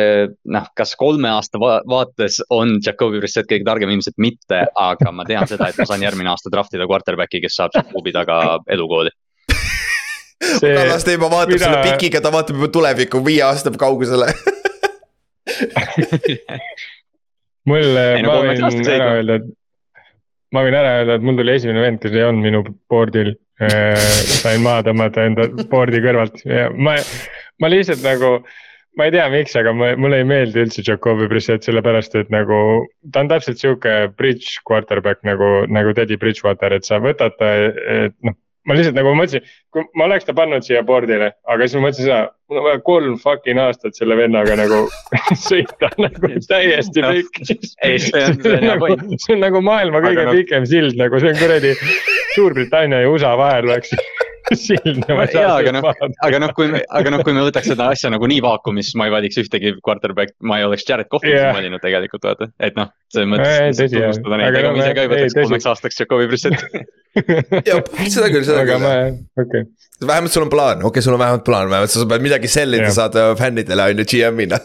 S4: noh, kas kolme aasta va vaates on Jakobi Brissett kõige targem, ilmselt mitte, aga ma tean seda, et ma saan järgmine aasta draft ida quarterback'i, kes saab Jakobi taga elukooli.
S2: Kallas teeb, vaatab
S3: mida-
S2: selle pikiga, ta vaatab juba tulevikku viie aasta kaugusele. <laughs>
S3: mul, ma võin ära öelda, et ma võin ära öelda, et mul tuli esimene vend, kes ei olnud minu board'il. sain maha tõmmata enda board'i kõrvalt ja ma, ma lihtsalt nagu, ma ei tea, miks, aga ma, mulle ei meeldi üldse Jakobi Brissett, sellepärast et nagu ta on täpselt sihuke bridge quarterback nagu, nagu Teddy Bridgewater, et sa võtad ta, et noh ma lihtsalt nagu mõtlesin, kui ma oleks ta pannud siia board'ile, aga siis ma mõtlesin seda, mul on vaja kolm fucking aastat selle vennaga nagu <laughs> sõita nagu täiesti
S4: hea
S3: nagu, see on nagu maailma
S4: Aga
S3: kõige
S4: noh-
S3: pikem sild nagu see on kuradi Suurbritannia ja USA vahel oleks
S4: jaa, <laughs> aga noh, aga noh, kui me, aga noh, kui me võtaks seda asja nagu nii vaakumis, siis ma ei valiks ühtegi quarterback, ma ei oleks Jared Coughlin
S3: Jah.
S4: yeah. valinud tegelikult vaata, et noh, selles
S3: Ei,
S4: mõttes
S3: jah.
S4: tunnustada neid, ega
S3: no
S4: ma ise ka ei võtaks kolmeks aastaks Jakobi Brissetti.
S2: jah, seda küll, seda
S3: aga
S2: küll
S3: okei,
S2: vähemalt sul on plaan, okei okay,, sul on vähemalt plaan, vähemalt sa pead midagi sellida
S3: Jah.
S2: saad äh, fännidele on ju GM-ina.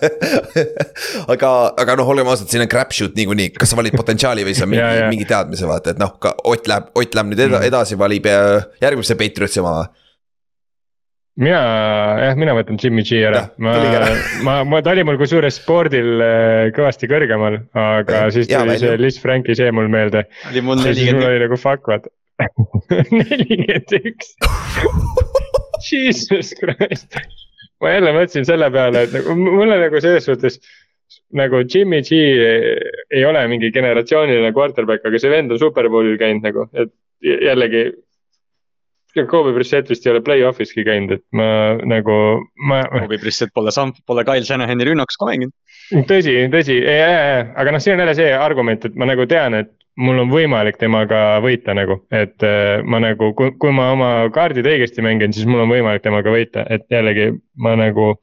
S2: <laughs> aga, aga noh, olgem ausad, siin on crap shoot niikuinii, kas sa valid potentsiaali või sa <laughs> mingi mingi teadmise vaata, et noh, ka Ott läheb, Ott läheb nüüd
S3: Mm.
S2: edasi, valib äh, järgmise Patriotsi oma.
S3: mina, jah, mina võtan Jimmy G ära <laughs> ma ma, ma, ta oli mul kusjuures spordil äh, kõvasti kõrgemal, aga
S2: Jah,
S3: siis tuli see. Liz Franki see mul meelde.
S4: oli mul
S3: ja siis mul
S4: nelikümmend,
S3: oli nagu fuck vaata. <laughs> nelikümmend üks. <laughs> Jesus Christ. ma jälle mõtlesin selle peale, et nagu mulle nagu selles suhtes nagu Jimmy G ei ole mingi generatsiooniline quarterback, aga see vend on superbowlil käinud nagu, et jällegi. Kobe Brissett vist ei ole play-off'iski käinud, et ma nagu, ma,
S4: Jakobi Brissett pole samm, pole Kyle Shanahani rünnakus ka mänginud.
S3: tõsi, tõsi, aga noh, siin on jälle see argument, et ma nagu tean, et mul on võimalik temaga võita nagu, et äh, ma nagu, kui, kui ma oma kaardid õigesti mängin, siis mul on võimalik temaga võita, et jällegi ma nagu.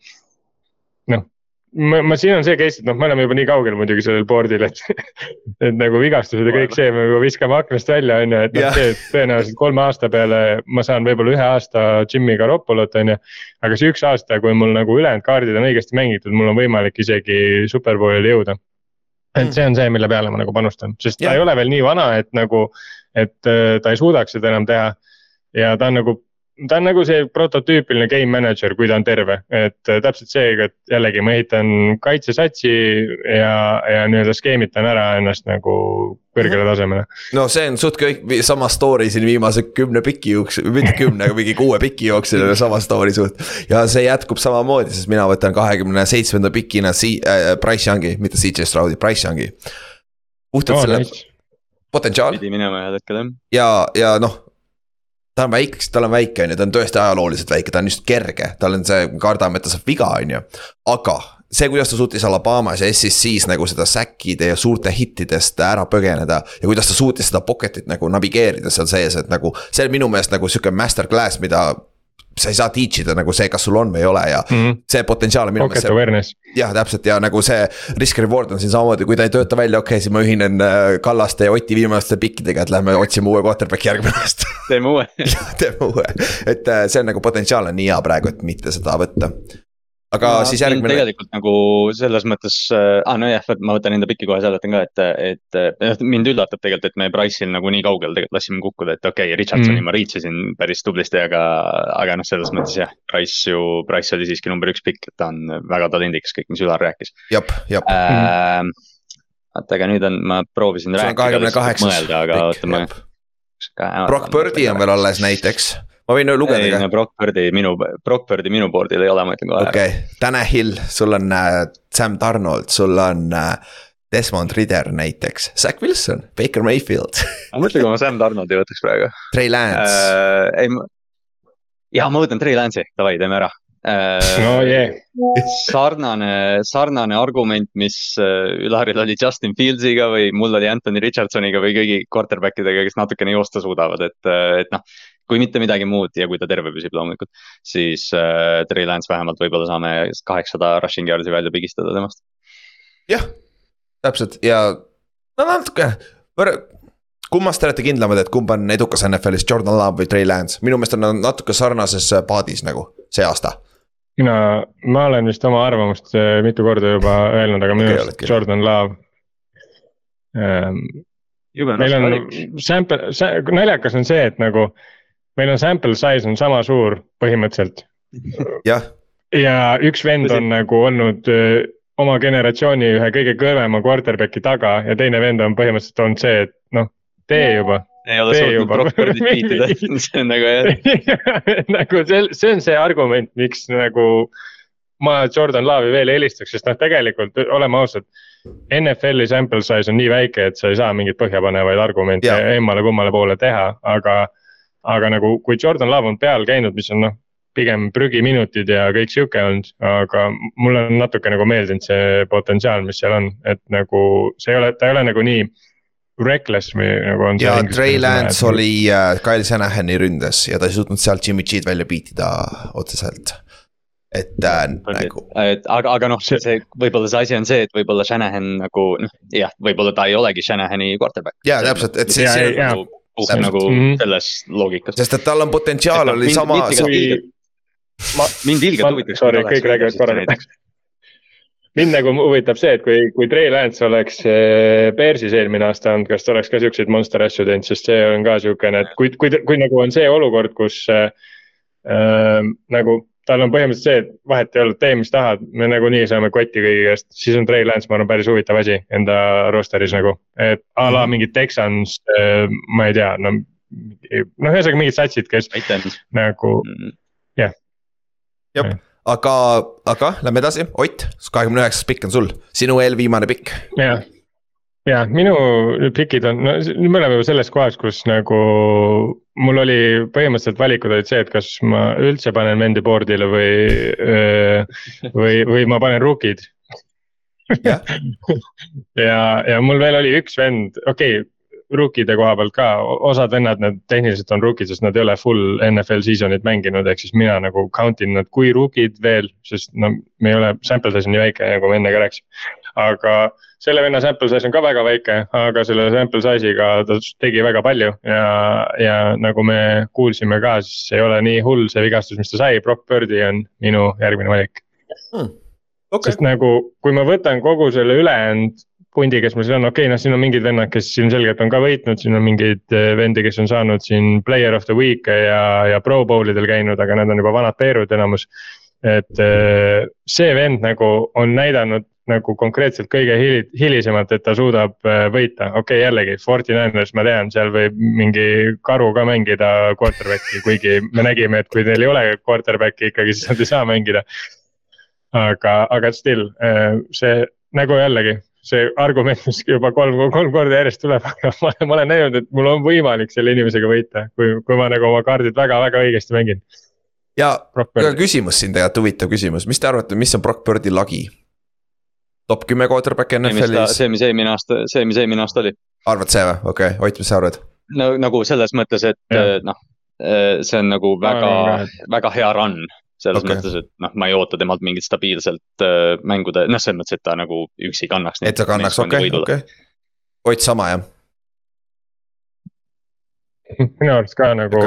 S3: ma, ma, siin on see case, et noh, me oleme juba nii kaugel muidugi sellel board'il, et, <laughs> et nagu vigastused ja kõik see me juba viskame aknast välja, on ju, et noh see tõenäoliselt kolme aasta peale ma saan võib-olla ühe aasta Jimmy Garoppolot, on ju aga see üks aasta, kui mul nagu ülejäänud kaardid on õigesti mängitud, mul on võimalik isegi superbowlile jõuda. et see on see, mille peale ma nagu panustan, sest ta
S2: Jah.
S3: ei ole veel nii vana, et nagu, et äh, ta ei suudaks seda enam teha. ja ta on nagu, ta on nagu see prototüüpiline game manager, kui ta on terve, et äh, täpselt see, et jällegi ma ehitan kaitsesatsi ja, ja nii-öelda skeemitan ära ennast nagu kõrgele tasemele.
S2: no see on suht kõik sama story siin viimase kümne piki jooksul, mitte kümne, aga mingi kuue piki jooksul on sama story suht. ja see jätkub samamoodi, sest mina võtan kahekümne seitsmenda pikina si- äh,, Price Youngi, mitte CJ Stroudi, Price Youngi. puhtalt
S3: Oh,
S2: selle
S3: nice.
S2: potentsiaal
S4: pidi minema ühel hetkel jah.
S2: ja, ja noh. Ta on väike, tal on väike on ju, ta on tõesti ajalooliselt väike, ta on just kerge, tal on see, kardame, et ta saab viga, on ju. aga see, kuidas ta suutis Alabamas ja SEC-s nagu seda säkkide ja suurte hittidest ära põgeneda. ja kuidas ta suutis seda pocket'it nagu navigeerida seal sees, et nagu see on minu meelest nagu sihuke masterclass, mida sa ei saa teach ida nagu see, kas sul on või ei ole ja
S3: mm. -hmm.
S2: see potentsiaal on minu meelest see jah, täpselt ja nagu see risk reward on siin samamoodi, kui ta ei tööta välja, okei okay,, siis ma ühinen äh, Kallaste ja Oti viimaste pikkidega, et lähme otsime uue quarterback'i järgmine aasta.
S4: teeme uue. <laughs>
S2: teeme uue, et äh, see on nagu potentsiaal on nii hea praegu, et mitte seda võtta. Aga
S4: Ma
S2: siis järgmine,
S4: tegelikult nagu selles mõttes äh,, ah nojah, ma võtan enda piki kohe seletan ka, et, et äh, mind üllatab tegelikult, et me Price'il nagu nii kaugel tegelikult lasime kukkuda, et okei okay,, Richardsoni
S3: Mm.
S4: ma reach isin päris tublisti, aga, aga noh, selles mõttes jah, Price ju, Price oli siiski number üks pikk, et ta on väga talendikas, kõik, mis Ülar rääkis
S2: jep, jep,
S4: äh,. oota, aga nüüd on, ma proovisin
S2: sul on
S4: rääkida
S2: kahekümne kaheksas
S4: mõelda, aga oota, ma.
S2: Brock Birdi on veel alles näiteks, ma võin lugeda
S4: ei
S2: ka
S4: no, Brock Birdi minu, Brock Birdi minu board'il ei ole, ma ütlen kohe
S2: okei okay., Tanahil, sul on äh, Sam Donald, sul on äh, Desmond Ridder näiteks, Zack Wilson, Baker Mayfield,
S4: ma mõtlen, kui ma Sam Donaldi võtaks praegu
S2: Trey Lance äh,,
S4: äh,. ei, ma, ja ma võtan Trey Lance'i, davai, teeme ära.
S3: no jee yeah.
S4: sarnane, sarnane argument, mis äh, Ülaril oli Justin Fields'iga või mul oli Anthony Richardsoniga või kõigi quarterback idega, kes natukene joosta suudavad, et, äh, et noh. Kui mitte midagi muud ja kui ta terve püsib loomulikult, siis äh, Trey Lance vähemalt võib-olla saame kaheksasada rushing yard'i välja pigistada temast.
S2: jah, täpselt ja no natuke kummast te olete kindlamad, et kumb on edukas NFL-is, Jordan Love või Trey Lance, minu meelest on nad natuke sarnases paadis nagu see aasta
S3: mina, ma olen vist oma arvamust äh, mitu korda juba öelnud, aga minu arust okay, Jordan Love ähm,. meil on sample, naljakas on see, et nagu meil on sample size on sama suur põhimõtteliselt.
S2: jah.
S3: ja üks vend on nagu olnud öö, oma generatsiooni ühe kõige kõvema quarterback'i taga ja teine vend on põhimõtteliselt olnud see, et noh, tee juba
S4: ei ole suutnud Brock Birdit beatida <laughs> see on nagu jah <laughs>
S3: nagu see, see on see argument, miks nagu ma Jordan Love'i veel eelistaks, sest noh, tegelikult oleme ausad. NFL-i sample size on nii väike, et sa ei saa mingeid põhjapanevaid argumente emmale-kummale poole teha, aga. Aga nagu, kui Jordan Love on peal käinud, mis on noh, pigem prügiminutid ja kõik sihuke olnud, aga mulle on natuke nagu meeldinud see potentsiaal, mis seal on, et nagu see ei ole, ta ei ole nagu nii reckless või nagu on.
S2: ja Trey Lance oli äh, Kyle Shanahani ründes ja ta ei suutnud sealt Jimmy G-d välja beatida otseselt. et äh, nagu.
S4: et aga, aga noh, see, see võib-olla see asi on see, et võib-olla Shanahan nagu noh, jah, võib-olla ta ei olegi Shanahani quarterback.
S2: ja täpselt, et see, see
S4: on nagu, puht nagu mm -hmm. selles loogikas.
S2: sest et tal on potentsiaal oli sama.
S4: mind ilgelt huvitaks.
S3: sorry, kõik räägivad korraga mind nagu huvitab see, et kui, kui Trey Lance oleks Bearsis eelmine aasta olnud, kas ta oleks ka siukseid monster asju teinud, sest see on ka siukene, et kui, kui, kui nagu on see olukord, kus äh, nagu tal on põhimõtteliselt see, et vahet ei olnud, tee mis tahad, me nagunii saame kotti kõigi käest, siis on Trey Lance, ma arvan, päris huvitav asi enda roster'is nagu. et a la mhm. mingid Texans äh,, ma ei tea, no noh, ühesõnaga mingid satsid, kes Titans. nagu mhm. jah
S2: yeah.. jah aga, aga lähme edasi, Ott, kahekümne üheksas pikk on sul, sinu eelviimane pikk.
S3: jah, ja minu pikid on, no nüüd me oleme juba selles kohas, kus nagu mul oli põhimõtteliselt valikud olid see, et kas ma üldse panen vendi board'ile või, või, või ma panen rookid ja, <laughs> ja, ja mul veel oli üks vend, okei okay, rookide koha pealt ka, osad vennad, need tehniliselt on rookid, sest nad ei ole full NFL season'it mänginud, ehk siis mina nagu count in nad kui rookid veel, sest no me ei ole, sample size on nii väike, nagu me enne ka rääkisime. Aga selle venna sample size on ka väga väike, aga selle sample size'iga ta tegi väga palju ja, ja nagu me kuulsime ka, siis ei ole nii hull see vigastus, mis ta sai, Brock Birdi on minu järgmine valik hmm.. Okay. sest nagu, kui ma võtan kogu selle ülejäänud pundi, kes mul siin on, okei okay,, noh, siin on mingid vennad, kes ilmselgelt on ka võitnud, siin on mingeid eh, vendi, kes on saanud siin player of the week'e ja, ja pro bowl idel käinud, aga need on juba vanad peerud enamus. et eh, see vend nagu on näidanud nagu konkreetselt kõige hili, hilisemalt, et ta suudab eh, võita, okei okay,, jällegi, Forty Niners, ma tean, seal võib mingi karu ka mängida quarterback'i, kuigi me nägime, et kui neil ei ole quarterback'i ikkagi, siis nad ei saa mängida. aga, aga still, see nagu jällegi see argument, mis juba kolm, kolm korda järjest tuleb, <laughs> aga ma, ma olen näinud, et mul on võimalik selle inimesega võita, kui, kui ma nagu oma kaardid väga-väga õigesti mängin.
S2: ja, ja küsimus siin tegelikult, huvitav küsimus, mis te arvate, mis on Brock Birdi lagi? Top kümme quarterback NFL-is.
S4: see, mis eelmine aasta, see, mis eelmine aasta oli.
S2: arvad see või, okei okay., Ott, mis sa arvad?
S4: no nagu selles mõttes, et noh, eh, see on nagu väga, väga hea run selles okay. mõttes, et noh, ma ei oota temalt mingit stabiilselt äh, mängude, noh, selles mõttes, et ta nagu üksi kannaks.
S2: et ta kannaks, okei, okei. Ott sama jah? <laughs>
S3: minu arust ka nagu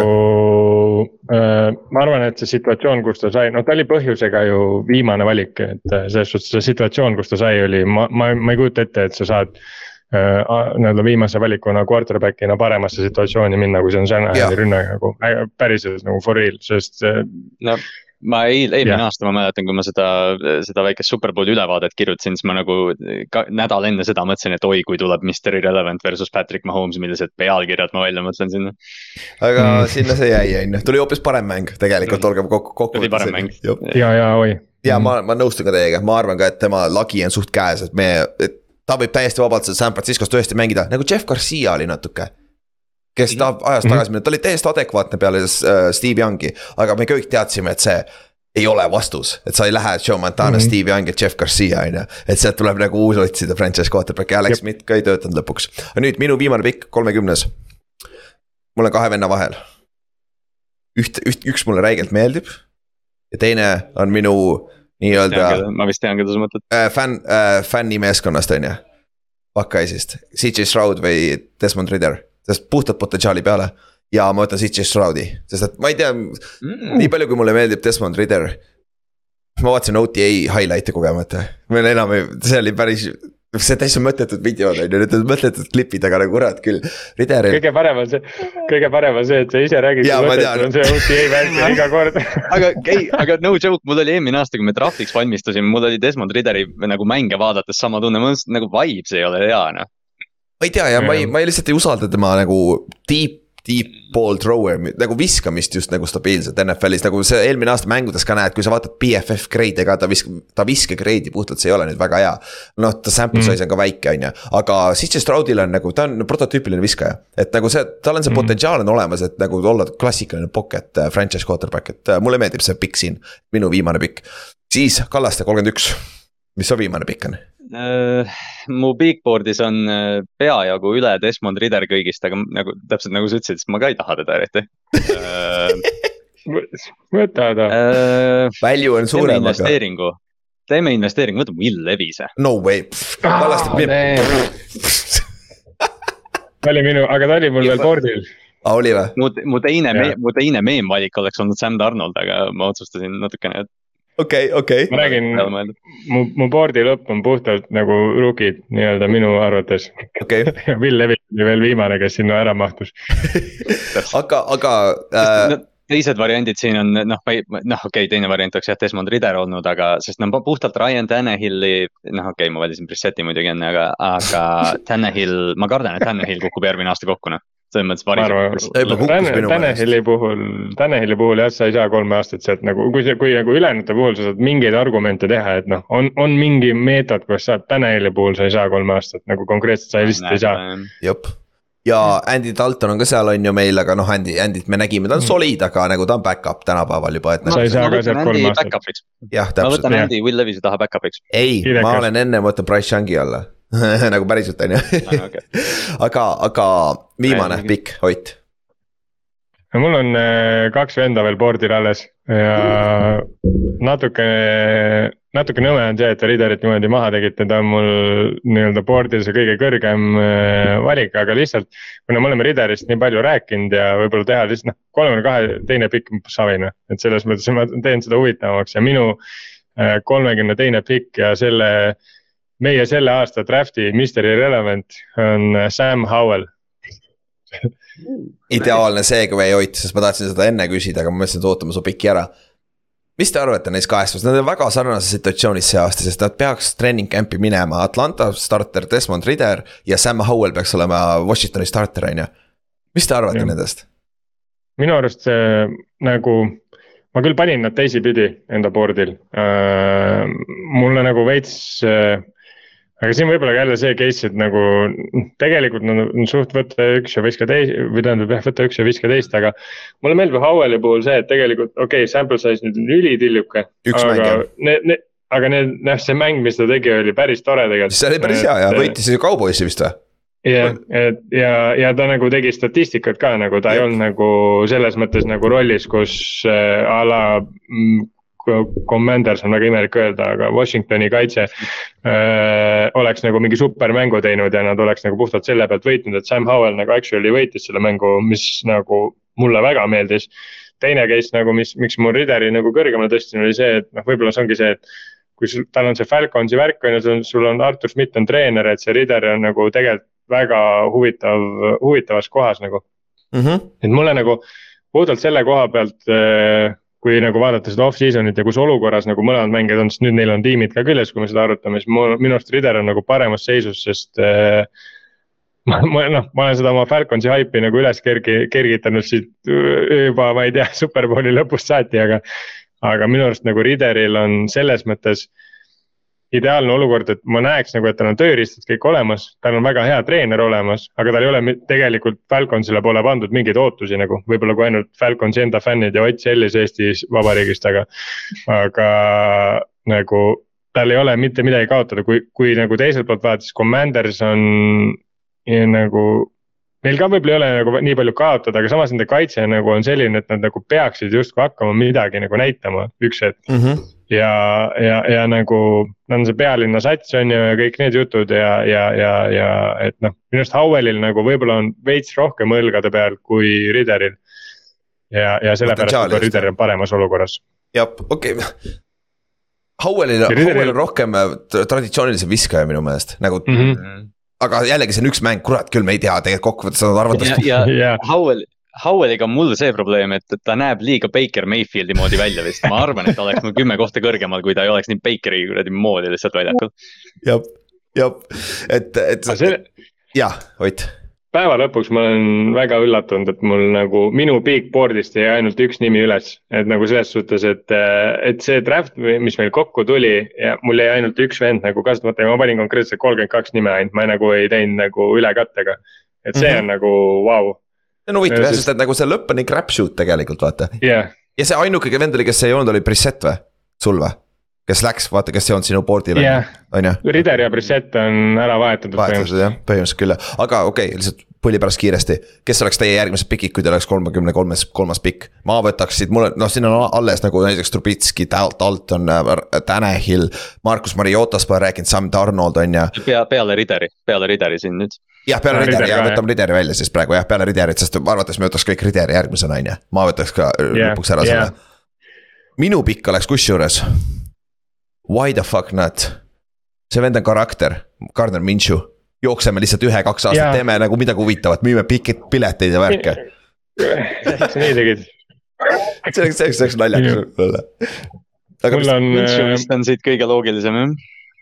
S3: äh,, ma arvan, et see situatsioon, kus ta sai, no ta oli põhjusega ju viimane valik, et äh, selles suhtes see situatsioon, kus ta sai, oli, ma, ma, ma ei kujuta ette, et sa saad äh, nii-öelda viimase valikuna quarterback'ina paremasse situatsiooni minna, kui see on Shanahan'i rünne nagu päriselt nagu for real, sest äh,
S4: no ma eil, eelmine yeah. aasta ma mäletan, kui ma seda, seda väikest Superbowli ülevaadet kirjutasin, siis ma nagu ka nädal enne seda mõtlesin, et oi, kui tuleb Mr Irrelevant versus Patrick Mahomes, millised pealkirjad ma välja mõtlen sinna.
S2: aga mm. sinna see jäi, on ju, tuli hoopis parem mäng tegelikult, olgem kokku, kokku.
S4: tuli parem mäng.
S3: ja, ja oi.
S2: ja ma, ma nõustun ka teiega, ma arvan ka, et tema lagi on suht käes, et me, et ta võib täiesti vabalt seal San Franciscos tõesti mängida, nagu Jeff Garcia oli natuke kes tahab ajas tagasi minna, ta oli täiesti adekvaatne peale äh, Steve Youngi, aga me kõik teadsime, et see ei ole vastus, et sa ei lähe Joe Montana mm, -hmm. Steve Young ja Jeff Garcia on ju. et sealt tuleb nagu uus otsida franchise quarterback'i, Alex Smith ka ei töötanud lõpuks. aga nüüd minu viimane pikk, kolmekümnes. mul on kahe venna vahel. üht, üht, üks mulle räigelt meeldib. ja teine on minu nii-öelda.
S4: ma vist tean, keda sa mõtled
S2: äh,. fänn äh,, fännimeeskonnast on ju. Buckeye'sist, CJ Stroud või Desmond Ridder, sest puhtalt potentsiaali peale ja ma võtan CJ Stroudi, sest et ma ei tea mm., nii palju, kui mulle meeldib Desmond Ridder. ma vaatasin OTA highlight'e kogemata, meil enam ei, see oli päris, see täitsa mõttetud videod on ju, need on mõttetud klipid, aga nagu kurat küll. Ridderil.
S3: kõige parem on see, kõige parem on see, et sa ise räägid. on see OTA värk iga kord <laughs>
S4: aga ei, aga no joke, mul oli eelmine aasta, kui me draft'iks valmistusime, mul oli Desmond Ridderi nagu mänge vaadates sama tunne, ma mõtlesin, nagu vibes ei ole hea noh
S2: ma ei tea ja ma ei, ma ei lihtsalt ei usalda tema nagu deep deep ball thrower nagu viskamist just nagu stabiilselt NFL-is, nagu see eelmine aasta mängudes ka näed, kui sa vaatad BFF grade'e ka, ta visk-, ta viskegrade'i puhtalt, see ei ole nüüd väga hea. noh, ta sample size mm. on ka väike, on ju, aga CJ Stroudil on nagu, ta on prototüüpiline viskaja. et nagu see, tal on see mm. potentsiaal on olemas, et nagu olla klassikaline pocket äh, franchise quarterback, et äh, mulle meeldib see pikk siin, minu viimane pikk. siis Kallaste kolmkümmend üks, mis su viimane pikk on?
S4: Äh, mu bigboard'is on äh, peajagu üle Desmond Ridder kõigist, aga nagu täpselt nagu sa ütlesid, siis ma ka ei taha teda eriti <laughs>
S3: võta ta.
S2: Value on suurem.
S4: teeme investeeringu, teeme investeeringu, võta Will Levise.
S2: no way, kallastab
S3: ah, <laughs> ta oli minu, aga ta oli mul veel board'il
S2: ah,. oli või?
S4: mu, mu teine, mu teine meemvalik oleks olnud Sam Donald, aga ma otsustasin natukene, et
S2: okei, okei.
S3: ma räägin, mu, mu board'i lõpp on puhtalt nagu rookid nii-öelda minu arvates.
S2: Okay. <laughs>
S3: ja Will Levis oli veel viimane, kes sinna ära mahtus.
S2: Aga, aga äh....
S4: teised variandid siin on noh, ma ei, noh, okei okay,, teine variant oleks jah Desmond Ridder olnud, aga sest no puhtalt Ryan Tannehilli, noh, okei okay,, ma valisin Brissetti muidugi enne, aga, aga Tannehill, ma kardan, et Tannehill kukub järgmine aasta kokku, noh selles mõttes
S3: variseb. Tanahili puhul, Tanahili puhul jah, sa ei saa kolme aastat sealt nagu, kui see, kui nagu ülejäänute puhul sa saad mingeid argumente teha, et noh, on, on mingi meetod, kus saad, Tanahili puhul sa ei saa kolme aastat nagu konkreetselt sa lihtsalt ei saa.
S2: jep ja Andy Dalton on ka seal on ju meil, aga noh, Andy, Andy't me nägime, ta on mm. solid, aga nagu ta on back-up tänapäeval juba, et
S3: noh. sa ei saa ka sealt kolm aastat.
S2: jah, täpselt.
S4: ma võtan Andy Will Levis'i taha back-up'iks.
S2: ei, ma olen enne, ma võtan Price Youngi alla <laughs> nagu päriselt on ju <laughs> aga, aga viimane pikk Ott
S3: no mul on äh, kaks venda veel board'il alles ja natuke, natuke nõme on see, et te Riderit niimoodi maha tegite, ta on mul nii-öelda board'il see kõige kõrgem äh, valik, aga lihtsalt. kuna me oleme Riderist nii palju rääkinud ja võib-olla teha lihtsalt noh, kolmekümne kahe teine pikk savi noh, et selles mõttes ma teen seda huvitavamaks ja minu äh, kolmekümne teine pikk ja selle. Meie selle aasta draft'i Mystery Relevant on Sam Howell <laughs>
S2: ideaalne segway Ott, sest ma tahtsin seda enne küsida, aga ma mõtlesin, et ootame su piki ära. mis te arvate neist kahest, sest nad on väga sarnases situatsioonis see aasta, sest nad peaks treening camp'i minema, Atlanta starter Desmond Ridder ja Sam Howell peaks olema Washingtoni starter, on ju. mis te arvate ja. nendest?
S3: minu arust see nagu, ma küll panin nad teisipidi enda board'il äh,. mulle nagu veits äh, aga siin võib-olla jälle see case, et nagu tegelikult no, on suht võtta üks ja viska teist või tähendab jah, võtta üks ja viska teist, aga. mulle meeldib Howelli puhul see, et tegelikult okei okay,, sample size nüüd on ülitilluke. aga need, need, aga need, noh, see mäng, mis ta tegi, oli päris tore tegelikult.
S2: see oli päris hea ja võitis ju Cowboysi vist või?
S3: jah, et ja, ja ta nagu tegi statistikat ka nagu ta ja. ei olnud nagu selles mõttes nagu rollis, kus äh, a la mm, Commanders on väga imelik öelda, aga Washingtoni kaitse äh, oleks nagu mingi supermängu teinud ja nad oleks nagu puhtalt selle pealt võitnud, et Sam Howell nagu actually võitis selle mängu, mis nagu mulle väga meeldis. teine case nagu, mis, miks mul Rideri nagu kõrgemale tõstsin, oli see, et noh, võib-olla see ongi see, et kui sul, tal on see Falconsi värk on ju, sul on, sul on Artur Schmidt on treener, et see Rider on nagu tegelikult väga huvitav, huvitavas kohas nagu mm. -hmm. et mulle nagu puhtalt selle koha pealt äh, kui nagu vaadata seda off-season'it ja kus olukorras nagu mõlemad mängijad on, sest nüüd neil on tiimid ka küljes, kui me seda arutame, siis mul, minu arust Rider on nagu paremas seisus, sest äh,. <laughs> ma, ma noh, ma olen seda oma Falconsi haipi nagu üles kergi, kergitanud siit juba, ma ei tea, <laughs> superbowli lõpust saati, aga. aga minu arust nagu Rideril on selles mõttes ideaalne olukord, et ma näeks nagu, et tal on tööriistad kõik olemas, tal on väga hea treener olemas, aga tal ei ole tegelikult Falconsile pole pandud mingeid ootusi nagu, võib-olla kui ainult Falconsi enda fännid ja Ott Sellis Eestis Vabariigist, aga, aga nagu tal ei ole mitte midagi kaotada, kui, kui nagu teiselt poolt vaadates Commanders on ja nagu Neil ka võib-olla ei ole nagu nii palju kaotada, aga samas nende kaitse nagu on selline, et nad nagu peaksid justkui hakkama midagi nagu näitama üks hetk
S2: mm. -hmm.
S3: ja, ja, ja nagu nad on see pealinna sats on ju ja kõik need jutud ja, ja, ja, ja et noh, minu arust Howellil nagu võib-olla on veits rohkem õlgade peal kui Rideril. ja, ja sellepärast ka. Rider on paremas olukorras.
S2: jah, okei okay. Howellil, Howell on rohkem äh, tra- traditsioonilisem viskaja minu meelest nagu mm. -hmm. Aga jällegi see on üks mäng, kurat küll, me ei tea tegelikult kokkuvõttes nad arvavad
S4: ja, ja. <laughs> Howell, Howelliga on mul see probleem, et et ta näeb liiga Baker Mayfieldi moodi välja vist, ma arvan, et ta oleks mul kümme kohta kõrgemal, kui ta ei oleks nii Bakeri kuradi moodi lihtsalt väljakul.
S2: jah, jah, et, et jah, Ott
S3: päeva lõpuks ma olen väga üllatunud, et mul nagu minu big board'ist jäi ainult üks nimi üles, et nagu selles suhtes, et, et see draft, mis meil kokku tuli ja mul jäi ainult üks vend nagu kasutamata ja ma panin konkreetselt kolmkümmend kaks nime ainult, ma nagu ei teinud nagu ülekattega. et see
S2: Mhm.
S3: on nagu vau,
S2: see on huvitav
S3: Ja
S2: jah, sest et nagu see lõpp on nii crapshoot tegelikult vaata.
S3: jah,
S2: ja see ainuke vend oli, kes ei olnud, oli Brissett või? sul või? Kes läks, vaata, kes ei olnud sinu board'il
S3: jah,
S2: on ju?
S3: Rider ja Brissett on ära vahetatud
S2: vahetused jah, põhimõtteliselt küll, aga okei okay,, lihtsalt pulli pärast kiiresti. kes oleks teie järgmised pikid, kui teil oleks kolmekümne kolmes, kolmas pikk? ma võtaks siit, mul on, noh, siin on alles nagu näiteks Trubitski, Dalton, Tanahil, Markus Mariotas pole rääkinud, Sam Donald on ju.
S4: pea, peale Rideri, peale Rideri siin nüüd.
S2: jah, peale Rideri ja võtame Rideri välja siis praegu jah, peale Riderit, sest arvates me võtaks kõik Rideri järgmisena on ju. ma võtaks ka yeah,
S3: Jah,
S2: lõpuks ära
S3: jah.
S2: selle. minu pikk oleks kusjuures. Why the fuck not? see vend on karakter, Gardner Minshew. jookseme lihtsalt ühe-kaks aastat
S3: Jaa.
S2: teeme nagu midagi huvitavat, müüme pikid pileteid ja värke.
S3: miks sa nii tegid?
S2: see oleks, see oleks, see oleks naljakas võib-olla.
S3: mul on,
S4: vist on siit kõige loogilisem jah.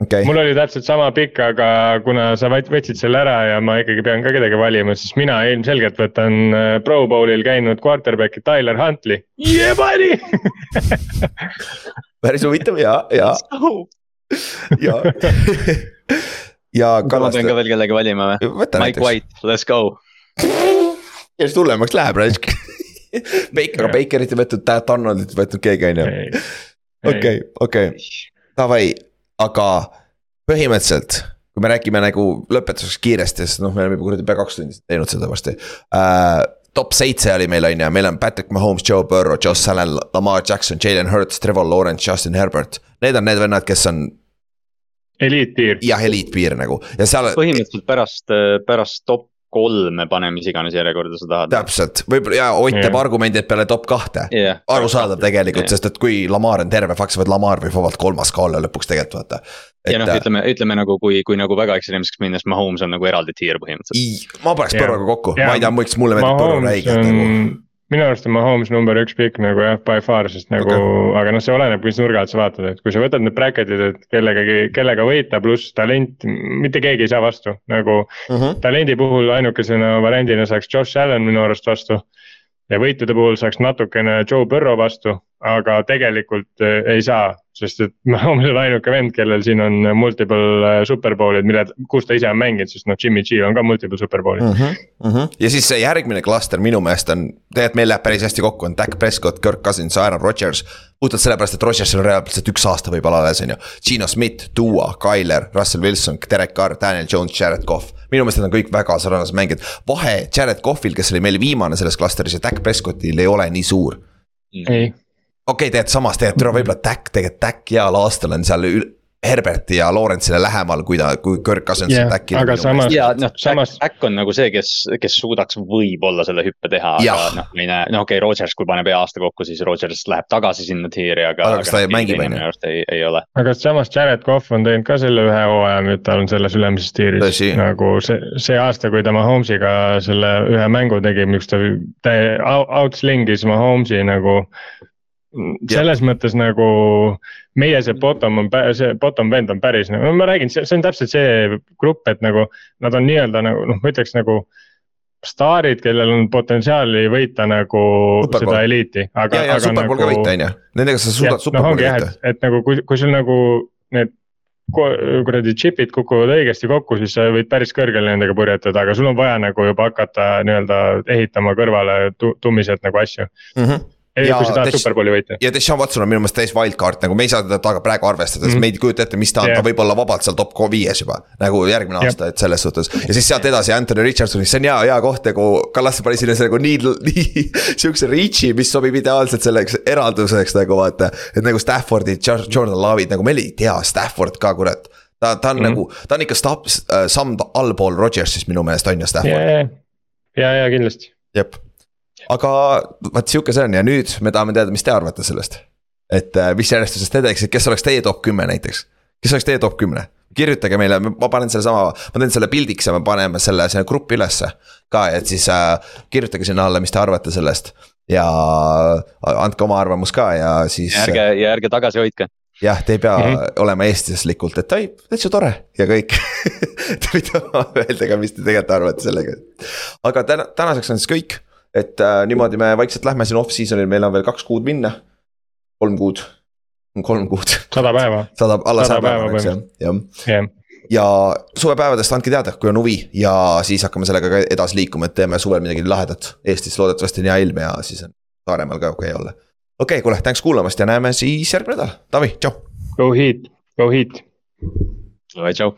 S2: okei,
S3: mul oli täpselt sama pikk, aga kuna sa võt- võtsid selle ära ja ma ikkagi pean ka kedagi valima, siis mina ilmselgelt võtan äh, Pro Bowlil käinud quarterback'i Tyler Huntley. Yeah buddy. <laughs>
S2: päris huvitav ja, ja, ja. ja
S4: ma pean ka
S2: Kallaste,
S4: veel kellegi valima või? Mike
S2: näiteks.
S4: White, let's go.
S2: järjest hullemaks läheb raisk. Baker, aga Bakerit ei võetud, Donaldit ei võtnud keegi on ju. okei, okei, davai, aga põhimõtteliselt. kui me räägime nagu lõpetuseks kiiresti, sest noh, me oleme juba kuradi pea kaks tundi teinud seda varsti uh,. Top seitse oli meil on ju, meil on Patrick Mahomes, Joe Burrow, Josh Allan, Lamar Jackson, Jalen Hurts, Trevor Lawrence, Justin Herbert. Need on need vennad, kes on
S3: eliitpiir.
S2: jah, eliitpiir nagu ja seal
S4: põhimõtteliselt pärast, pärast top kolme pane mis iganes järjekorda sa tahad.
S2: täpselt, võib-olla ja Ott teeb
S3: Jah.
S2: argumendi, et peale top kahte
S4: jah.
S2: arusaadav tegelikult, sest et kui Lamar on terve, fakt, võid Lamar võib vabalt kolmas ka olla lõpuks tegelikult vaata.
S4: ja noh,
S2: et
S4: ütleme, ütleme nagu kui, kui nagu väga ekstreemseks minna, siis Mahomes on nagu eraldi tiir põhimõtteliselt.
S2: Ma paneks
S3: Jah.
S2: Põrroga kokku,
S3: Jah.
S2: ma ei tea, miks mulle meeldib
S3: Mahomes
S2: räigelt nagu.,
S3: minu arust on Mahomes number üks pikk nagu jah, by far, sest nagu okay., aga noh, see oleneb, mis nurga alt sa vaatad, et kui sa võtad need bracket'id, et kellegagi, kellega võita, pluss talent, mitte keegi ei saa vastu, nagu
S2: mm. -hmm.
S3: talendi puhul ainukesena variandina saaks Josh Allan minu arust vastu. ja võitude puhul saaks natukene Joe Burrow vastu, aga tegelikult eh, ei saa, sest et <laughs> Mahomes on ainuke vend, kellel siin on multiple eh, superbowl'id, mille, kus ta ise on mänginud, sest noh, Jimmy G on ka multiple superbowl'id
S2: Mm -hmm. Mm -hmm. ja siis see järgmine klaster minu meelest on, tegelikult meil läheb päris hästi kokku, on Dak Prescott, Kirk Cousins, Aaron Rodgers. puhtalt sellepärast, et Rodgersil on reaalselt üks aasta võib-olla alles, on ju. Gino Schmidt, Duo, Tyler, Russell Wilson, Derek Carr, Daniel Jones, Jared Cough. minu meelest need on kõik väga sarnased mängijad. vahe Jared Coughil, kes oli meil viimane selles klastris ja Dak Prescottil ei ole nii suur.
S3: ei,
S2: okei okay,, tegelikult samas tegelikult võib-olla Dak, tegelikult Dak heal aastal on seal ül- Herberti ja Lawrence'ile lähemal, kui ta, kui Kirk Cousins
S3: Jah,
S2: on Dakil.
S3: aga samas-
S4: ja noh,
S3: samas-
S4: Back on nagu see, kes, kes suudaks võib-olla selle hüppe teha, aga noh, ma ei näe, no okei okay,, Rodgers, kui paneb hea aasta kokku, siis Rodgers läheb tagasi sinna tiiri, aga.
S2: Aga kas ta mängib, on ju?
S4: minu arust ei, ei ole.
S3: aga samas Jared Cough on teinud ka selle ühe hooaja nüüd, ta on selles ülemises tiiris nagu see, see aasta, kui ta Mahomes'iga selle ühe mängu tegi, miks ta out- outsling'is Mahomes'i nagu. Selles mõttes nagu meie see bottom on, see bottom vend on päris nagu, no ma räägin, see, on täpselt see grupp, et nagu nad on nii-öelda nagu noh, ma ütleks nagu staarid, kellel on potentsiaali võita nagu
S2: Super Bowl.
S3: seda eliiti, aga,
S2: ja, ja Superbowl
S3: nagu
S2: ka võita, on ju, nendega sa suudad Superbowli
S3: jah,
S2: võita.
S3: et, nagu kui, kui sul nagu need kuradi chip'id kukuvad õigesti kokku, siis sa võid päris kõrgele nendega purjetada, aga sul on vaja nagu juba hakata nii-öelda ehitama kõrvale tummiselt nagu asju. Mm. -hmm kui sa tahad superbowli võita.
S2: ja Deshaun Watson on minu meelest täis wildcard, nagu me ei saa teda taga praegu arvestada mm, -hmm. sest me ei kujuta ette, mis ta on yeah., ta võib olla vabalt seal top viies juba. nagu järgmine aasta yeah., et selles suhtes ja siis sealt edasi Anthony Richardson, see on hea, hea koht nagu. Kallaste pani sinna nagu <laughs> nii, nii sihukese reach'i, mis sobib ideaalselt selleks eralduseks nagu vaata. et nagu Staffordid, Jordan Love'id nagu meil ei tea, Stafford ka kurat ta, ta on mm -hmm. nagu, ta on ikka stop, äh, samm allpool Rodgersist minu meelest on ju Stafford.
S3: ja, ja, ja kindlasti.
S2: jep aga vot sihuke see on ja nüüd me tahame teada, mis te arvate sellest. et äh, mis järjestuses te teeksite, kes oleks teie top kümme näiteks, kes oleks teie top kümme? kirjutage meile, ma panen sellesama, ma teen selle pildiks ja me paneme selle sinna gruppi ülesse. ka, et siis äh, kirjutage sinna alla, mis te arvate sellest ja andke oma arvamus ka ja siis.
S4: ärge ja ärge tagasi hoidke
S2: jah, te ei pea mm -hmm. olema eestlaslikult, et oi, täitsa tore ja kõik <laughs> Te võite öelda ka, mis te tegelikult arvate sellega. aga täna, tänaseks on siis kõik et äh, niimoodi me vaikselt lähme siin off-season'il, meil on veel kaks kuud minna. kolm kuud, kolm kuud.
S3: sada päeva. <laughs>
S2: sada, alla saja päeva, eks jah, jah yeah. ja suvepäevadest andke teada, kui on huvi ja siis hakkame sellega ka edasi liikuma, et teeme suvel midagi lahedat. Eestis loodetavasti on hea ilm ja siis on Saaremaal ka okei okay olla. okei okay,, kuule, tänks kuulamast ja näeme siis järgmine nädal, Taavi, tšau.
S3: Go Heat, go Heat.
S4: tšau.